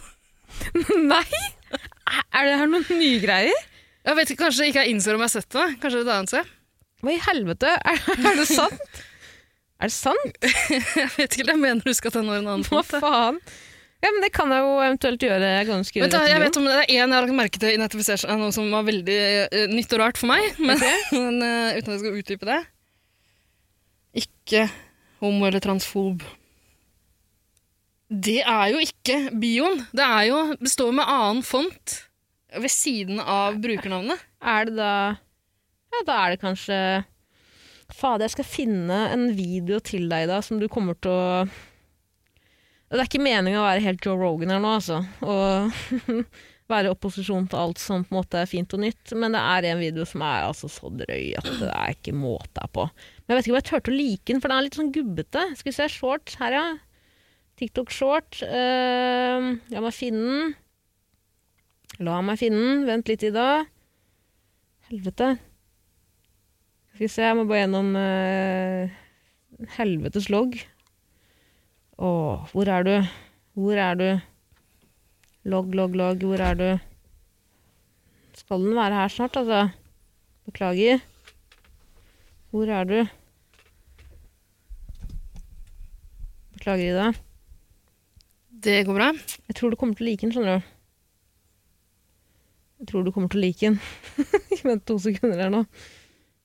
C: [LAUGHS]
B: Nei! Er det her noen nye greier?
C: Jeg vet ikke, Kanskje ikke jeg innser om jeg har sett det. Kanskje det er et annet sted.
B: Hva i helvete? Er, er det sant? Er det sant? [LAUGHS]
C: Jeg vet ikke, jeg mener du skal ta har en annen
B: Hva faen? Ja, men Det kan jeg jo eventuelt gjøre. Jeg kan skrive
C: Vent jeg vet om Det er én jeg har lagt merke til identifisert seg noe som var veldig uh, nytt og rart for meg. Men, [LAUGHS] men uh, uten at jeg skal utdype det. Ikke homo eller transfob. Det er jo ikke bioen. Det, er jo, består med annen font ved siden av brukernavnet.
B: Er det da Ja, da er det kanskje Fader, jeg skal finne en video til deg da, som du kommer til å Det er ikke meningen å være helt Joe Rogan her nå, altså. Og [LAUGHS] være i opposisjon til alt som på en måte er fint og nytt. Men det er en video som er altså så drøy at det er ikke måte på. Men jeg vet ikke om jeg turte å like den, for den er litt sånn gubbete. Skal vi se, shorts her, ja. TikTok short. Uh, la meg finne den. La meg finne den. Vent litt, Ida. Helvete. Skal vi se, jeg må bare gjennom uh, helvetes logg. Åh, hvor er du? Hvor er du? Logg, logg, logg, hvor er du? Skal den være her snart, altså? Beklager. Hvor er du? Beklager, Ida.
C: Det går bra.
B: Jeg tror du kommer til å like den, skjønner du. Jeg tror du kommer til å like den. [LAUGHS] Vent to sekunder her nå.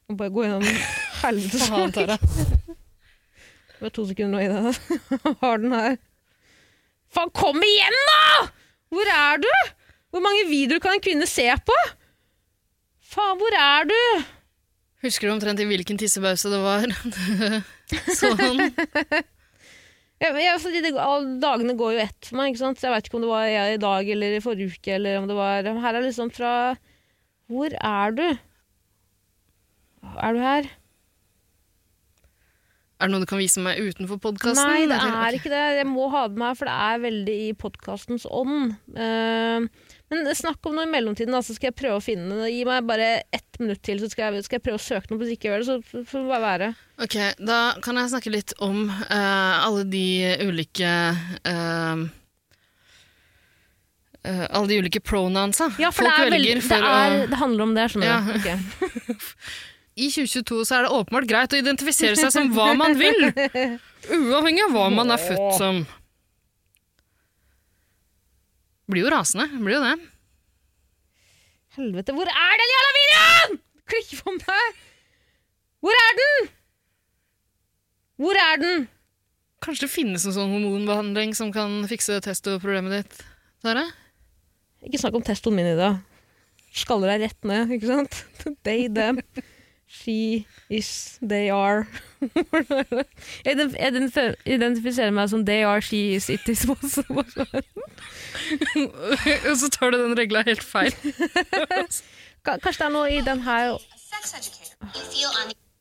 B: Og bare gå gjennom helvetes
C: Faen, Tara. [LAUGHS]
B: Bare to sekunder nå, Ida. [LAUGHS] Har den her. Faen, kom igjen, da! Hvor er du? Hvor mange videoer kan en kvinne se på? Faen, hvor er du?
C: Husker du omtrent i hvilken tissebause det var? sånn.
B: Jeg, jeg, fordi det, dagene går jo ett for meg, ikke sant? så jeg vet ikke om det var jeg i dag eller i forrige uke. eller om det var... Her er liksom fra Hvor er du? Er du her?
C: Er det noe du kan vise meg utenfor podkasten?
B: Nei, det er ikke det. Jeg må ha det med her, for det er veldig i podkastens ånd. Eh, men snakk om noe i mellomtiden, da, så skal jeg prøve å finne det. Gi meg bare ett minutt til, så skal jeg, skal jeg prøve å søke noe. Hvis ikke gjør det, så får det bare være.
C: Ok, da kan jeg snakke litt om uh, alle de ulike uh, uh, Alle de ulike prononsa
B: Ja,
C: folk
B: det, er
C: velger
B: veldig, det, er, det handler om det, skjønner
C: Ja.
B: du. Okay. [LAUGHS]
C: i 2022 så er det åpenbart greit å identifisere seg som hva man vil. [LAUGHS] Uavhengig av hva man er født som. Blir jo rasende. Blir jo det.
B: Helvete, hvor er den jævla videoen?! Klikk for meg! Hvor er den?! Hvor er den?
C: Kanskje det finnes en sånn hormonbehandling som kan fikse testoproblemet ditt? Tara?
B: Ikke snakk om testoen min i dag. Skaller deg rett ned, ikke sant? [LAUGHS] Day them. She is, they are. [LAUGHS] Jeg identif- identif- identifiserer meg som they are, she is, it is. [LAUGHS]
C: Og så tar du den regla helt feil. [LAUGHS]
B: Kanskje det er noe i den her
E: sex. You feel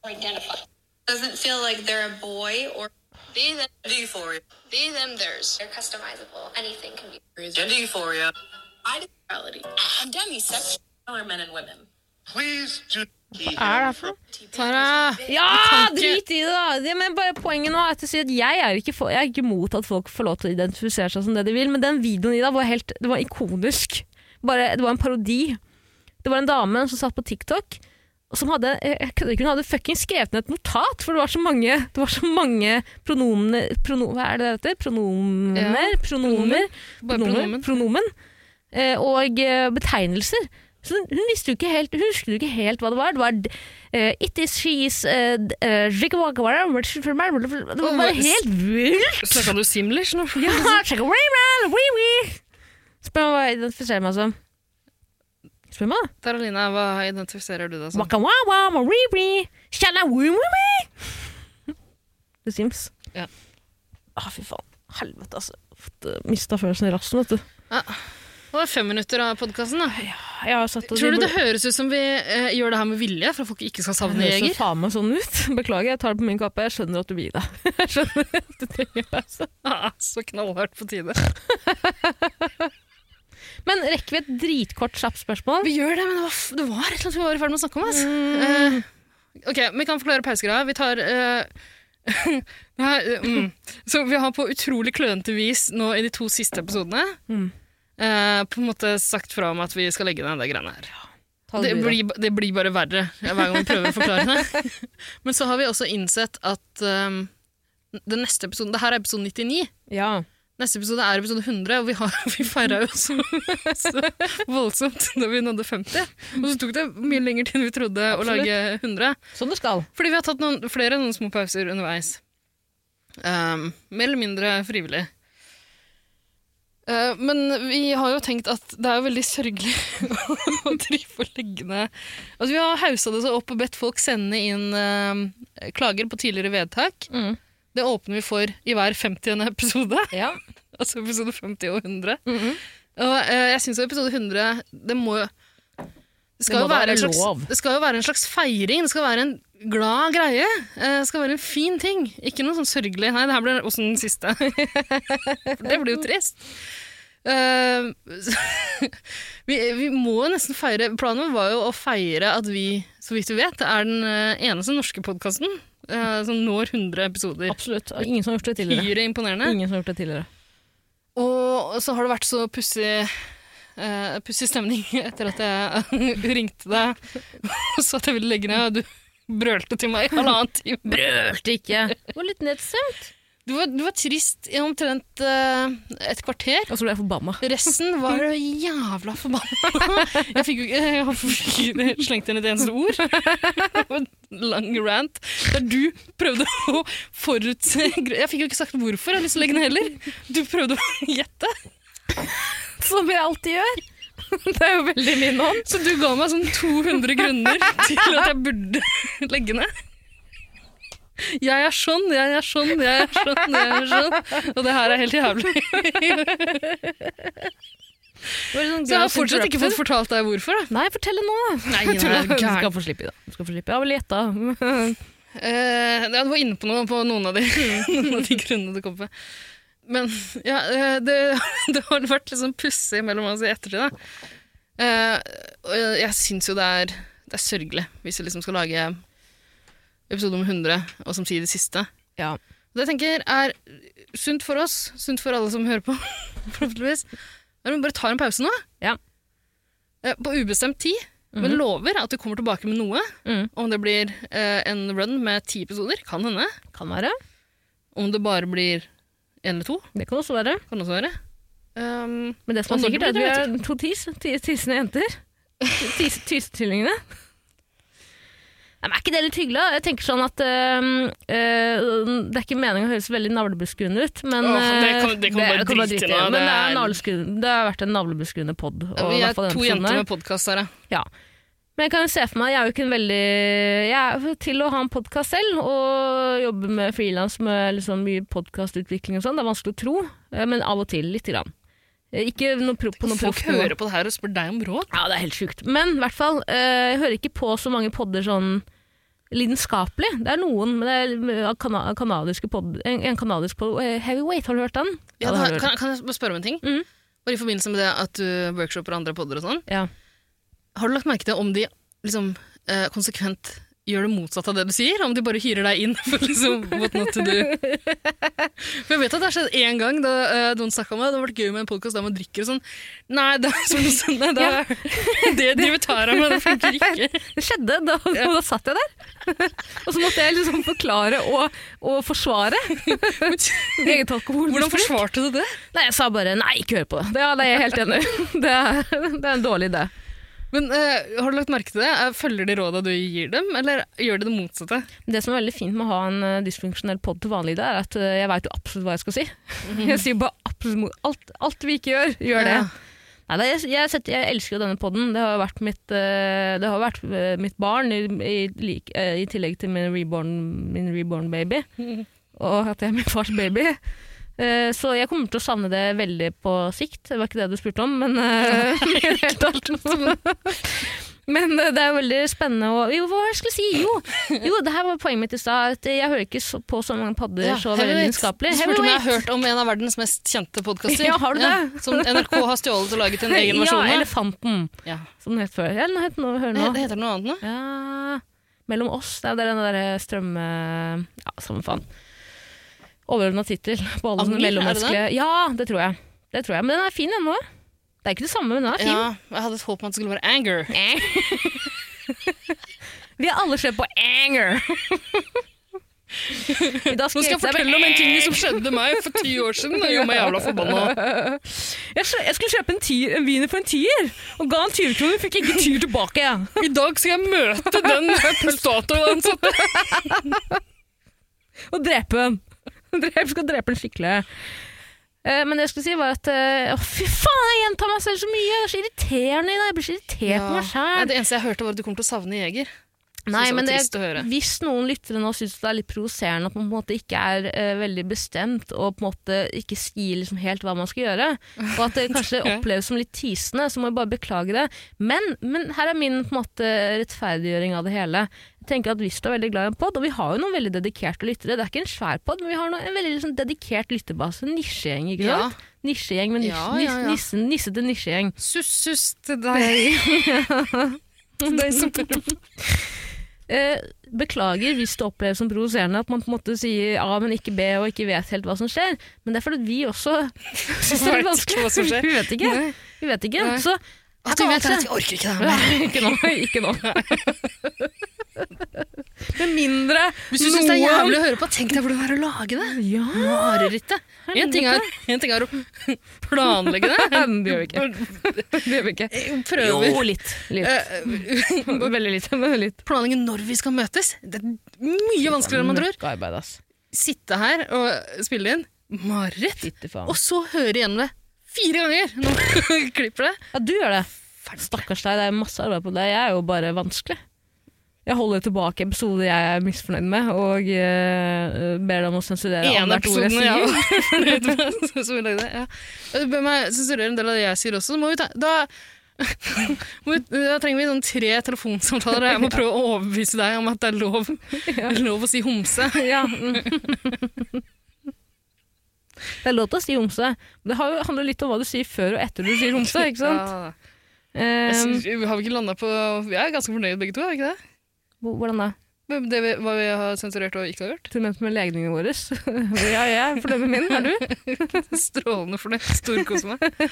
E: unidentified. Doesn't feel like they're a boy or
F: Be them, gender euphoria. Be them, theirs.
E: they're customizable. Anything can be.
F: Gender euphoria.
E: Reality.
F: I'm demisexual. Are men and women.
B: Hva er det for noe?
C: Tara!
B: Ja, drit i det, da! Det, men bare Poenget nå er at jeg at jeg er ikke, for, jeg er ikke mot at folk får lov til å identifisere seg som det de vil, men den videoen i dag var helt Det var ikonisk. Bare, det var en parodi. Det var en dame som satt på TikTok, og som hadde jeg jeg ikke, hun hadde fucking skrevet ned et notat, for det var så mange, det var så mange pronomener prono, Hva er det det heter? Pronomer?
C: Ja,
B: pronomer? Pronomen,
C: pronomen.
B: pronomen eh, og eh, betegnelser. Så hun, visste jo ikke helt, husket jo ikke helt hva det var. Det var uh, It is, she is uh, jigawagawara, Det var bare helt vilt!
C: Snakka du simlish nå?
B: Ja. [LAUGHS] Spør meg hva jeg identifiserer meg som. Spør meg, da.
C: Taralina, hva identifiserer du deg som?
B: Waka wawa, ma wee wee, shala wee wee wee. The Sims.
C: Ja.
B: Ah, fy faen. Helvete, altså. Eh, Mista følelsen i rassen, vet du.
C: Det var fem minutter av podkasten.
B: Har satt
C: Tror du det høres ut som vi eh, gjør det her med vilje, for at folk ikke skal savne
B: Det høres jo faen meg sånn ut. [LAUGHS] Beklager, jeg tar det på min kappe. Jeg skjønner at du blir det. [LAUGHS] Jeg skjønner at du trenger pause. [LAUGHS]
C: Ah, så knallhardt på tide.
B: Men rekker vi et dritkort, kjapt spørsmål?
C: Vi gjør det, men det var, det var et eller annet vi var i ferd med å snakke om. Altså. Eh, ok, vi kan forklare pausegreia. Vi tar eh, her, eh, mm. Så vi har på utrolig klønete vis nå i de to siste episodene
B: Mm.
C: Eh, på en måte sagt fra om at vi skal legge ned det greiene her. Det blir, det blir bare verre hver gang vi prøver å forklare det. [LAUGHS] Men så har vi også innsett at um, den neste episoden Det her er episode 99.
B: Ja.
C: Neste episode er episode 100, og vi, har, [LAUGHS] vi feira jo så, så [LAUGHS] voldsomt da vi nådde 50. Og så tok det mye lenger tid enn vi trodde å lage 100.
B: Sånn det skal.
C: Fordi vi har tatt noen, flere noen små pauser underveis. Um, mer eller mindre frivillig. Uh, men vi har jo tenkt at det er jo veldig sørgelig [LAUGHS] å drive og legge ned Altså Vi har haussa det så opp og bedt folk sende inn uh, klager på tidligere vedtak.
B: Mm.
C: Det åpner vi for i hver 50. episode. [LAUGHS]
B: Ja.
C: Altså episode 50 og 100.
B: Mhm.
C: Og uh, jeg syns episode 100 Det må jo det skal,
B: Det
C: slags, det skal jo være en slags feiring. Det skal være en glad greie. Eh, Det skal være en fin ting. Ikke noe sånn sørgelig. Nei, det her blir også den siste. [LAUGHS] Det blir jo trist. Uh, [LAUGHS] vi, vi må nesten feire Planen var jo å feire at vi, så vidt vi vet, er den eh, eneste norske podkasten som når 100 episoder.
B: Absolutt. Ingen som har gjort det tidligere.
C: Hyre imponerende.
B: Ingen som har gjort det tidligere.
C: Og så har det vært så pussig eh, pussig stemning [LAUGHS] etter at jeg [LAUGHS] ringte deg og sa at jeg ville legge ned, og du [LAUGHS] brølte til meg i halvannen time.
B: Brølte ikke. Du var litt nedstemt.
C: Du var, du var trist i omtrent uh, et kvarter.
B: Og så ble jeg forbanna.
C: Resten var jævla forbanna. Jeg fikk jo ikke slengt inn et eneste ord. Det var en lang rant der du prøvde å forutse Jeg fikk jo ikke sagt hvorfor jeg har lyst til å legge ned heller. Du prøvde å gjette. [LAUGHS]
B: Som jeg alltid gjør. [LAUGHS] Det er jo veldig min hånd.
C: Så du ga meg sånn 200 grunner til at jeg burde [LAUGHS] legge ned. Jeg er sånn, jeg er sånn, jeg er sånn, jeg er sånn. Og det her er helt jævlig.
B: Sånn
C: Så jeg har fortsatt ikke fått fortalt deg hvorfor. da.
B: Nei, fortell det nå. da.
C: Nei,
B: Jeg
C: nei,
B: Du skal få slippe i det. Du skal få slippe. Jeg har vel gjetta.
C: uh, ja, du var inne på noe på noen av de, noen av de grunnene du kom på. Men [LAUGHS] ja, eh, det, [LAUGHS] det har vært litt sånn pussig mellom oss i ettertid. Da. Eh, og jeg, syns jo det er, det er sørgelig hvis vi liksom skal lage episode om 100, og samtidig siste.
B: Ja.
C: Det jeg tenker er sunt for oss, sunt for alle som hører på, [LAUGHS] forhåpentligvis, er at vi bare tar en pause nå.
B: Ja.
C: Eh, På ubestemt tid. men lover at du kommer tilbake med noe.
B: Mm.
C: Om det blir eh, en run med ti episoder, kan hende.
B: Kan være.
C: Om det bare blir én eller to,
B: Det kan også være.
C: kan også være. Um,
B: Men det som er sikkert, er at vi er to tis, tisende jenter. [LAUGHS] Tis- Tysetvillingene. Men Er ikke det litt hyggelig? Jeg tenker sånn at øh, øh, Det er ikke meningen å høres veldig navlebeskuende ut, men
C: Åh, det kan-
B: øh,
C: det kan det, bare
B: kan
C: drite i
B: i. Men
C: det
B: det, er
C: er-
B: det har vært en navlebeskuende pod.
C: vi er to jenter med podkast her, ja.
B: Men jeg kan jo se for meg, jeg er jo ikke en veldig jeg er, Til å ha en podkast selv og jobbe med frilans med liksom mye podkastutvikling og sånn, det er vanskelig å tro, eh, men av og til lite grann. Eh, Ikke noe pro på noe
C: Folk hører på det her og spør deg om råd.
B: Ja, det er helt sjukt. Men i hvert fall, eh, jeg hører ikke på så mange podder sånn lidenskapelig. Det er noen, men det er kana kanadiske pod, en, en kanadisk pod, Heavyweight, har du hørt den?
C: Ja, ja
B: har hørt.
C: kan, kan jeg spørre om en ting?
B: Mhm.
C: Bare i forbindelse med det at du workshopper andre podder og sånn.
B: Ja.
C: Har du lagt merke til om de liksom, eh, konsekvent gjør det motsatte av det du sier? Om de bare hyrer deg inn for liksom what not to do? For jeg vet at det har skjedd én gang da uh, noen snakka om det. Det har vært gøy med en podkast der man drikker og sånn. Nei, det, er som du sa, nei, det, er- det driver Tara med, det funker ikke. [LAUGHS]
B: Det skjedde, da,
C: Ja.
B: da satt jeg der. og så måtte jeg liksom forklare og, og forsvare [LAUGHS] eget alkohol.
C: Hvordan forsvarte du det?
B: Nei, jeg sa bare nei, ikke hør på det. Ja, [LAUGHS] det er jeg helt enig i. Det, det er en dårlig idé.
C: Men uh, Har du lagt merke til det? Eh, Følger de råda du gir dem, eller gjør de det motsatte?
B: Det som er veldig fint med å ha en uh, dysfunksjonell pod til vanlig, det er at uh, jeg veit jo absolutt hva jeg skal si. [LAUGHS] Jeg sier bare absolutt alt, alt vi ikke gjør, gjør det.
C: Ja.
B: Nei, jeg, jeg, setter, jeg elsker jo denne podden. Det har vært mitt, det har vært mitt barn, i, i, i tillegg til min reborn, min reborn baby. [LAUGHS] Og at jeg er min fars baby. Uh, så jeg kommer til å savne det veldig på sikt. Det var ikke det du spurte om, men [LAUGHS] det. [LAUGHS] Men uh, det er jo veldig spennende å Jo, hva skal jeg skulle si? Jo, jo det her var poenget mitt i stad. Jeg hører ikke så, på så mange padder
C: Ja,
B: så veldig
C: Heavyweight.
B: lidenskapelig.
C: Du spurte om jeg har hørt om en av verdens mest kjente podkaster.
B: Ja, har du det?
C: som NRK har stjålet og laget en [LAUGHS] egen versjon
B: Ja. Elefanten,
C: Ja.
B: som den het før. Ja, den het nå, hør
C: Det
B: nå.
C: det heter noe annet nå?
B: Ja, mellom oss. Det er den der strømme... Ja, samme faen. Overordna tittel på alle sånne
C: det
B: mellommenneskelige Ja, det tror jeg. Det tror jeg. Men den er fin ennå. Det er ikke det samme, men den er fin.
C: Ja, jeg hadde et håp om at det skulle være Anger. [LAUGHS]
B: Vi har alle sett på Anger. [LAUGHS]
C: Nå skal jeg fortelle om en ting som skjedde meg for ti år siden og gjorde meg jævla forbanna. [LAUGHS]
B: Jeg, skulle kjøpe en, tier, en wiener for en tier, og ga en 20 kroner, fikk ikke tier tilbake.
C: I dag skal jeg møte den Statoil-ansatte.
B: Og drepe den. [LAUGHS] Jeg skal drepe den skikkelig. Eh, men det jeg skulle si var at eh, å, Fy faen, jeg gjentar meg selv så mye! Det er så irriterende i dag. Jeg blir så irritert på meg sjæl.
C: det eneste jeg hørte, var at du kommer til å savne Jeger.
B: Nei, men det, hvis noen lyttere nå syns det er litt provoserende at man på en måte ikke er uh, veldig bestemt og på en måte ikke sier liksom helt hva man skal gjøre, og at det kanskje [LAUGHS] [LAUGHS] oppleves som litt tisende, så må jeg bare beklage det. Men, men her er min på en måte rettferdiggjøring av det hele. Tenker at Hvis du er veldig glad i en pod, og vi har jo noen veldig dedikerte lyttere, det er ikke en svær pod, men vi har en veldig liksom, dedikert lytterbase, en nisjegjeng, ikke
C: Ja.
B: sant? Nisjegjeng med nisse
C: Ja, ja, ja.
B: nisse, nissen, nissete nisjegjeng.
C: Sus, sus til deg. [LAUGHS]
B: Eh, beklager hvis det oppleves som provoserende at man på en måte sier A, men ikke B, og ikke vet helt hva som skjer. Men det er fordi vi også syns det er vanskelig.
C: som.
B: Vi vet ikke. [LAUGHS] Vi vet ikke. Så
C: At du vet at jeg orker ikke det her
B: ikke nå. Ikke nå. Med mindre
C: Hvis du syns det er jævlig å høre på, tenk deg hvor det er å lage det.
B: Ja,
C: Marerittet. En ting er, en ting er å planlegge det. [LAUGHS]
B: det gjør vi ikke. Det gjør vi ikke.
C: Prøver.
B: Jo, litt. litt.
C: Eh, [LAUGHS]
B: Veldig litt. Litt.
C: Planlegge når vi skal møtes. Det er mye vanskeligere enn man tror. Sitte her og spille inn. Mareritt. Og så høre igjennom det fire ganger når man [LAUGHS] klipper det.
B: Ja, du gjør det. Stakkars deg, det er masse arbeid på deg. Jeg er jo bare vanskelig. Jeg holder tilbake episoder jeg er misfornøyd med, og eh, ber om å sensurere
C: En
B: annethvert ord
C: episode jeg
B: sier. [LAUGHS]
C: med. så- så vi lagde ja. Du ber meg sensurere en del av det jeg sier også. Så må vi ta, da, [LAUGHS] må vi, da trenger vi sånn tre telefonsamtaler, og jeg må prøve å overbevise deg om at det er lov, lov å si homse.
B: Ja. mm. Det er lov til å si homse. Det handler litt om hva du sier før og etter du sier homse. ikke sant? [LAUGHS]
C: Ja.
B: Um,
C: synes, har vi ikke på Vi er ganske fornøyde begge to, er vi ikke det?
B: hvordan da?
C: Det vi, hva vi har sensurert og ikke har gjort?
B: Mente med legningene våre? [LAUGHS] ja, jeg er fornøyd med min. Er du? [LAUGHS]
C: Strålende fornøyd. Storkoser meg.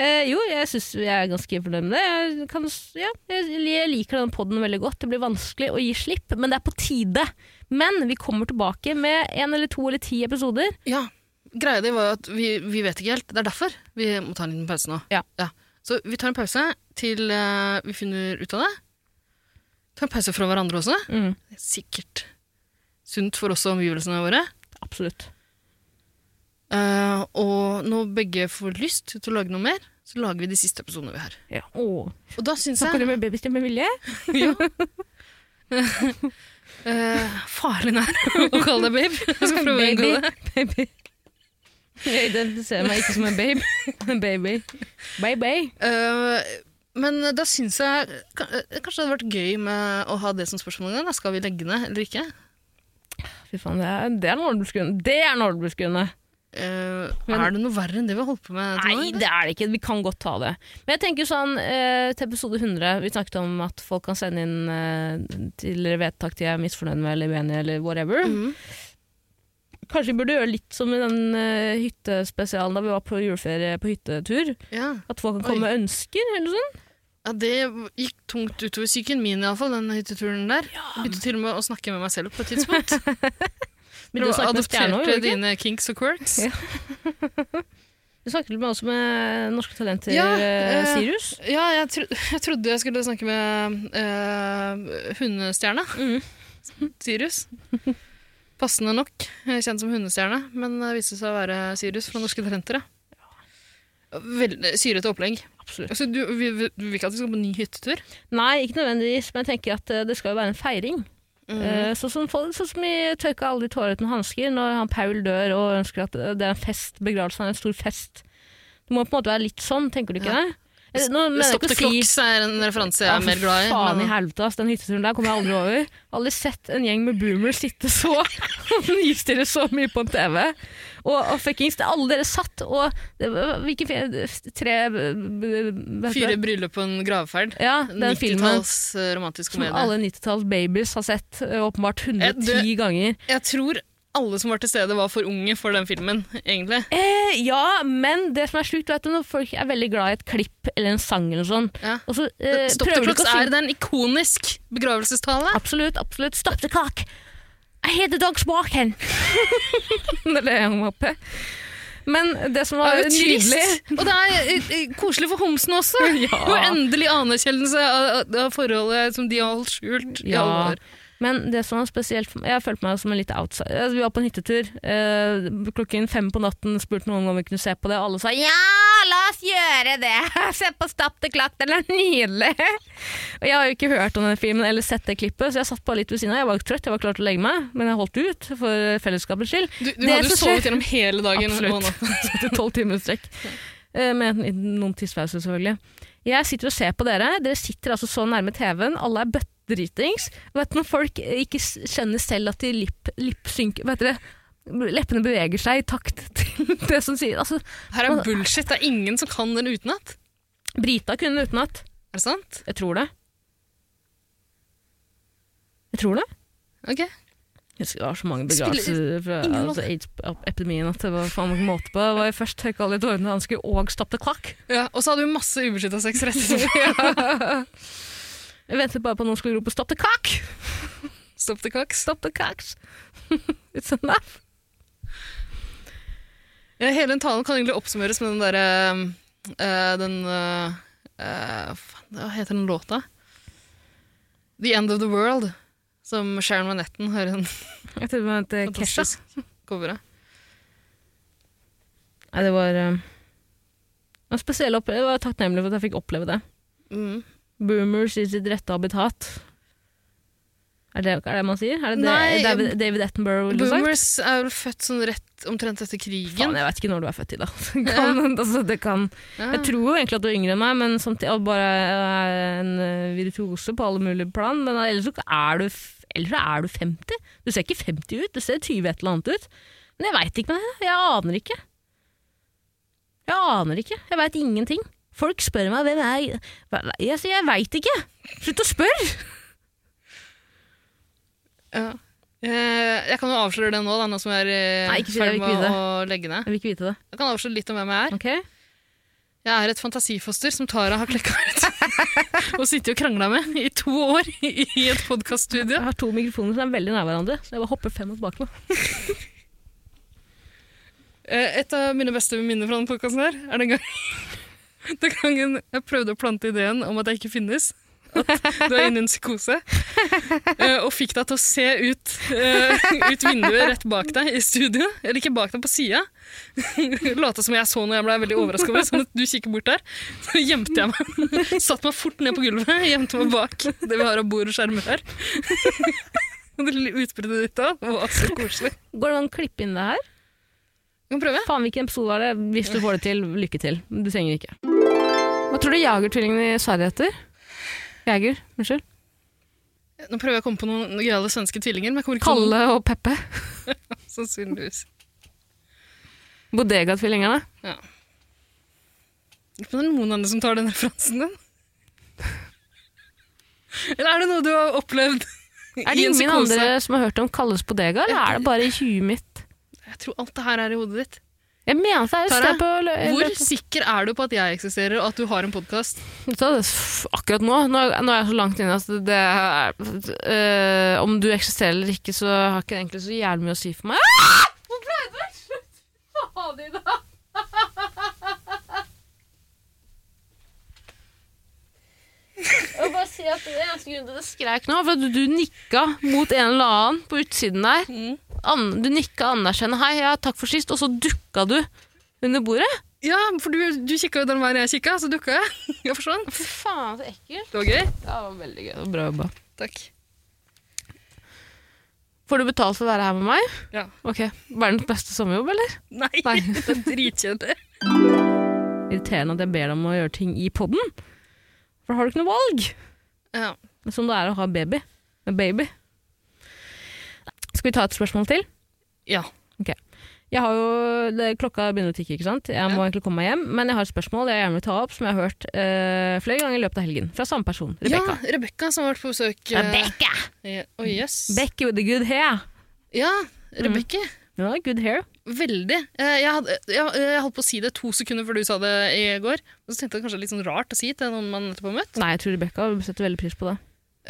B: Eh, jo, jeg syns jeg er ganske fornøyd med det. Jeg, kan, ja, jeg, liker denne podden veldig godt. Det blir vanskelig å gi slipp, men det er på tide. Men vi kommer tilbake med en eller to eller ti episoder.
C: Ja, greia di var jo at vi, vi vet ikke helt. Det er derfor vi må ta en liten pause nå.
B: Ja.
C: Så vi tar en pause til uh, vi finner ut av det. Ta en pause fra hverandre også.
B: Mm,
C: Det er sikkert sunt for oss og omgivelsene våre.
B: absolutt.
C: Uh, og når begge får lyst til å lage noe mer, så lager vi de siste episodene vi har.
B: Ja. Åh.
C: Og da syns
B: Snakker
C: jeg
B: du med babystemme med vilje? [LAUGHS] [LAUGHS]
C: eh, farlig nær [LAUGHS] å kalle deg babe. Jeg skal prøve å unngå det.
B: Baby. Jeg identifiserer meg ikke som en babe. Baby. Baby.
C: Uh, men da syns jeg eh, kanskje det hadde vært gøy med å ha det som spørsmål en gang. Skal vi legge ned eller ikke?
B: Fy faen, det er, det er Nordbusgrunn. Det er Nordbusgrunn.
C: Uh,
B: Men-
C: er det noe verre enn det vi har holdt på med? nå,
B: Nei,
C: eller?
B: det er det ikke. Vi kan godt ta det. Men jeg tenker sånn, uh, til episode 100 Vi snakket om at folk kan sende inn uh, til vedtak de er misfornøyd med eller uenige eller whatever.
C: Mhm.
B: Kanskje vi burde gjøre litt som i den uh, hyttespesialen da vi var på juleferie på hyttetur.
C: Ja.
B: At folk kan komme med ønsker eller noe sånt.
C: ja, det gikk tungt utover psyken min, iallfall, den hytteturen der. Jeg begynte til og med å snakke med meg selv på et tidspunkt. [LAUGHS]
B: Begynte å snakke med stjerner,
C: Adopterte dine kinks og quirks.
B: Ja. [LAUGHS] du snakket med også med Norske Talenter
C: Ja,
B: eh,
C: eh,
B: Sirius.
C: Ja, jeg, tro jeg trodde jeg skulle snakke med uh, hundestjerna.
B: Mm.
C: Sirius. [LAUGHS] Passende nok eh, kjent som hundestjerne, men det viste seg å være Sirius fra Norske Talenter. Veldig syrete opplegg.
B: Absolutt.
C: Altså, du, vi, vi, du vil ikke at vi skal på ny hyttetur?
B: Nei, ikke nødvendigvis, men jeg tenker at eh, det skal jo være en feiring.
C: Mm.
B: Uh, Sånn som, sånn som vi tørka aldri tårer uten hansker når han Paul dør og ønsker at det er en fest, begravelsen er en stor fest. Det må på en måte være litt sånn, tenker du ikke
C: Ja.
B: det? Eh, Nå mener jeg
C: the
B: si
C: Clocks er en referanse jeg
B: Ja,
C: er mer glad i.
B: Faen
C: men-
B: i helvete, ass. Den hytteturen der kommer jeg aldri over. Aldri sett en gjeng med boomers sitte så [LAUGHS] og nystirre så mye på en TV. Og, og fuckings, det- alle dere satt og Hvilke tre b-
C: Fire bryllup på en gravferd.
B: Ja, den filmen
C: 90-talls eh, romantisk
B: som alle 90-talls babies har sett eh, åpenbart
C: Eh,
B: 110
C: du-
B: ganger.
C: Jeg tror alle som var til stede, var for unge for den filmen, egentlig.
B: Eh, ja, men det som er sjukt, vet du, når folk er veldig glad i et klipp eller en sang eller sånt,
C: Ja.
B: og så eh,
C: Stopp the Clocks er det en ikonisk begravelsestale.
B: Absolutt, absolutt. Stopp the clock! I hear the dogs walking! det er det jeg må [LAUGHS] oppe. Men det som
C: Det
B: var
C: er jo trist.
B: nydelig
C: Og det er eh, eh, koselig for homsene også. [LAUGHS]
B: Ja.
C: Og endelig anerkjennelse av, av forholdet som de har holdt skjult i
B: Ja.
C: alle år.
B: Men det som var spesielt Jeg følte meg som en litt outsider. Altså, vi var på en hyttetur. Eh, klokken fem på natten spurte noen om vi kunne se på det, og alle sa ja, la oss gjøre det! [LAUGHS] Se på Stapp the Clock, den er nydelig! Og Jeg har jo ikke hørt om den filmen eller sett det klippet, så jeg satt bare litt ved siden av. Jeg var trøtt, jeg var klar til å legge meg, men jeg holdt ut for fellesskapets skyld.
C: Du, du hadde jo sovet gjennom hele dagen.
B: Absolutt.
C: og. [LAUGHS]
B: Tolv timer i strekk. Eh, Med noen tisspauser, selvfølgelig. Jeg sitter og ser på dere. Dere sitter altså så nærme TV-en. Alle er bøttedritings. Vet når folk ikke skjønner selv at de lip, lipsynker Vet dere, leppene beveger seg i takt [LAUGHS] til det som sier Altså,
C: Her er bullshit. Det er ingen som kan den utenat.
B: Brita kunne utenat.
C: Er det sant?
B: Jeg tror det. Jeg tror det.
C: Ok.
B: Jeg husker det var så mange begravelser fra altså, AIDS-epidemien at det var faen ikke måte på. Det var jo først tørka alle tårene hansker og Stop klakk.
C: Ja, og så hadde vi masse ubeskytta sex rett etterpå. [LAUGHS]
B: Jeg ventet bare på at noen skulle rope 'stopp the cock'!
C: Stop the cock,
B: Stop the cock. It's enough.
C: Ja, hele den talen kan egentlig oppsummeres med den derre uh, Den uh, uh, Hva heter den låta? The End of the World. Som Sharon Van Etten har en [LAUGHS]
B: Jeg trodde det var Kesha.
C: fantastisk cover.
B: Nei, det var eh, en spesiell opplevelse. Jeg var takknemlig for at jeg fikk oppleve det.
C: Mm.
B: Boomers i sitt rette habitat. Er det, er det man sier? Er det
C: Nei,
B: David, David Attenborough ville sagt?
C: Boomers er vel født sånn rett omtrent etter krigen.
B: Faen, jeg vet ikke når du er født i, da. [LAUGHS] Kan, ja. altså, det kan.
C: Ja.
B: Jeg tror jo egentlig at du er yngre enn meg, men samtidig bare er en eh, virtuose på alle mulige plan. Men ellers så er du, ellers er du 50. Du ser ikke 50 ut, du ser 20 et eller annet ut. Men jeg veit ikke med det. Jeg aner ikke. Jeg aner ikke. Jeg veit ingenting. Folk spør meg hvem er jeg er Jeg sier jeg veit ikke. Slutt å spørre!
C: Ja. Eh, Jeg kan jo avsløre det nå, da, nå som jeg er i
B: det, jeg
C: ferd med å legge ned.
B: Jeg vil ikke vite det.
C: Jeg kan avsløre litt om hvem jeg er.
B: Okay.
C: Jeg er et fantasifoster som Tara har klekka ut [LAUGHS] og sittet og krangla med i to år i i et podkaststudio.
B: Jeg har to mikrofoner som er veldig nær hverandre, så jeg bare hopper frem og tilbake nå. [LAUGHS]
C: Eh, Et av mine beste minner fra denne podkasten er den, gang, [LAUGHS] den gangen jeg prøvde å plante ideen om at jeg ikke finnes. At du er inne i en psykose. [LAUGHS] eh, Og fikk deg til å se ut, eh, ut vinduet rett bak deg i studio. Eller ikke bak deg, på sida. [LAUGHS] Lata som jeg så noe jeg ble veldig overraska over. Sånn at du kikker bort der. Så gjemte jeg meg. Satt meg fort ned på gulvet, gjemte meg bak det vi har av bord og skjermer her. Og det lille utbruddet ditt da var så koselig.
B: Går det an å klippe inn det her?
C: Kan prøve.
B: Faen, hvilken episode var det? Hvis du får det til, lykke til. Du trenger ikke. Hva tror du Jagertvillingene i Sverige heter? Jeger, unnskyld.
C: Nå prøver jeg å komme på noen gøyale svenske tvillinger, men jeg.
B: Kalle og Peppe. [LAUGHS]
C: Sannsynligvis.
B: Bodega-tvillingene.
C: Ja. det er noen andre som tar den referansen din. [LAUGHS] Eller er det noe du har opplevd
B: Er det ingen andre som har hørt om Kalles bodega, eller er det bare i huet mitt?
C: Jeg tror alt det her er i hodet ditt.
B: Jeg mener det er
C: Tara,
B: på
C: Hvor sikker er du på at jeg eksisterer, og at du har en podkast?
B: Det- Akkurat nå, nå, er- jeg så langt inne at det er øh, Om du eksisterer eller ikke, så har ikke det egentlig så jævlig mye å si for meg. Ah! Hvor ble det? Slutt! Faen i dag! [LAUGHS] Jeg bare si at Det eneste grunnen til at jeg skreik nå, var at du, nikka mot en eller annen på utsiden der. An, du nikka anerkjennende 'hei, ja, takk for sist', og så dukka du under bordet.
C: Ja, for du, du kikka jo den veien jeg kikka, så dukka jeg. [LAUGHS] Jeg forsvant.
B: Fy faen, så ekkelt.
C: Det var gøy.
B: Ja, det var veldig gøy. Det var Bra jobba.
C: Takk.
B: Får du betalt for å være her med meg?
C: Ja.
B: Ok, Verdens beste sommerjobb, eller?
C: Nei,
B: Nei. [LAUGHS]
C: det er dritkjedelig.
B: Irriterende at jeg ber deg om å gjøre ting i podden. For da har du ikke noe valg.
C: Ja.
B: Som det er å ha baby. En baby. Skal vi ta et spørsmål til?
C: ja.
B: Jeg har jo, det, Klokka begynner å tikke, ikke sant? Jeg må
C: Ja.
B: egentlig komme meg hjem. Men jeg har et spørsmål jeg gjerne vil ta opp, som jeg har hørt uh, flere ganger i løpet av helgen. Fra samme person. Rebekka.
C: Ja, Rebekka som har vært på besøk. Uh,
B: Rebekka!
C: Yeah. Oh, yes.
B: Becky with the good hair.
C: Ja, Rebekka.
B: Ja, good hair.
C: Veldig. Eh, Jeg, hadde, jeg, jeg holdt på å si det to sekunder før du sa det i går. Og så tenkte jeg kanskje litt sånn rart å si til noen man nettopp har møtt.
B: Nei, jeg tror Rebekka setter veldig pris på det.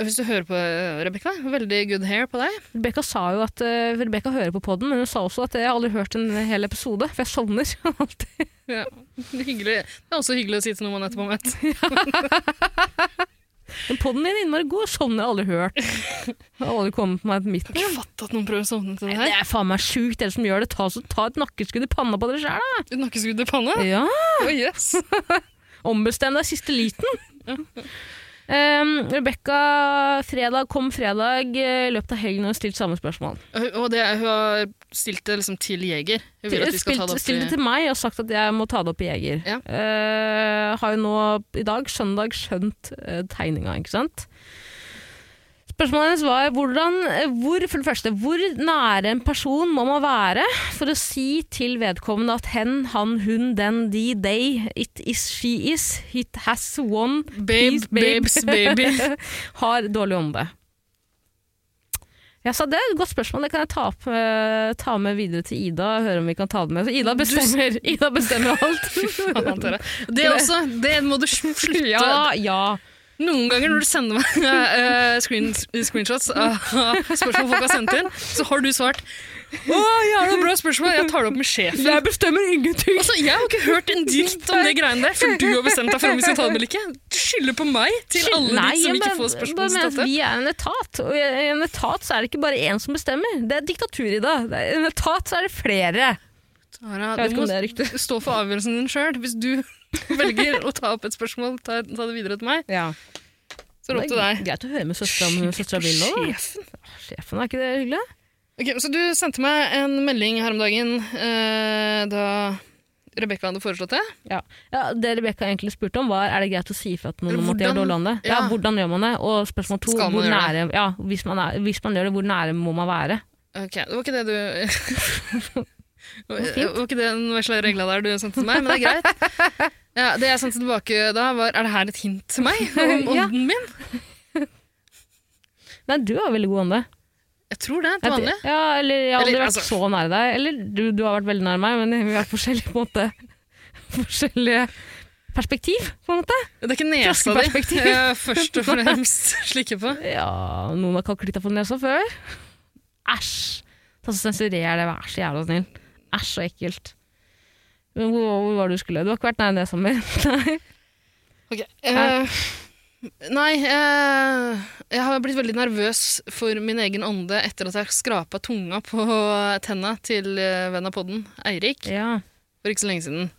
C: Hvis du hører på eh, Rebekka, veldig good hair på deg.
B: Rebekka sa jo at uh, Rebekka hører på podden, men hun sa også at jeg har aldri hørt en hel episode, for jeg sovner [LAUGHS] alltid.
C: Ja. Det, hyggelig. det er også hyggelig å si til noen man nettopp har møtt. [LAUGHS] [LAUGHS]
B: Men podden din er innmari god, sovner [LAUGHS] jeg har aldri hørt. Alle har kommet på meg på midten.
C: Ikke fattet at noen prøver å sovne til det her Det
B: er faen meg sjukt, dere som gjør det. Ta, så, ta et nakkeskudd i panna på dere sjæl, da.
C: Et nakkeskudd i panna?
B: Ja.
C: Oh, yes. [LAUGHS]
B: Ombestem deg siste liten. [LAUGHS] Um, Rebekka, fredag kom fredag eh, i løpet av helgen og stilt samme spørsmål.
C: Og det, hun har stilt det liksom til Jeger. Hun vil at vi skal ta
B: Stilt,
C: det opp
B: stilt det til meg og sagt at jeg må ta det opp i Jeger.
C: Ja.
B: Uh, har jo nå i dag, søndag, skjønt uh, tegninga, ikke sant? Spørsmålet hennes var hvordan, hvor, for det første, hvor nære en person må man være for å si til vedkommende at hen, han, hun, den, de, they, it is, she is, it has one
C: Babe,
B: piece, babe,
C: babes, baby. [LAUGHS]
B: har dårlig ånde. Ja, så det er et godt spørsmål, det kan jeg ta, opp, uh, ta med videre til Ida og høre om vi kan ta det med. Så Ida bestemmer, Ida bestemmer alt. [LAUGHS] [LAUGHS]
C: Det også, det må du slutte.
B: ja, ja.
C: Noen ganger når du sender meg uh, [LAUGHS] screen, screenshots av spørsmål folk har sendt inn, så har du svart å, jævla bra spørsmål, jeg tar det opp med sjefen.
B: Jeg bestemmer ingenting.
C: Altså, jeg har ikke hørt en dritt om det greiene der, for du har bestemt deg for om vi skal ta det eller ikke. Du skylder på meg til alle
B: Nei,
C: de som ikke får spørsmål til dette.
B: Vi er en etat, og i en etat så er det ikke bare én som bestemmer. Det er diktatur i er, I en etat så er det flere. Vet
C: du må [LAUGHS] stå for avgjørelsen din sjøl. Hvis du [LAUGHS] velger å ta opp et spørsmål, ta, ta det videre til meg,
B: Ja.
C: så opp til deg.
B: Greit å høre med søstera vil nå.
C: Sjefen.
B: Er ikke det hyggelig?
C: Okay, så du sendte meg en melding her om dagen eh, da Rebekka hadde foreslått det.
B: Ja. ja, Det Rebekka egentlig spurte om, var er det greit å si ifra til noen om at de har dårlig ånde. Ja.
C: ja.
B: hvordan gjør man det? Og spørsmål to, hvor nære, ja, hvis, man er, hvis man gjør det, hvor nære må man være?
C: Ok, det var ikke det du [LAUGHS]
B: fint.
C: var ikke det den vesle regla der du sendte til meg, men det er greit. [LAUGHS] Ja, det jeg sendte tilbake da, var Er det her et hint til meg [LAUGHS] om ånden min? [LAUGHS]
B: Nei, du har veldig god ånde.
C: Jeg tror det, til vanlig.
B: Ja, eller jeg har aldri
C: Eller,
B: vært
C: altså-
B: så nær deg. Eller du, du har vært veldig nær meg, men vi har vært forskjellige på en måte. Forskjellige perspektiv, på en måte.
C: Det er ikke nesa di jeg først og fremst slikker på.
B: Ja, noen har kalkulitta på nesa før. Æsj! Ta så Sensurer det, vær så jævla snill. Æsj, så ekkelt. Men Hvor, hvor var det du skulle? Du har ikke vært nær det sommer? [LAUGHS] Nei.
C: Ok, uh, nei, uh, jeg har blitt veldig nervøs for min egen ånde etter at jeg skrapa tunga på tenna til vennen venn av podden, Eirik,
B: Ja.
C: for ikke så lenge siden.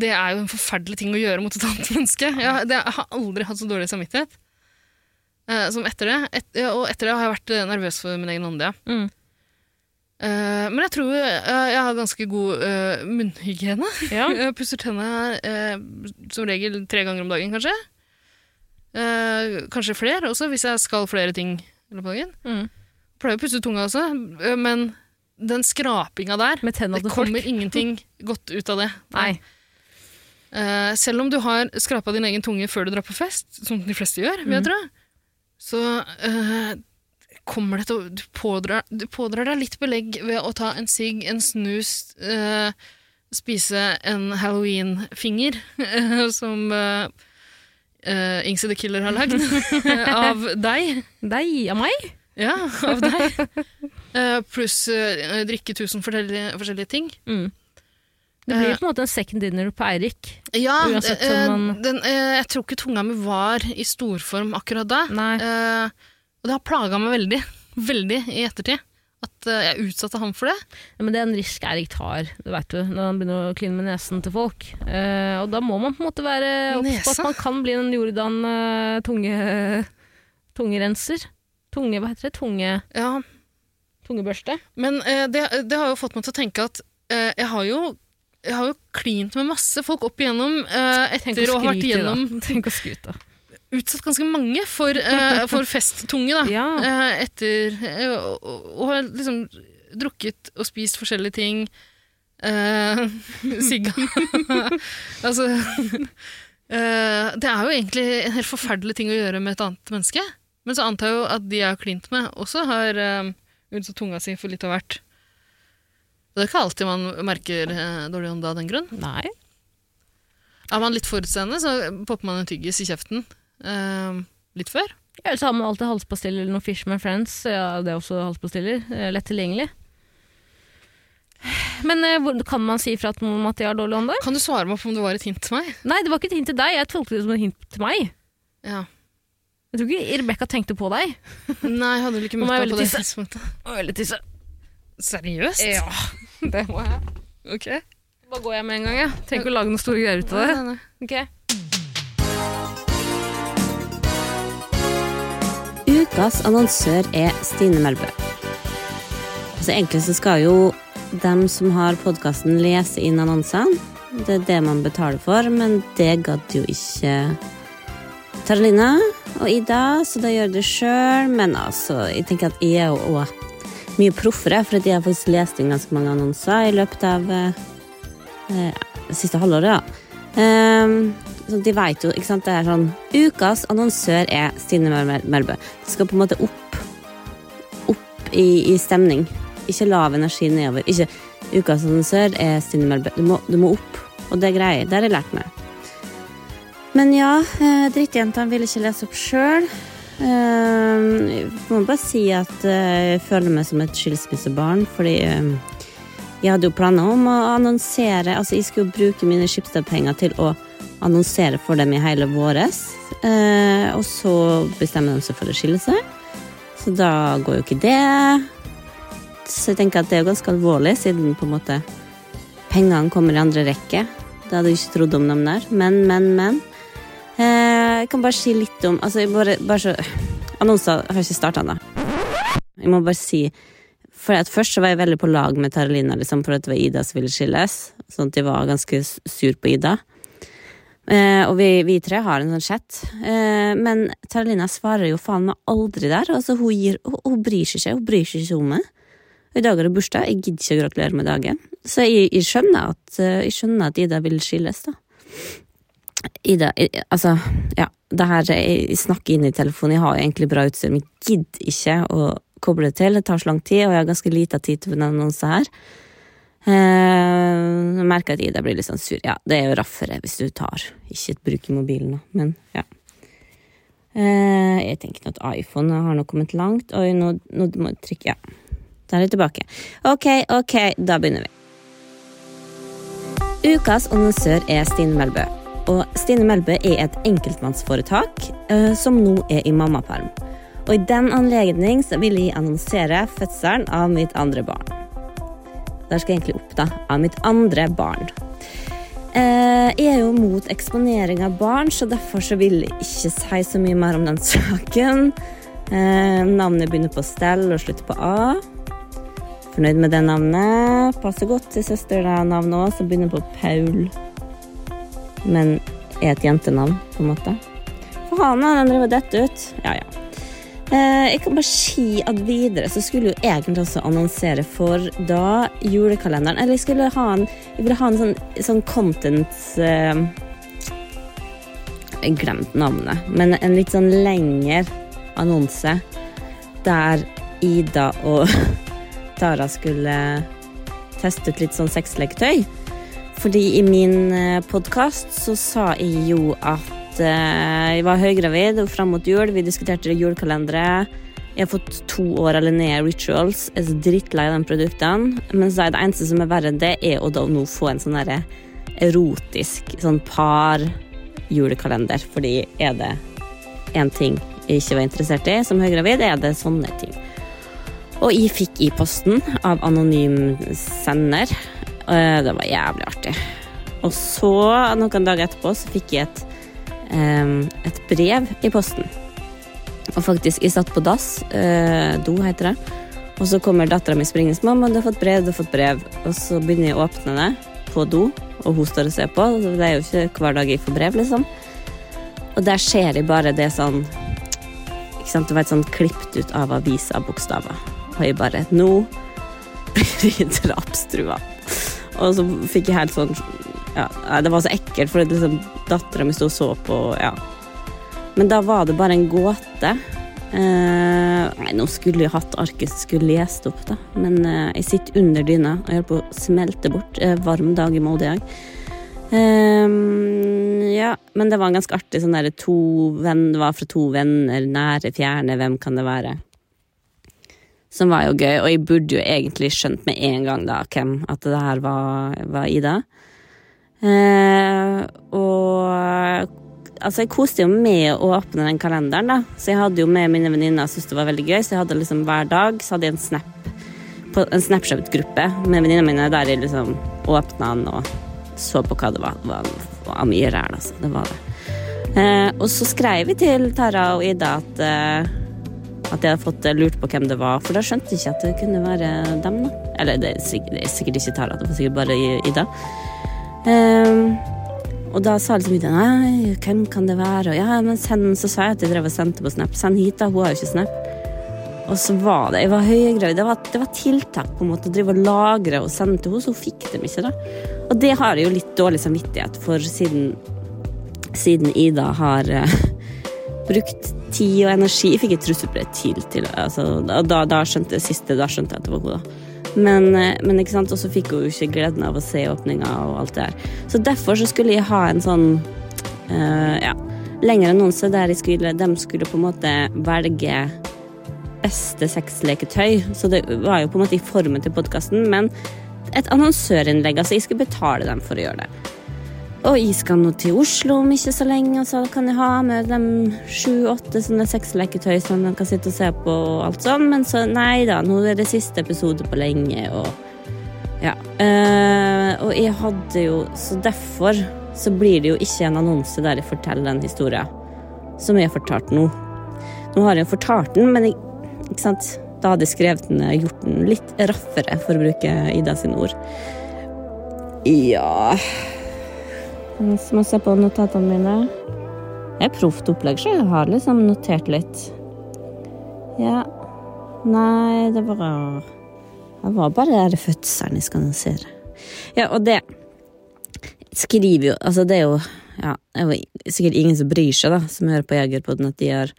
C: Det er jo en forferdelig ting å gjøre mot et annet menneske. Jeg, det, jeg har aldri hatt så dårlig samvittighet eh, som etter det. Et, og etter det har jeg vært eh, nervøs for min egen ånde, ja.
B: Mm.
C: Eh, men jeg tror uh, jeg har ganske god uh, munnhygiene.
B: ja. [LAUGHS]
C: Jeg pusser tennene som regel tre ganger om dagen, kanskje. Kanskje flere også, hvis jeg skal flere ting i løpet av dagen.
B: Mm.
C: Pleier å pusse tunga også, men den skrapinga der Det
B: folk.
C: kommer ingenting [LAUGHS] godt ut av det.
B: Nei.
C: Selv om du har skrapa din egen tunge før du drar på fest, som de fleste gjør,
B: Mm.
C: jeg så kommer det til å du pådrar, du pådrar deg litt belegg ved å ta en sigg, en snus, eh, spise en halloween-finger, [LAUGHS] eh, som uh, Ingsi the Killer har lagd, [LAUGHS] av deg.
B: Deg av meg?
C: Ja, av deg. [LAUGHS] Eh, pluss eh, drikke tusen forskjellige, forskjellige ting.
B: Mm. Det blir på en måte en second dinner på Eirik.
C: Ja,
B: Uansett
C: eh,
B: man-
C: den, eh, jeg tror ikke tunga mi var i storform akkurat da.
B: Nei.
C: Eh, og det har plaga meg veldig, [LAUGHS] veldig i ettertid. At eh, jeg utsatte ham for det.
B: Ja, men det er en risk Erik tar, det vet du, når han begynner å kline med nesen til folk. Eh, og da må man på en måte være obs på at man kan bli en Jordan uh, tunge, tungerenser. Tunge, hva heter det? Tunge,
C: Ja,
B: tungebørste?
C: Men eh, det, det har jo fått meg til å tenke at eh, jeg har jo jeg har jo klint med masse folk opp igjennom eh, etter å ha vært igjennom
B: da. [LAUGHS] Tenk å skryte.
C: Utsatt ganske mange for, uh, [LAUGHS] for festtunge, da.
B: Ja.
C: Uh, etter uh, og, har liksom drukket og spist forskjellige ting. [LAUGHS] Uh, Sigga. [LAUGHS] altså Det er jo egentlig en helt forferdelig ting å gjøre med et annet menneske. Men så antar jeg jo at de jeg har klint med, også har utsatt tunga si for litt av hvert. Det er ikke alltid man merker dårlig ånde av den grunn.
B: Nei.
C: Er man litt forutseende, så popper man en tyggis i kjeften eh, litt før.
B: Ja, Ellers har man alltid halspastiller eller noe Fishman Friends. Ja, det er også halspastiller. eh, Lett tilgjengelig. Men eh, kan man si ifra at de har dårlig ånde?
C: Kan du svare meg på om det var et hint til meg?
B: Nei, det var ikke et hint til deg. Jeg tolket det som et hint til meg.
C: Ja.
B: Jeg tror ikke Rebekka tenkte på deg. [LAUGHS]
C: Nei, jeg hadde vel ikke møtt deg på det tidspunktet.
B: Veldig tisse.
C: Seriøst?
B: Ja, [LAUGHS] det må jeg.
C: Ok.
B: Bare går jeg med en gang, jeg. Trenger ikke å lage noen store greier ut av det.
C: Nei, nei, nei.
B: Ok.
G: Ukas annonsør er Stine Melbø. Altså Egentlig så skal jo dem som har podkasten, lese inn annonsene. Det er det man betaler for, men det gadd jo ikke Taralina og Ida, så da gjør det sjøl. Men altså, jeg tenker at jeg er jo òg mye proffere, for jeg har faktisk lest inn ganske mange annonser i løpet av eh, siste halvåret. da. Ehm, så de vet jo, ikke sant, det er sånn Ukas annonsør er Stine Mel- Melbø. Det skal på en måte opp Opp i, i stemning. Ikke lav energi nedover. Ikke Ukas annonsør er Stine Melbø. Du må, du må opp. Og det er greier. Det har jeg lært meg. Men ja, eh, drittjentene vil ikke lese opp sjøl. Jeg må bare si at eh, jeg føler meg som et skilsmissebarn, fordi eh, jeg hadde jo planer om å annonsere Altså, jeg skulle bruke mine Schibsted-penger til å annonsere for dem i hele våres. Eh, og så bestemmer de seg for å skille seg. Så da går jo ikke det. Så jeg tenker at det er ganske alvorlig, siden på en måte pengene kommer i andre rekke. Det hadde jeg ikke trodd om dem der. Men, men, men. Eh, jeg kan bare si litt om Altså, bare, bare så Annonser har ikke starta ennå. Jeg må bare si for at Først så var jeg veldig på lag med Taralina liksom, for at det var Ida som ville skilles. Sånn at jeg var ganske sur på Ida. Eh, og vi, vi tre har en sånn chat. Eh, men Taralina svarer jo faen meg aldri der. Altså, hun, gir, hun, hun bryr seg ikke. Hun bryr seg ikke om meg. Og I dag er det bursdag. Jeg gidder ikke å gratulere med dagen. Så jeg, jeg, skjønner at, eh, jeg skjønner at Ida vil skilles, da. Ida, jeg, altså, ja, det her, jeg, snakker inn i telefonen, jeg har egentlig bra utstyr, men jeg gidder ikke å koble det til, det tar så lang tid, og jeg har ganske lite tid til å annonsen her. Eh, Nå merker at Ida blir litt sånn sur. Ja, det er jo raffere hvis du tar, ikke bruker mobilen, da, men ja. Eh, jeg tenker at iPhone har nå kommet langt. Oi, nå, nå må jeg trykke Ja. Da er jeg tilbake. Ok, ok, da begynner vi. Ukas annonsør er Stine Melbø. Og Stine Melbø er et enkeltmannsforetak eh, som nå er i mammaperm. Og i den anledning vil jeg annonsere fødselen av mitt andre barn. Der skal jeg egentlig opp, da. Av mitt andre barn. Eh, jeg er jo mot eksponering av barn, så derfor så vil jeg ikke si så mye mer om den [LAUGHS] saken. Eh, navnet begynner på stell og slutter på A. Fornøyd med det navnet. Passer godt til søsternavnet òg, som begynner på Paul. Men er et jentenavn, på en måte. For han den driver dette ut. Ja, ja. Eh, jeg kan bare si at videre så skulle jo egentlig også annonsere for da julekalenderen Eller jeg skulle ha en, jeg ville ha en sånn, sånn content eh, Jeg glemte navnet, men en litt sånn lengre annonse der Ida og [LAUGHS] Tara skulle teste ut litt sånn sexleketøy. Fordi i min podkast så sa jeg jo at eh, jeg var høygravid og fram mot jul. Vi diskuterte julekalendere. Jeg har fått to år eller ned Rituals. Jeg er så drittlei av de produktene. Men så er det eneste som er verre enn det, er å da nå få en sånn erotisk sånn par julekalender. Fordi er det én ting jeg ikke var interessert i som høygravid, er det sånne ting. Og jeg fikk i posten av anonym sender. Eh, Det var jævlig artig. Og så, noen dager etterpå, så fikk jeg et, et brev i posten. Og faktisk, jeg satt på dass, eh, do heter det, og så kommer dattera mi springende. 'Mamma, du har fått brev, du har fått brev.' Og så begynner jeg å åpne det på do, og hun står og ser på. Det er jo ikke hver dag jeg får brev, liksom. Og der ser jeg bare det sånn Ikke sant, det var et sånn klippet ut av avisa-bokstaver. Og jeg bare Nå blir jeg [LAUGHS] drapstrua. Og så fikk jeg helt sånn ja, Det var så ekkelt, for liksom, dattera mi sto og så på. ja. Men da var det bare en gåte. Eh, nei, nå skulle jeg hatt arket skulle lest opp, da. Men eh, jeg sitter under dyna og holder på å smelte bort. Eh, varm dag i Molde i dag. Eh, ja, men det var en ganske artig sånn derre to venn, Det var fra to venner, nære, fjerne, hvem kan det være? Som var jo gøy, og jeg burde jo egentlig skjønt med en gang da hvem at det her var, var Ida. Eh, og altså, jeg koste jo med å åpne den kalenderen, da. Så jeg hadde jo med mine venninner og syntes det var veldig gøy, så jeg hadde liksom hver dag så hadde jeg en snap på en Snapchat-gruppe med venninnene mine der jeg liksom åpna den og så på hva det var. Det var, mye ræl, altså. Det var det. Eh, og så skrev vi til Tara og Ida at eh, at jeg hadde fått eh, lurt på hvem det var, for da skjønte jeg ikke at det kunne være dem. da. Eller det er sikkert, det er sikkert ikke Tara, det var sikkert bare Ida. Ehm, og da sa liksom Ida nei, hvem kan det være? Og ja, men send, så sa jeg at jeg drev og sendte på Snap. Send hit, da. Hun har jo ikke Snap. Og så var det Jeg var høygravid. Det var, det var tiltak på en måte å drive og lagre og sende til henne, så hun fikk dem ikke, da. Og det har jeg jo litt dårlig samvittighet for, siden, siden Ida har eh, brukt tid og energi. Fikk et trusselbrev til, til altså, da, da skjønte jeg siste, da skjønte jeg at det var hun, da. Men, eh, men ikke sant, og så fikk hun jo ikke gleden av å se åpninga og alt det der. Så derfor så skulle jeg ha en sånn uh, ja, lengre annonse der skulle, de skulle på en måte velge beste sexleketøy. Så det var jo på en måte i formen til podkasten, men et annonsørinnlegg. Altså, jeg skulle betale dem for å gjøre det. Og jeg skal nå til Oslo om ikke så lenge, og så kan jeg ha med de sju-åtte sånne sexleketøy som de kan sitte og se på og alt sånn, men så nei da, nå er det siste episode på lenge, og ja. Uh, og jeg hadde jo Så derfor så blir det jo ikke en annonse der jeg forteller den historien som jeg har fortalt nå. Nå har jeg jo fortalt den, men jeg, ikke sant? da hadde jeg skrevet den, gjort den litt raffere, for å bruke Ida sine ord. Ja så må jeg se på notatene mine. Det er proft opplegg, så jeg har liksom notert litt. Ja Nei, det var Det var bare den fødselen jeg skal annonsere. Ja, og det skriver jo Altså, det er jo ja, det er jo sikkert ingen som bryr seg, da, som hører på Jegerpodden, at de har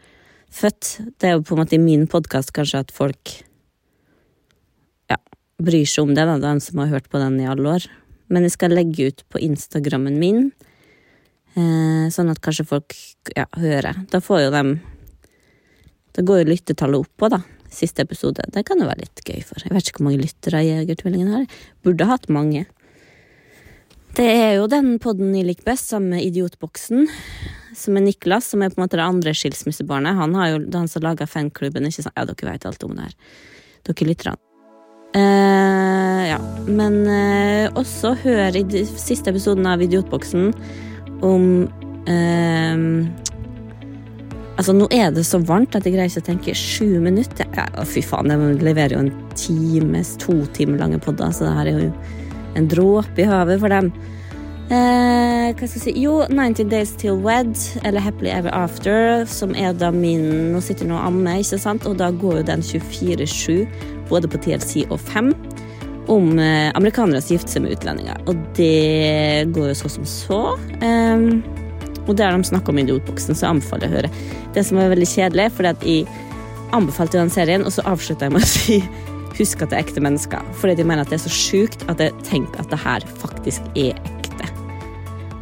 G: født. Det er jo på en måte i min podkast kanskje at folk Ja, bryr seg om det, da, de som har hørt på den i alle år. Men jeg skal legge ut på Instagrammen min, eh, sånn at kanskje folk ja, hører. Da får jo dem Da går jo lyttetallet opp òg, da. Siste episode. Det kan jo være litt gøy for. Jeg vet ikke hvor mange lyttere Jegertvillingen har. Burde hatt mange. Det er jo den podden jeg liker best, sammen med Idiotboksen. Som er Niklas, som er på en måte det andre skilsmissebarnet. Han har jo han som laga fanklubben, ikke sant? Ja, dere vet alt om det her. Dere lytterne. Eh, ja, men eh, også hør i de siste episoden av Idiotboksen om eh, Altså, nå er det så varmt at jeg greier ikke å tenke sju minutter. Ja, fy faen, jeg leverer jo en times, to timer lange podder, så det her er jo en dråpe i havet for dem. Eh, hva skal jeg si Jo, 90 Days Till Wed, eller Happily Ever After, som er da min Nå sitter jeg nå og ammer, ikke sant, og da går jo den 24-7, både på TLC og 5, om eh, amerikanere som gifter seg med utlendinger. Og det går jo så som så. Um, og der de snakker om idiotboksen, så anbefaler jeg å høre. Det som er veldig kjedelig, at jeg anbefalte den serien, og så avslutta jeg med å si husk at det er ekte mennesker. Fordi de mener at det er så sjukt at jeg tenker at det her faktisk er ekte.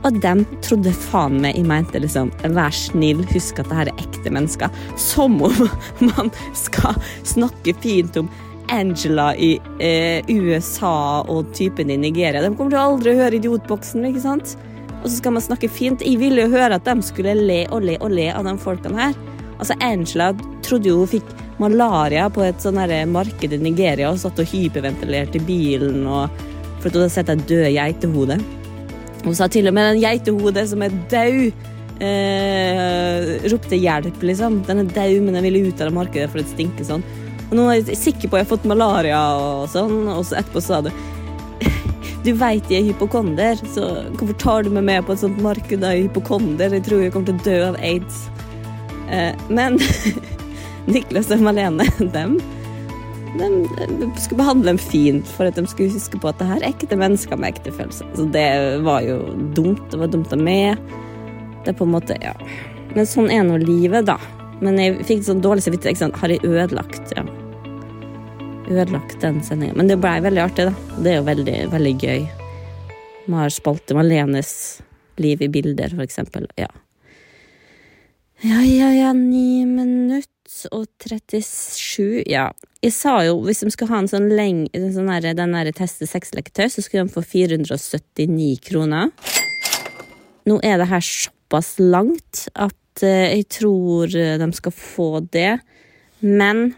G: Og de trodde faen meg jeg mente liksom vær snill, husk at det her er ekte mennesker. Som om [LAUGHS] man skal snakke fint om Angela i eh, USA og typen i Nigeria. De kommer til å aldri høre Idiotboksen, ikke sant? Og så skal man snakke fint. Jeg ville jo høre at de skulle le og le og le av de folkene her. Altså, Angela trodde jo hun fikk malaria på et sånn marked i Nigeria og satt og hyperventilerte i bilen og, for at hun hadde sett et død geitehode. Hun sa til og med den geitehodet som er død, eh, ropte hjelp, liksom. Den er død, men den ville ut av det markedet for det stinker sånn. Og nå er jeg sikker på at jeg har fått malaria og sånn, og så etterpå sa du [LAUGHS] du veit jeg er hypokonder, så hvorfor tar du meg med på et sånt marked av hypokonder? Jeg tror jeg kommer til å dø av aids. Eh, men [LAUGHS] Niklas og Malene, [LAUGHS] dem, dem, de skulle behandle dem fint for at de skulle huske på at det her er ekte mennesker med ekte følelser. Så det var jo dumt. Det var dumt av meg. Det er på en måte, ja. Men sånn er nå livet, da. Men jeg fikk sånn dårlig samvittighet. Har jeg ødelagt? Ja ødelagt den sendinga. Men det blei veldig artig, da. Det er jo veldig, veldig gøy. Man har spalte Malenes liv i bilder, for eksempel. Ja. Ja, ja, ja, ni minutter og 37 Ja. Jeg sa jo hvis de skulle ha en sånn leng... Sånn her, den der teste sexleketøy, så skulle de få 479 kroner. Nå er det her såpass langt at eh, jeg tror eh, de skal få det, men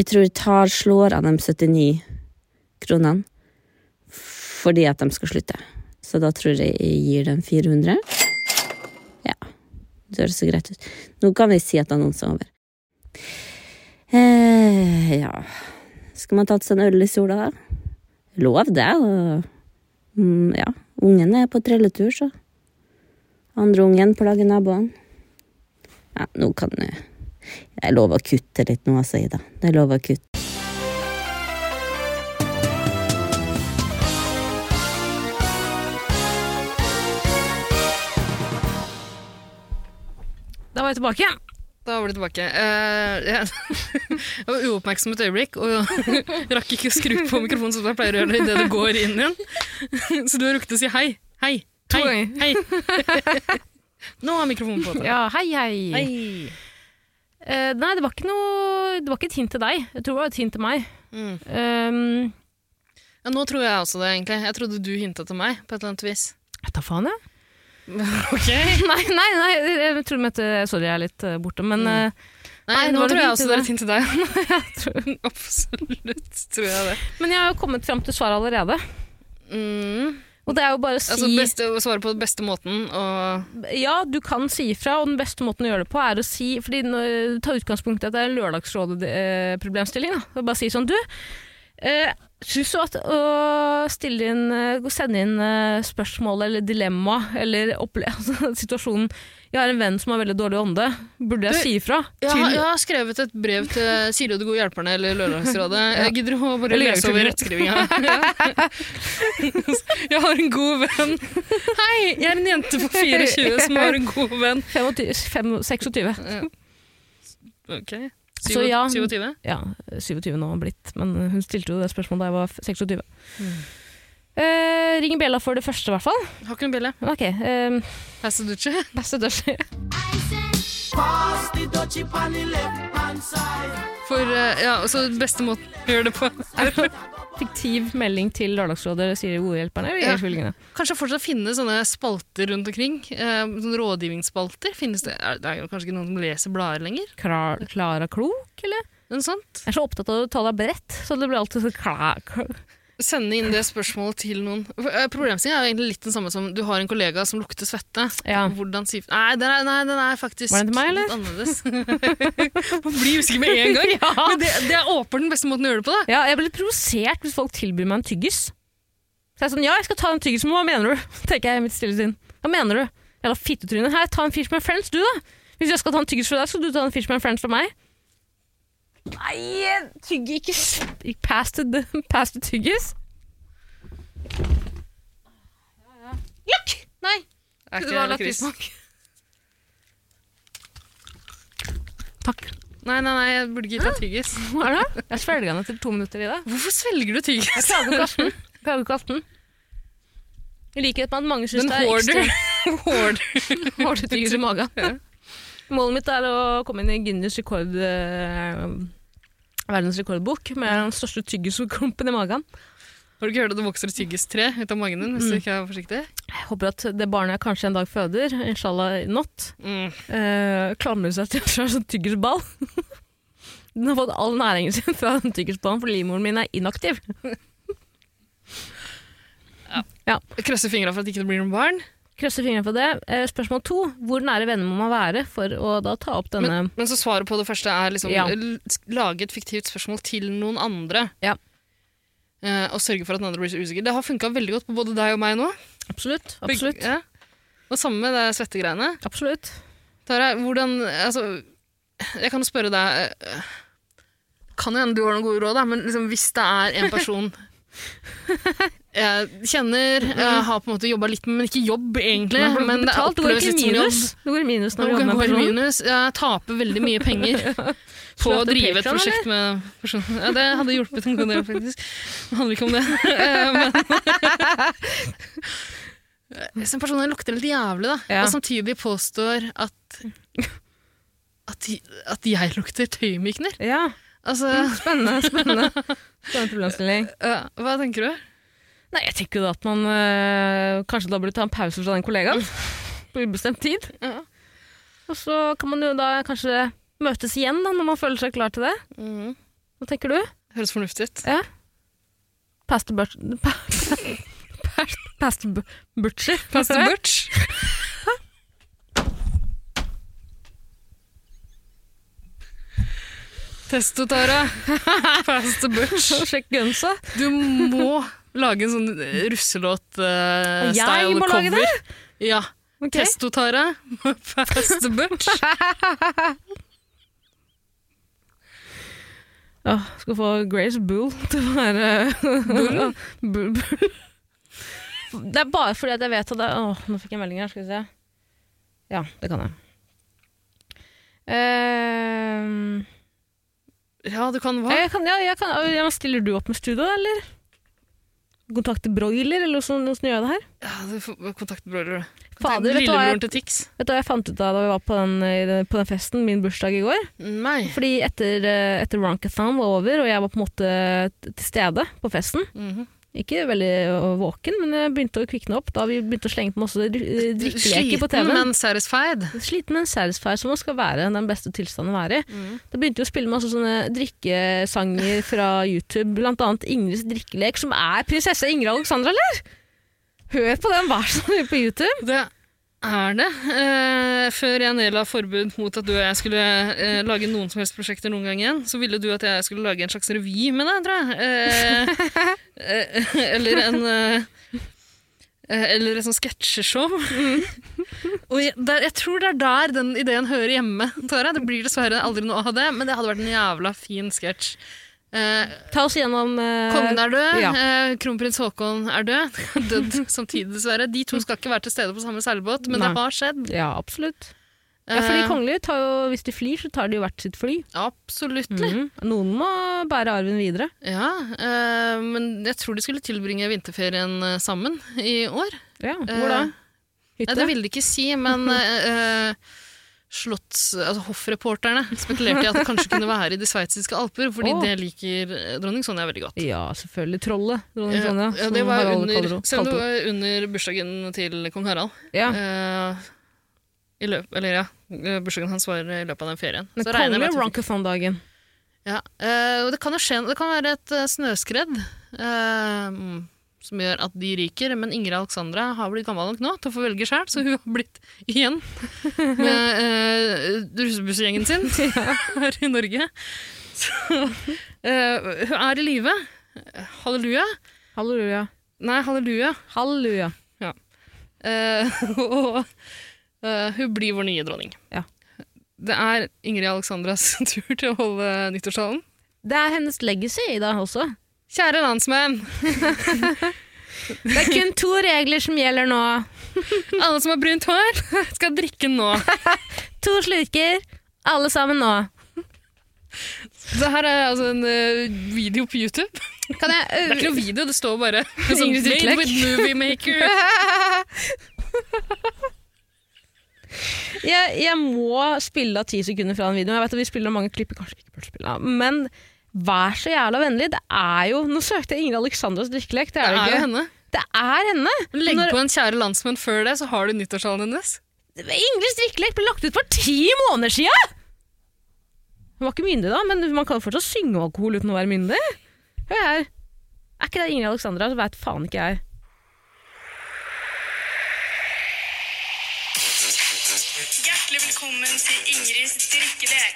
G: jeg tror jeg tar, slår av de 79 kronene fordi at de skal slutte. Så da tror jeg jeg gir dem 400. Ja, det høres så greit ut. Nå kan vi si at annonsen er over. Eh, ja Skal man tatt seg en øl i sola, da? Lov det. Mm, ja, ungen er på trelletur, så. Andre ungen plager naboene. Ja, nå kan jeg jeg lover å kutte litt nå, altså, Ida. Jeg lover å kutte.
B: Da var jeg tilbake.
C: Da var du tilbake. Uh, jeg, jeg var uoppmerksom et øyeblikk og [LAUGHS] rakk ikke å skru på mikrofonen som jeg pleier å gjøre idet du går inn igjen. [LAUGHS] Så du har rukket å si hei. Hei.
B: To
C: Hei. hei. [LAUGHS] Nå er mikrofonen på.
B: Ja, hei, hei.
C: Hei.
B: Eh, nei, det var ikke noe Det var ikke et hint til deg. Jeg tror det var et hint til meg.
C: Mm.
B: Um,
C: Ja, nå tror jeg også det, egentlig. Jeg trodde du hinta til meg på et eller annet vis.
B: jeg tar faen, jeg. [LAUGHS]
C: Ok. [LAUGHS]
B: Nei, nei, nei, jeg tror de Sorry, jeg er litt eh, borte, men
C: Mm.
B: eh,
C: Nei,
B: Nei,
C: nå tror jeg også det er et hint til deg. [LAUGHS] Absolutt tror jeg det.
B: Men jeg har jo kommet fram til svaret allerede.
C: Mm.
B: Og det er jo bare å si
C: Altså beste, svare på den beste måten og
B: Ja, du kan si ifra, og den beste måten å gjøre det på er å si Fordi Ta utgangspunkt i at det er en Lørdagsrådet-problemstilling. da. Bare si sånn Du, eh, syns du at å stille inn, eh, sende inn eh, spørsmål eller dilemma eller opple [LAUGHS] altså, situasjonen Jeg har en venn som har veldig dårlig ånde. Burde jeg
C: Du,
B: si ifra?
C: jeg, har- jeg har skrevet et brev til Silje og de gode hjelperne eller Lørdagsrådet. [LAUGHS] Jeg gidder å bare lese over rettskrivinga. [LAUGHS] jeg har en god venn. Hei, jeg er en jente på 24 som har en god venn.
B: 25, fem- 26.
C: Ok.
B: Så ja.
C: 27?
B: Ja, 27 nå blitt, men hun stilte jo det spørsmålet da jeg var 26. Eh, ring bjella for det første, i hvert fall.
C: Har ikke noen bjelle.
B: Ok, Um,
C: Passe Ducci. [LAUGHS]
B: beste dørser.
C: For uh, ja, så beste måten å gjøre det på [LAUGHS] er
B: Fiktiv melding til Lørdagsrådet, sier godhjelperne.
C: Ja. Kanskje fortsatt finne sånne spalter rundt omkring. Uh, sånne rådgivningsspalter. Finnes det, er, det er kanskje ikke noen som leser blader lenger?
B: Klar, Klara Klok, eller?
C: Noe sånt.
B: Jeg er så opptatt av å ta deg bredt, så det blir alltid så kla...
C: Sende inn det spørsmålet til noen. Eh, Problemstillingen er jo egentlig litt den samme som du har en kollega som lukter svette.
B: Ja.
C: Hvordan sier Nei, den er, nei, den er faktisk
B: Var det til meg, eller?
C: annerledes. [LAUGHS] Man blir usikker med en gang. [LAUGHS] Men det, det er åpenbart den beste måten å gjøre det på. Da.
B: Ja, jeg blir provosert hvis folk tilbyr meg en tyggis. Så jeg er sånn, ja, jeg skal ta den tyggisen, men hva mener du? [LAUGHS] Tenker jeg i mitt stille sinn. Hva mener du? Jævla fittetryne. Her, ta en Fish med Friends, du da. Hvis jeg skal ta en tyggis fra deg, skal du ta en Fish med Friends fra meg. Nei, tygge ikke Pass to the, [LAUGHS] pass to tyggis. Jukk! Nei,
C: Er
B: det
C: ikke
B: var
C: lakris.
B: lakrismak. Takk.
C: Nei, nei, nei, jeg burde ikke deg tyggis. [LAUGHS]
B: Hva er det? Jeg svelger den etter to minutter i det.
C: Hvorfor svelger du tyggis?
B: Jeg klager ikke aften. Klager ikke den. I likhet med at mange syns det er ekstra
C: hoarder. [LAUGHS]
B: Hoarder tyggis i magen. Målet mitt er å komme inn i Guinness rekord, eh, verdens rekordbok med den største tyggisklumpen i magen.
C: Har du ikke hørt at det vokser et tyggistre ut av magen din hvis du ikke er forsiktig?
B: Jeg håper at det barnet jeg kanskje en dag føder, inshallah not,
C: Mm.
B: eh, klamrer seg til en sånn tyggisball. [LAUGHS] Den har fått all næringen sin fra den tyggisballen, for livmoren min er inaktiv. [LAUGHS]
C: Jeg Krøsse fingra for at ikke det blir noen barn.
B: Krysser fingrene for det. Eh, spørsmål to. Hvor nære venner må man være for å da ta opp denne
C: Men, men så svaret på det første er liksom
B: Ja.
C: lage et fiktivt spørsmål til noen andre.
B: Ja.
C: Eh, og sørge for at den andre blir så usikker. Det har funka veldig godt på både deg og meg nå.
B: Absolutt. Absolutt.
C: Ja. Og samme med det svettegreiene.
B: absolutt.
C: Tara, hvordan Altså, jeg kan jo spørre deg eh, Kan jo hende du har noen gode råd, da, men liksom, hvis det er en person [LAUGHS] jeg kjenner, jeg har på en måte jobba litt men ikke jobb, egentlig.
B: Men,
C: Men det
B: det går ikke
C: som
B: minus. Det går i minus når du jobber med person.
C: minus. Jeg taper veldig mye penger [LAUGHS] på å drive et prosjekt med personer. Ja, det hadde hjulpet en god del, faktisk. Det handler ikke om det. [LAUGHS] Eh, Men [LAUGHS] Hvis en person lukter litt jævlig, da,
B: Ja.
C: og samtidig påstår at at, at jeg lukter tøymykner
B: Ja,
C: Altså,
B: spennende, spennende. Spennende problemstilling.
C: hva tenker du?
B: Nei, jeg tenker jo at man øh, kanskje da burde ta en pause fra den kollegaen [LAUGHS] på ubestemt tid.
C: Ja.
B: Og så kan man jo da kanskje møtes igjen da, når man føler seg klar til det.
C: Mm.
B: Hva tenker du?
C: Høres fornuftig ut.
B: Pastor Butch... [LAUGHS] Pastor Bu- Butcher.
C: Pastor Butch. [LAUGHS] Testo, Tara. the Butch.
B: Sjekk gunsa.
C: Du må lage en sånn russelåt-style
B: Jeg må lage
C: det? Ja.
B: Okay.
C: Testo, Tara. [LAUGHS] Fast Butch. [LAUGHS]
B: Åh, skal få Grace Bull til å være [LAUGHS] Bull? Bull. Det er bare fordi at jeg vet at det Åh, nå fikk jeg melding her, skal vi se. Ja, det kan jeg. Uh,
C: Ja, du kan hva?
B: jeg kan, ja, jeg kan, ja, stiller du opp med studio, eller? Kontakte Broiler, eller hvordan hvordan gjør jeg det her?
C: Ja, du får kontakte broiler, du.
B: Fader, vet du hva jeg, vet du hva jeg fant ut av da vi var på den, på den festen, min bursdag i går?
C: Nei.
B: Fordi etter, eh, etter Ronkathon var over, og jeg var på en måte til stede på festen,
C: Mhm.
B: Ikke veldig øh, våken, men jeg begynte å kvikne opp da vi begynte å slenge på masse dri- øh, drikkeleker på
C: Sliten, men satisfied.
B: Sliten, men satisfied, som man skal være den beste tilstanden å være i. Da begynte vi å spille masse sånne drikkesanger fra YouTube, blant annet Ingrids drikkelek, som er prinsesse Ingrid Alexandra, eller? Hør på den, vær så snill, på YouTube.
C: Det er det. Eh, før jeg nedla forbud mot at du og jeg skulle eh, lage noen som helst prosjekter noen gang igjen, så ville du at jeg skulle lage en slags revy med deg, tror jeg. Eh, [LAUGHS] eller en eh, eh, Eller et sånt sketsjeshow. og jeg, der, jeg tror det er der den ideen hører hjemme. Tara. Det blir dessverre aldri noe av det, men det hadde vært en jævla fin sketsj. Eh,
B: Ta oss gjennom eh,
C: Kongen er død,
B: ja.
C: eh, kronprins Haakon er død. [LAUGHS] [LAUGHS] død samtidig, dessverre. De to skal ikke være til stede på samme seilbåt, men
B: Nei.
C: det har skjedd.
B: Ja, absolutt. Ja, for de
C: Eh,
B: kongelige tar jo, hvis de flyr, så tar de jo hvert sitt fly.
C: Absolutt.
B: Mhm. Noen må bære arven videre.
C: Ja, eh, men jeg tror de skulle tilbringe vinterferien eh, sammen i år.
B: Ja, Hvor da? Hytte?
C: Ja, det ville de ikke si, men [LAUGHS] slotts... Altså hoffreporterne spekulerte i at det kanskje kunne være i de sveitsiske alper, fordi
B: oh.
C: det liker eh, dronning Sonja veldig godt.
B: Ja, selvfølgelig. Trollet. dronning
C: Ja,
B: Sonja,
C: ja, det var under, selv om det var under bursdagen til kong Harald.
B: Ja.
C: Eh, i løp, eller ja, eh, bursdagen hans var i løpet av den ferien. Men fikk-
B: Ronkathon-dagen.
C: Ja, eh, det kan jo skje, det kan være et eh, snøskred eh, mm, som gjør at de ryker, men Ingrid Alexandra har blitt gammel nok nå til å få velge sjøl, så hun har blitt igjen med uh, russebussgjengen sin [LAUGHS] her i Norge. Så uh, hun er i live. Halleluja.
B: Halleluja.
C: Nei, halleluja.
B: Halleluja.
C: Eh, [LAUGHS] og eh, hun blir vår nye dronning.
B: Ja.
C: Det er Ingrid Alexandras [LAUGHS] tur til å holde nyttårstalen.
B: Det er hennes legacy i dag også.
C: Kjære landsmenn! [LAUGHS]
B: Det er kun to regler som gjelder nå.
C: Alle som har brunt hår, skal drikke nå. [LAUGHS]
B: To slurker, alle sammen nå.
C: Det her er altså en uh, video på YouTube.
B: Kan jeg
C: Det er ikke noe video, det står bare [LAUGHS] sånn, Made with movie maker.
B: jeg, jeg må spille av ti sekunder fra den videoen. Jeg vet at vi spiller mange klipp, kanskje ikke burde spille av. Men vær så jævla vennlig. Det er jo Nå søkte jeg Ingrid Alexandras drikkelek. Det
C: Det
B: er,
C: er jo henne.
B: Det er henne!
C: Legg
B: Når-
C: på en kjære landsmenn før det, så har du nyttårstalen hennes.
B: Ingrids drikkelek ble lagt ut for ti måneder siden! Hun var ikke myndig da, men man kan jo fortsatt synge alkohol uten å være myndig. Hør her. Er ikke det Ingrid Alexandra, så vet faen ikke jeg.
F: Hjertelig velkommen til Ingrids drikkelek.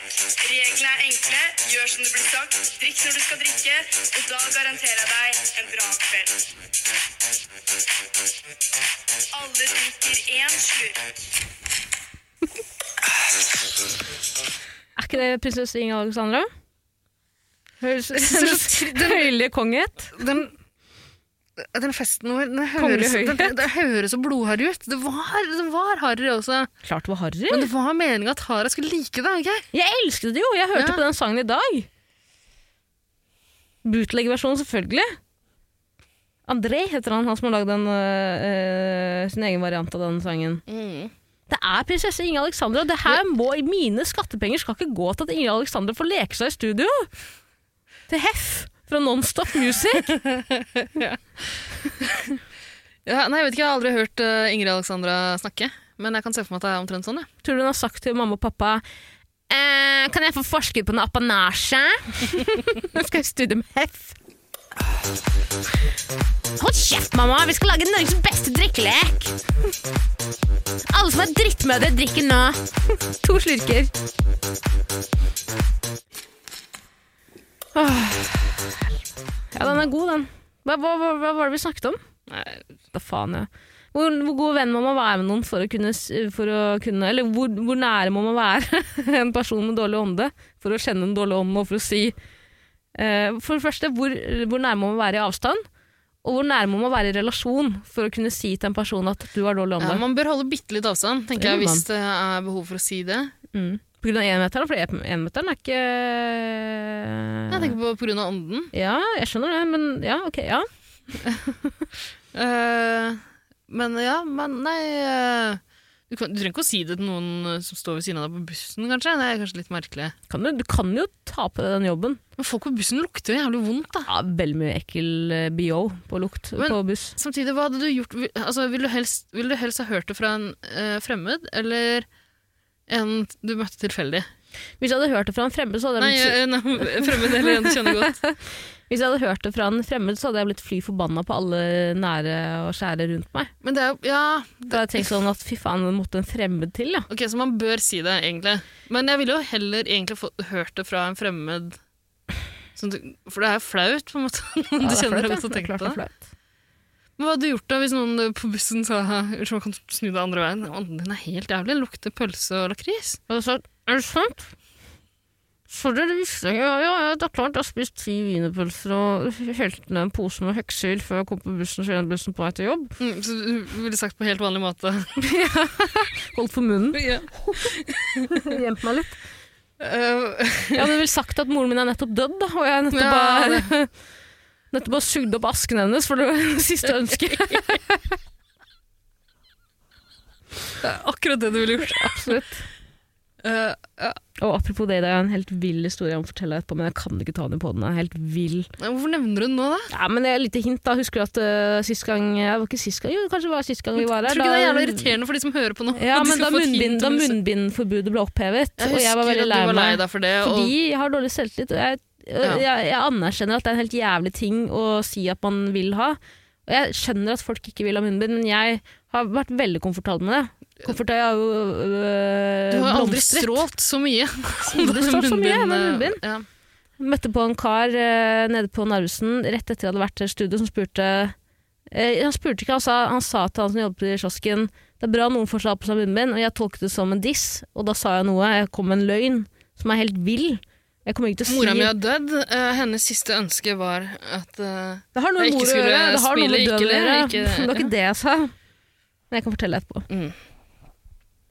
F: Reglene er enkle. Gjør som det blir sagt. Drikk når du skal drikke, og da garanterer jeg deg en bra kveld. Alle drikker én slurk.
B: Er ikke det prinsesse Ingrid Alexandra? Høres høylige kongehet.
C: Den, den festen vår, den høres, den, den, høres så blodharry ut. Det var, det var harry også.
B: Klart det var harry.
C: Men det var meninga at Tara skulle like det, Okay?
B: Jeg elsket det jo! Jeg hørte
C: Ja.
B: på den sangen i dag. Bootleg-versjonen, selvfølgelig. André heter han, han som har lagd øh, øh, sin egen variant av den sangen. Det er prinsesse Inge Alexandra. Det her må, Mine skattepenger skal ikke gå til at Inge Alexandra får leke seg i studio. Til Heff fra Nonstop Music. [LAUGHS]
C: Ja, nei, jeg vet ikke, jeg har aldri hørt eh, Ingrid Alexandra snakke. Men jeg kan se for meg at det er omtrent sånn. Ja.
B: Tror du hun har sagt til mamma og pappa eh, Kan jeg få forske på noe apanasje? [LAUGHS] Nå skal jeg studio med Hef. Hold kjeft, mamma! Vi skal lage Norges beste drikkelek! Alle som er drittmødre, drikker nå. [LAUGHS] To slurker. Åh. Ja, den er god, den. Hva, hva, hva, hva var det vi snakket om?
C: Nei,
B: Da faen, ja. Hvor, hvor god venn må man være med noen for å kunne, for å kunne Eller hvor, hvor nære må man være [LAUGHS] en person med dårlig ånde for å kjenne en dårlig ånd og for å si uh, For det første, hvor, hvor nære må man være i avstand? Og hvor nære må man være i relasjon for å kunne si til en person at du har dårlig ånde?
C: ja, man bør holde bitte litt avstand, tenker jeg, hvis det er behov for å si det.
B: Mm. Av enmeteren, for énmeteren er ikke
C: Jeg tenker på av ånden.
B: Ja, jeg skjønner det, men ja, ok, ja.
C: uh, [LAUGHS] men ja, men nei uh, du, kan, du trenger ikke å si det til noen eh, som står ved siden av deg på bussen, kanskje. Det er kanskje litt merkelig.
B: Kan du, du kan jo ta på deg den jobben.
C: Men folk på bussen lukter jo jævlig vondt, da.
B: Ja, Veldig mye ekkel BO på lukt
C: Men-
B: på buss.
C: Samtidig, hva hadde du gjort altså, Vil du helst, vil du helst ha hørt det fra en uh, fremmed, eller en du møtte tilfeldig?
B: Hvis jeg hadde hørt det fra en fremmed, så hadde jeg blitt,
C: en [LAUGHS] fremmed eller en du kjenner godt. [LAUGHS]
B: hvis jeg hadde hørt det fra en fremmed, så hadde jeg blitt fly forbanna på alle nære og kjære rundt meg.
C: Men det er jo Ja,
B: Da hadde jeg tenkt sånn at fy faen, det måtte en fremmed til, ja.
C: ok, så man bør si det, egentlig. Men jeg ville jo heller egentlig fått hørt det fra en fremmed som For det er jo flaut, på en måte. [LAUGHS]
B: Ja,
C: du
B: er
C: kjenner
B: flaut, ja.
C: godt og
B: Det er
C: tenker på
B: det
C: det.
B: er flaut.
C: Men hva hadde du gjort da hvis noen på bussen sa Unnskyld, kan snu deg andre veien? Ånden din er helt jævlig, lukter pølse og lakris.
B: Jeg hadde sagt er det sant? Sorry, det visste jeg ikke. Ja, ja, det er klart jeg har spist ti wienerpølser og helt ned en pose med hekser før jeg kom på bussen, så jeg bussen på vei til jobb.
C: Mm, så du ville sagt på helt vanlig måte. [LAUGHS]
B: Holdt for munnen. [LAUGHS]
C: Ja. [LAUGHS]
B: Gjemt meg litt.
C: Uh,
B: Jeg hadde vel sagt at moren min er nettopp dødd, da, og jeg nettopp
C: Ja,
B: bare Nettopp har sugd opp asken hennes, for det siste ønsket. [LAUGHS]
C: det er akkurat det du ville gjort.
B: Absolutt.
C: Uh, ja.
B: Og apropos det, det er en helt vill historie jeg må fortelle etterpå, men jeg kan ikke ta den på den. Den er helt vill.
C: Hvorfor nevner du den nå, da?
B: Ja, men det er et lite hint, da. Husker du at uh, sist gang ja, var ikke sist gang, jo, kanskje det var sist gang vi var her.
C: Tror du ikke det er jævla irriterende for de som hører på nå?
B: Ja, men da, munnbind, da munnbindforbudet ble opphevet,
C: Jeg
B: og jeg var veldig lei
C: du var lei deg for det.
B: Fordi
C: Og,
B: jeg har dårlig selvtillit, og jeg. Jeg, jeg anerkjenner at det er en helt jævlig ting å si at man vil ha. Og jeg skjønner at folk ikke vil ha munnbind, men jeg har vært veldig komfortabel med det. Komfortabel har jo øh,
C: du har aldri strålt så mye. [LAUGHS]
B: Aldri strålt så mye med munnbind.
C: Ja.
B: Møtte på en kar øh, nede på Narvesen rett etter jeg hadde vært i studio, som spurte eh, Han spurte ikke, han sa, han sa til han som jobbet i kiosken det er bra noen får seg på seg munnbind, og jeg tolket det som en diss, og da sa jeg noe, jeg kom med en løgn som er helt vill. Jeg kommer ikke til å si
C: Mora mi er dødd. Uh, hennes siste ønske var at uh,
B: Det har noe
C: jeg ikke skulle
B: gjøre, det har død
C: ikke
B: gjøre. Det var ikke det jeg sa. Men jeg kan fortelle etterpå.
C: Mm.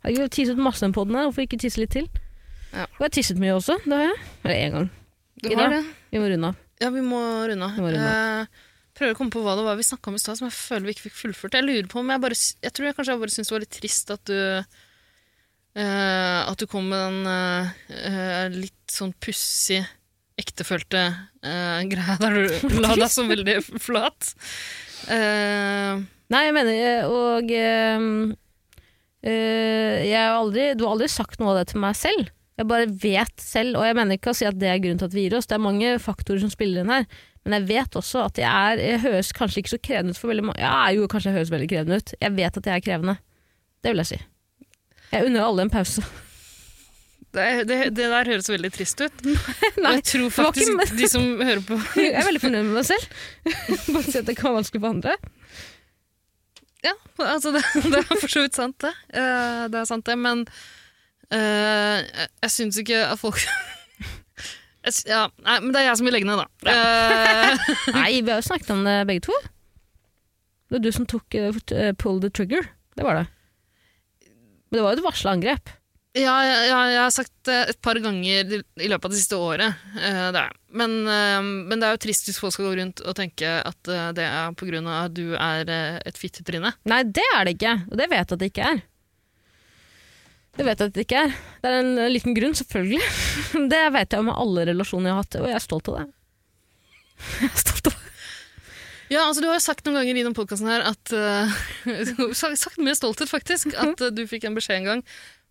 B: Jeg har ikke tisset masse på den her, hvorfor ikke tisse litt til?
C: Ja.
B: Og jeg har tisset mye også, det har jeg. Eller én gang.
C: Du har det?
B: Vi må runde av.
C: Ja, vi må runde av. Eh, prøver å komme på hva det var vi snakka om i stad som jeg føler vi ikke fikk fullført. Jeg lurer på om jeg bare Jeg tror jeg kanskje jeg bare syntes det var litt trist at du uh, At du kom med den litt litt sånn pussig ektefølte uh, greia der [LAUGHS] du la deg så veldig flat. Uh,
B: Nei, jeg mener eh, Og uh, jeg har aldri, Du har aldri sagt noe av det til meg selv. Jeg bare vet selv, og jeg mener ikke å si at det er grunnen til at vi gir oss. Det er mange faktorer som spiller inn her. Men jeg vet også at jeg, er, jeg høres kanskje ikke så krevende ut for veldig mange. Ja, jo, kanskje jeg høres veldig krevende ut. Jeg vet at jeg er krevende. Det vil jeg si. Jeg unner alle en pause.
C: Det, det, det der høres veldig trist ut. [LAUGHS]
B: Nei,
C: jeg tror
B: faktisk ikke
C: faktisk de som hører på [LAUGHS]
B: jeg er veldig fornøyd med meg selv. [LAUGHS] Bare si at det kan være vanskelig for andre.
C: Ja, altså det, det er for så vidt sant, det. Eh, det er sant, det, men uh, jeg, jeg syns ikke at folk ja, nei, Men det er jeg som vil legge ned, da. Ja.
B: Nei, vi har jo snakket om det begge to. Det var du som tok uh, pull the trigger. Det var det. Men det var jo et varsla angrep.
C: Ja, ja, ja, jeg har sagt det et par ganger i løpet av det siste året. eh, det. Men, eh, men det er jo trist hvis folk skal gå rundt og tenke at eh, det er av at du er et fittetryne.
B: Nei, det er det ikke. Og det vet jeg at det ikke er. Det vet jeg at det ikke er. Det er en liten grunn, selvfølgelig. [LAUGHS] Det vet jeg om alle relasjoner jeg har hatt, og jeg er stolt av det. [LAUGHS] Jeg er stolt av det.
C: Ja, altså Du har jo sagt noen ganger i denne podkasten her at [LAUGHS] uh, sagt med stolthet, faktisk, at du fikk en beskjed en gang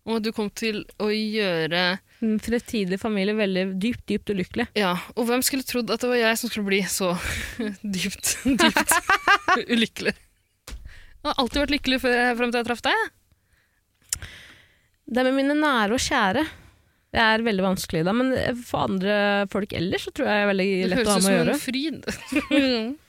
C: at du kom til å gjøre
B: En fremtidig familie veldig dypt, dypt ulykkelig.
C: Ja, og hvem skulle trodd at det var jeg som skulle bli så [LAUGHS] dypt, dypt ulykkelig? Jeg har alltid vært lykkelig frem til jeg traff deg.
B: Det med mine nære og kjære det er veldig vanskelig da, men for andre folk ellers så tror jeg det er veldig lett å ha med å gjøre.
C: Det høres
B: ut som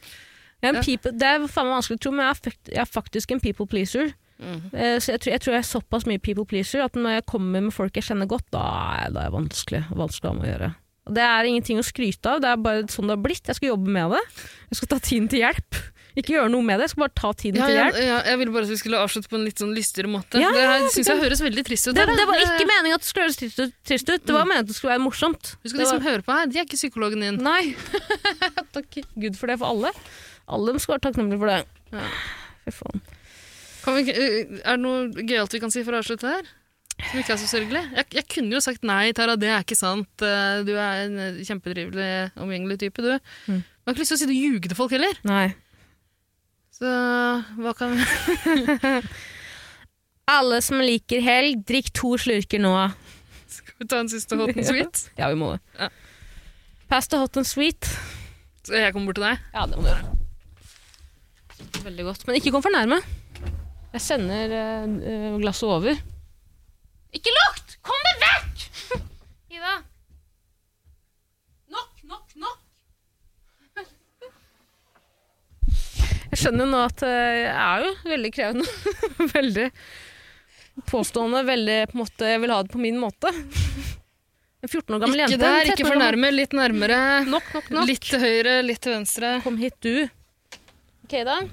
B: en
C: Ja.
B: people, det er faen meg vanskelig å tro, men er, jeg er faktisk en people pleaser. Eh, Så jeg tror, jeg tror jeg er såpass mye people pleaser at når jeg kommer med folk jeg kjenner godt, da er da er det vanskelig, vanskelig å gjøre. Og det er ingenting å skryte av, det er bare sånn det har blitt. Jeg skal jobbe med det. Jeg skal ta tiden til hjelp. Ikke gjøre noe med det, jeg skal bare ta tiden
C: Ja,
B: til hjelp.
C: ja, jeg ville bare at vi skulle avslutte på en litt sånn lystigere måte.
B: Ja,
C: det her
B: ja,
C: syns jeg høres veldig trist ut.
B: Det, det var ikke meningen at det skulle høres trist ut, trist ut. det var meningen at det skulle være morsomt.
C: Husk at de som hører på her, de er ikke psykologen din.
B: nei, [LAUGHS] takk Gud for det for alle. Alle skal være takknemlige for det.
C: Ja.
B: Fy faen.
C: Vi, øh, er det noe gøyalt vi kan si for å avslutte her? Som ikke er så sørgelig? Jeg, jeg kunne jo sagt nei, Tara, det er ikke sant. Eh, Du er en kjempedrivelig, omgjengelig type, du.
B: Mm.
C: Jeg har ikke lyst til å si du ljuger til folk heller.
B: Nei.
C: Så hva kan vi [LAUGHS]
B: Alle som liker helg, drikk to slurker nå.
C: Skal vi ta en siste hot and sweet? [LAUGHS]
B: Ja, vi må det.
C: Ja.
B: Pass the hot and sweet.
C: Så jeg kommer bort til deg?
B: Ja, det må du gjøre. Veldig godt. Men ikke kom for nærme. Jeg sender eh, glasset over. Ikke lukt! Kom deg vekk! [LAUGHS] Ida. Nok, nok, nok. Jeg skjønner nå at eh, jeg er jo veldig krevende. [LAUGHS] veldig påstående. Veldig på en måte Jeg vil ha det på min måte. En 14 år gammel
C: Ikke
B: jente.
C: der, ikke
B: for
C: fornærme. Litt nærmere.
B: Nok, nok, nok.
C: Litt til høyre, litt til venstre.
B: Kom hit, du. Ok, da.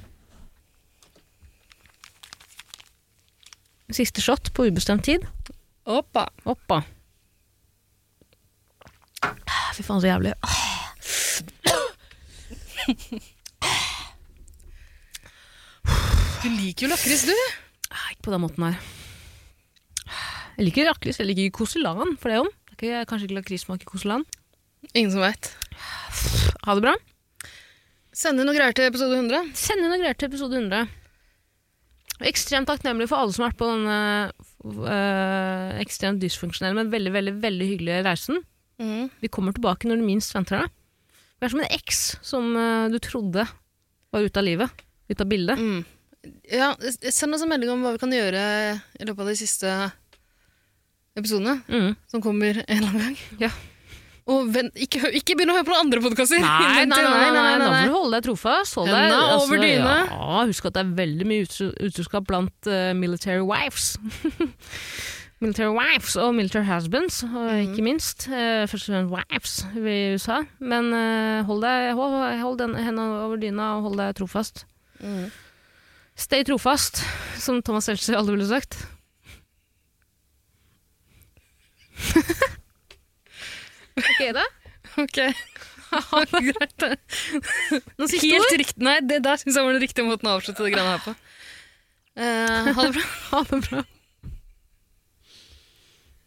B: Siste shot på ubestemt tid.
C: Oppa.
B: Oppa. Fy faen, så jævlig.
C: Du liker jo lakris, du.
B: Ah, Ikke på den måten her. Jeg liker lakris, jeg liker koselan for det om. Det er kanskje ikke lakrissmak i koselan.
C: Ingen som veit.
B: Ha det bra.
C: Send inn noe greier til episode 100.
B: Send inn noe greier til episode 100. Ekstremt takknemlig for alle som har vært på denne øh, ekstremt dysfunksjonelle, men veldig, veldig, veldig hyggelige reisen.
C: Mm.
B: Vi kommer tilbake når du minst venter det. Vi er som en eks som øh, du trodde var ute av livet, ute av bildet.
C: Mm. Ja, send oss en melding om hva vi kan gjøre i løpet av de siste episodene,
B: Mm.
C: som kommer en eller annen gang.
B: Ja.
C: Og vent, ikke, ikke begynn å høre på noen andre podkaster! [LAUGHS]
B: Nei, nei, nei, nei, nei, da får du holde deg trofast. Hold deg,
C: altså, over dyne.
B: Ja, husk at det er veldig mye utro- utroskap blant uh, military wives. [LAUGHS] military wives og military husbands, og ikke minst. Uh, først og fremst wives i USA. Men uh, hold deg hold, hold den hendene over dyna og hold deg trofast.
C: Mm.
B: Stay trofast, som Thomas Seltzer aldri ville sagt. [LAUGHS] ok, da.
C: Ok. [LAUGHS] [LAUGHS] Greit, det.
B: Noen siste
C: Helt
B: ord?
C: riktig. Nei, det der syns jeg var den riktige måten å avslutte det greiene her på. Eh, ha det bra. [LAUGHS]
B: Ha det bra.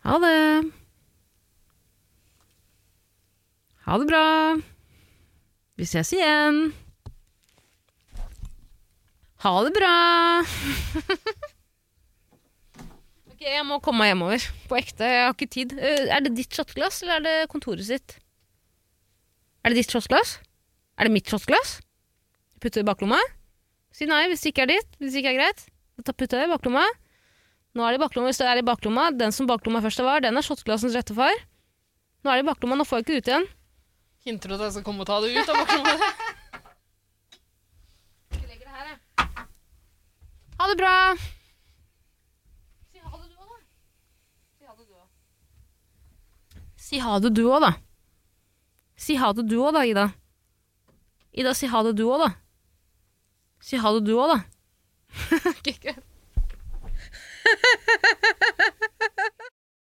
B: Ha det. Ha det bra. Vi ses igjen. Ha det bra. Jeg må komme meg hjemover. På ekte. Jeg har ikke tid. Eh, Er det ditt shotglass, eller er det kontoret sitt? Er det ditt shotglass? Er det mitt shotglass? Putte det i baklomma? Si nei hvis det ikke er ditt. Hvis det ikke er greit. Da putter jeg det i baklomma. Nå er det i baklomma. Hvis det er i baklomma, den som baklomma først var, den er shotglassens rette far. Nå er det i baklomma, nå får jeg ikke det ut igjen.
C: Hinter du at jeg skal komme og ta det ut av baklomma? [LAUGHS]
B: Ha det bra! Si ha det du òg, da. Si ha det du òg, da, Ida. Ida, si ha det du òg, da. Si ha det du òg, da. [LAUGHS] okay, [LAUGHS] greit.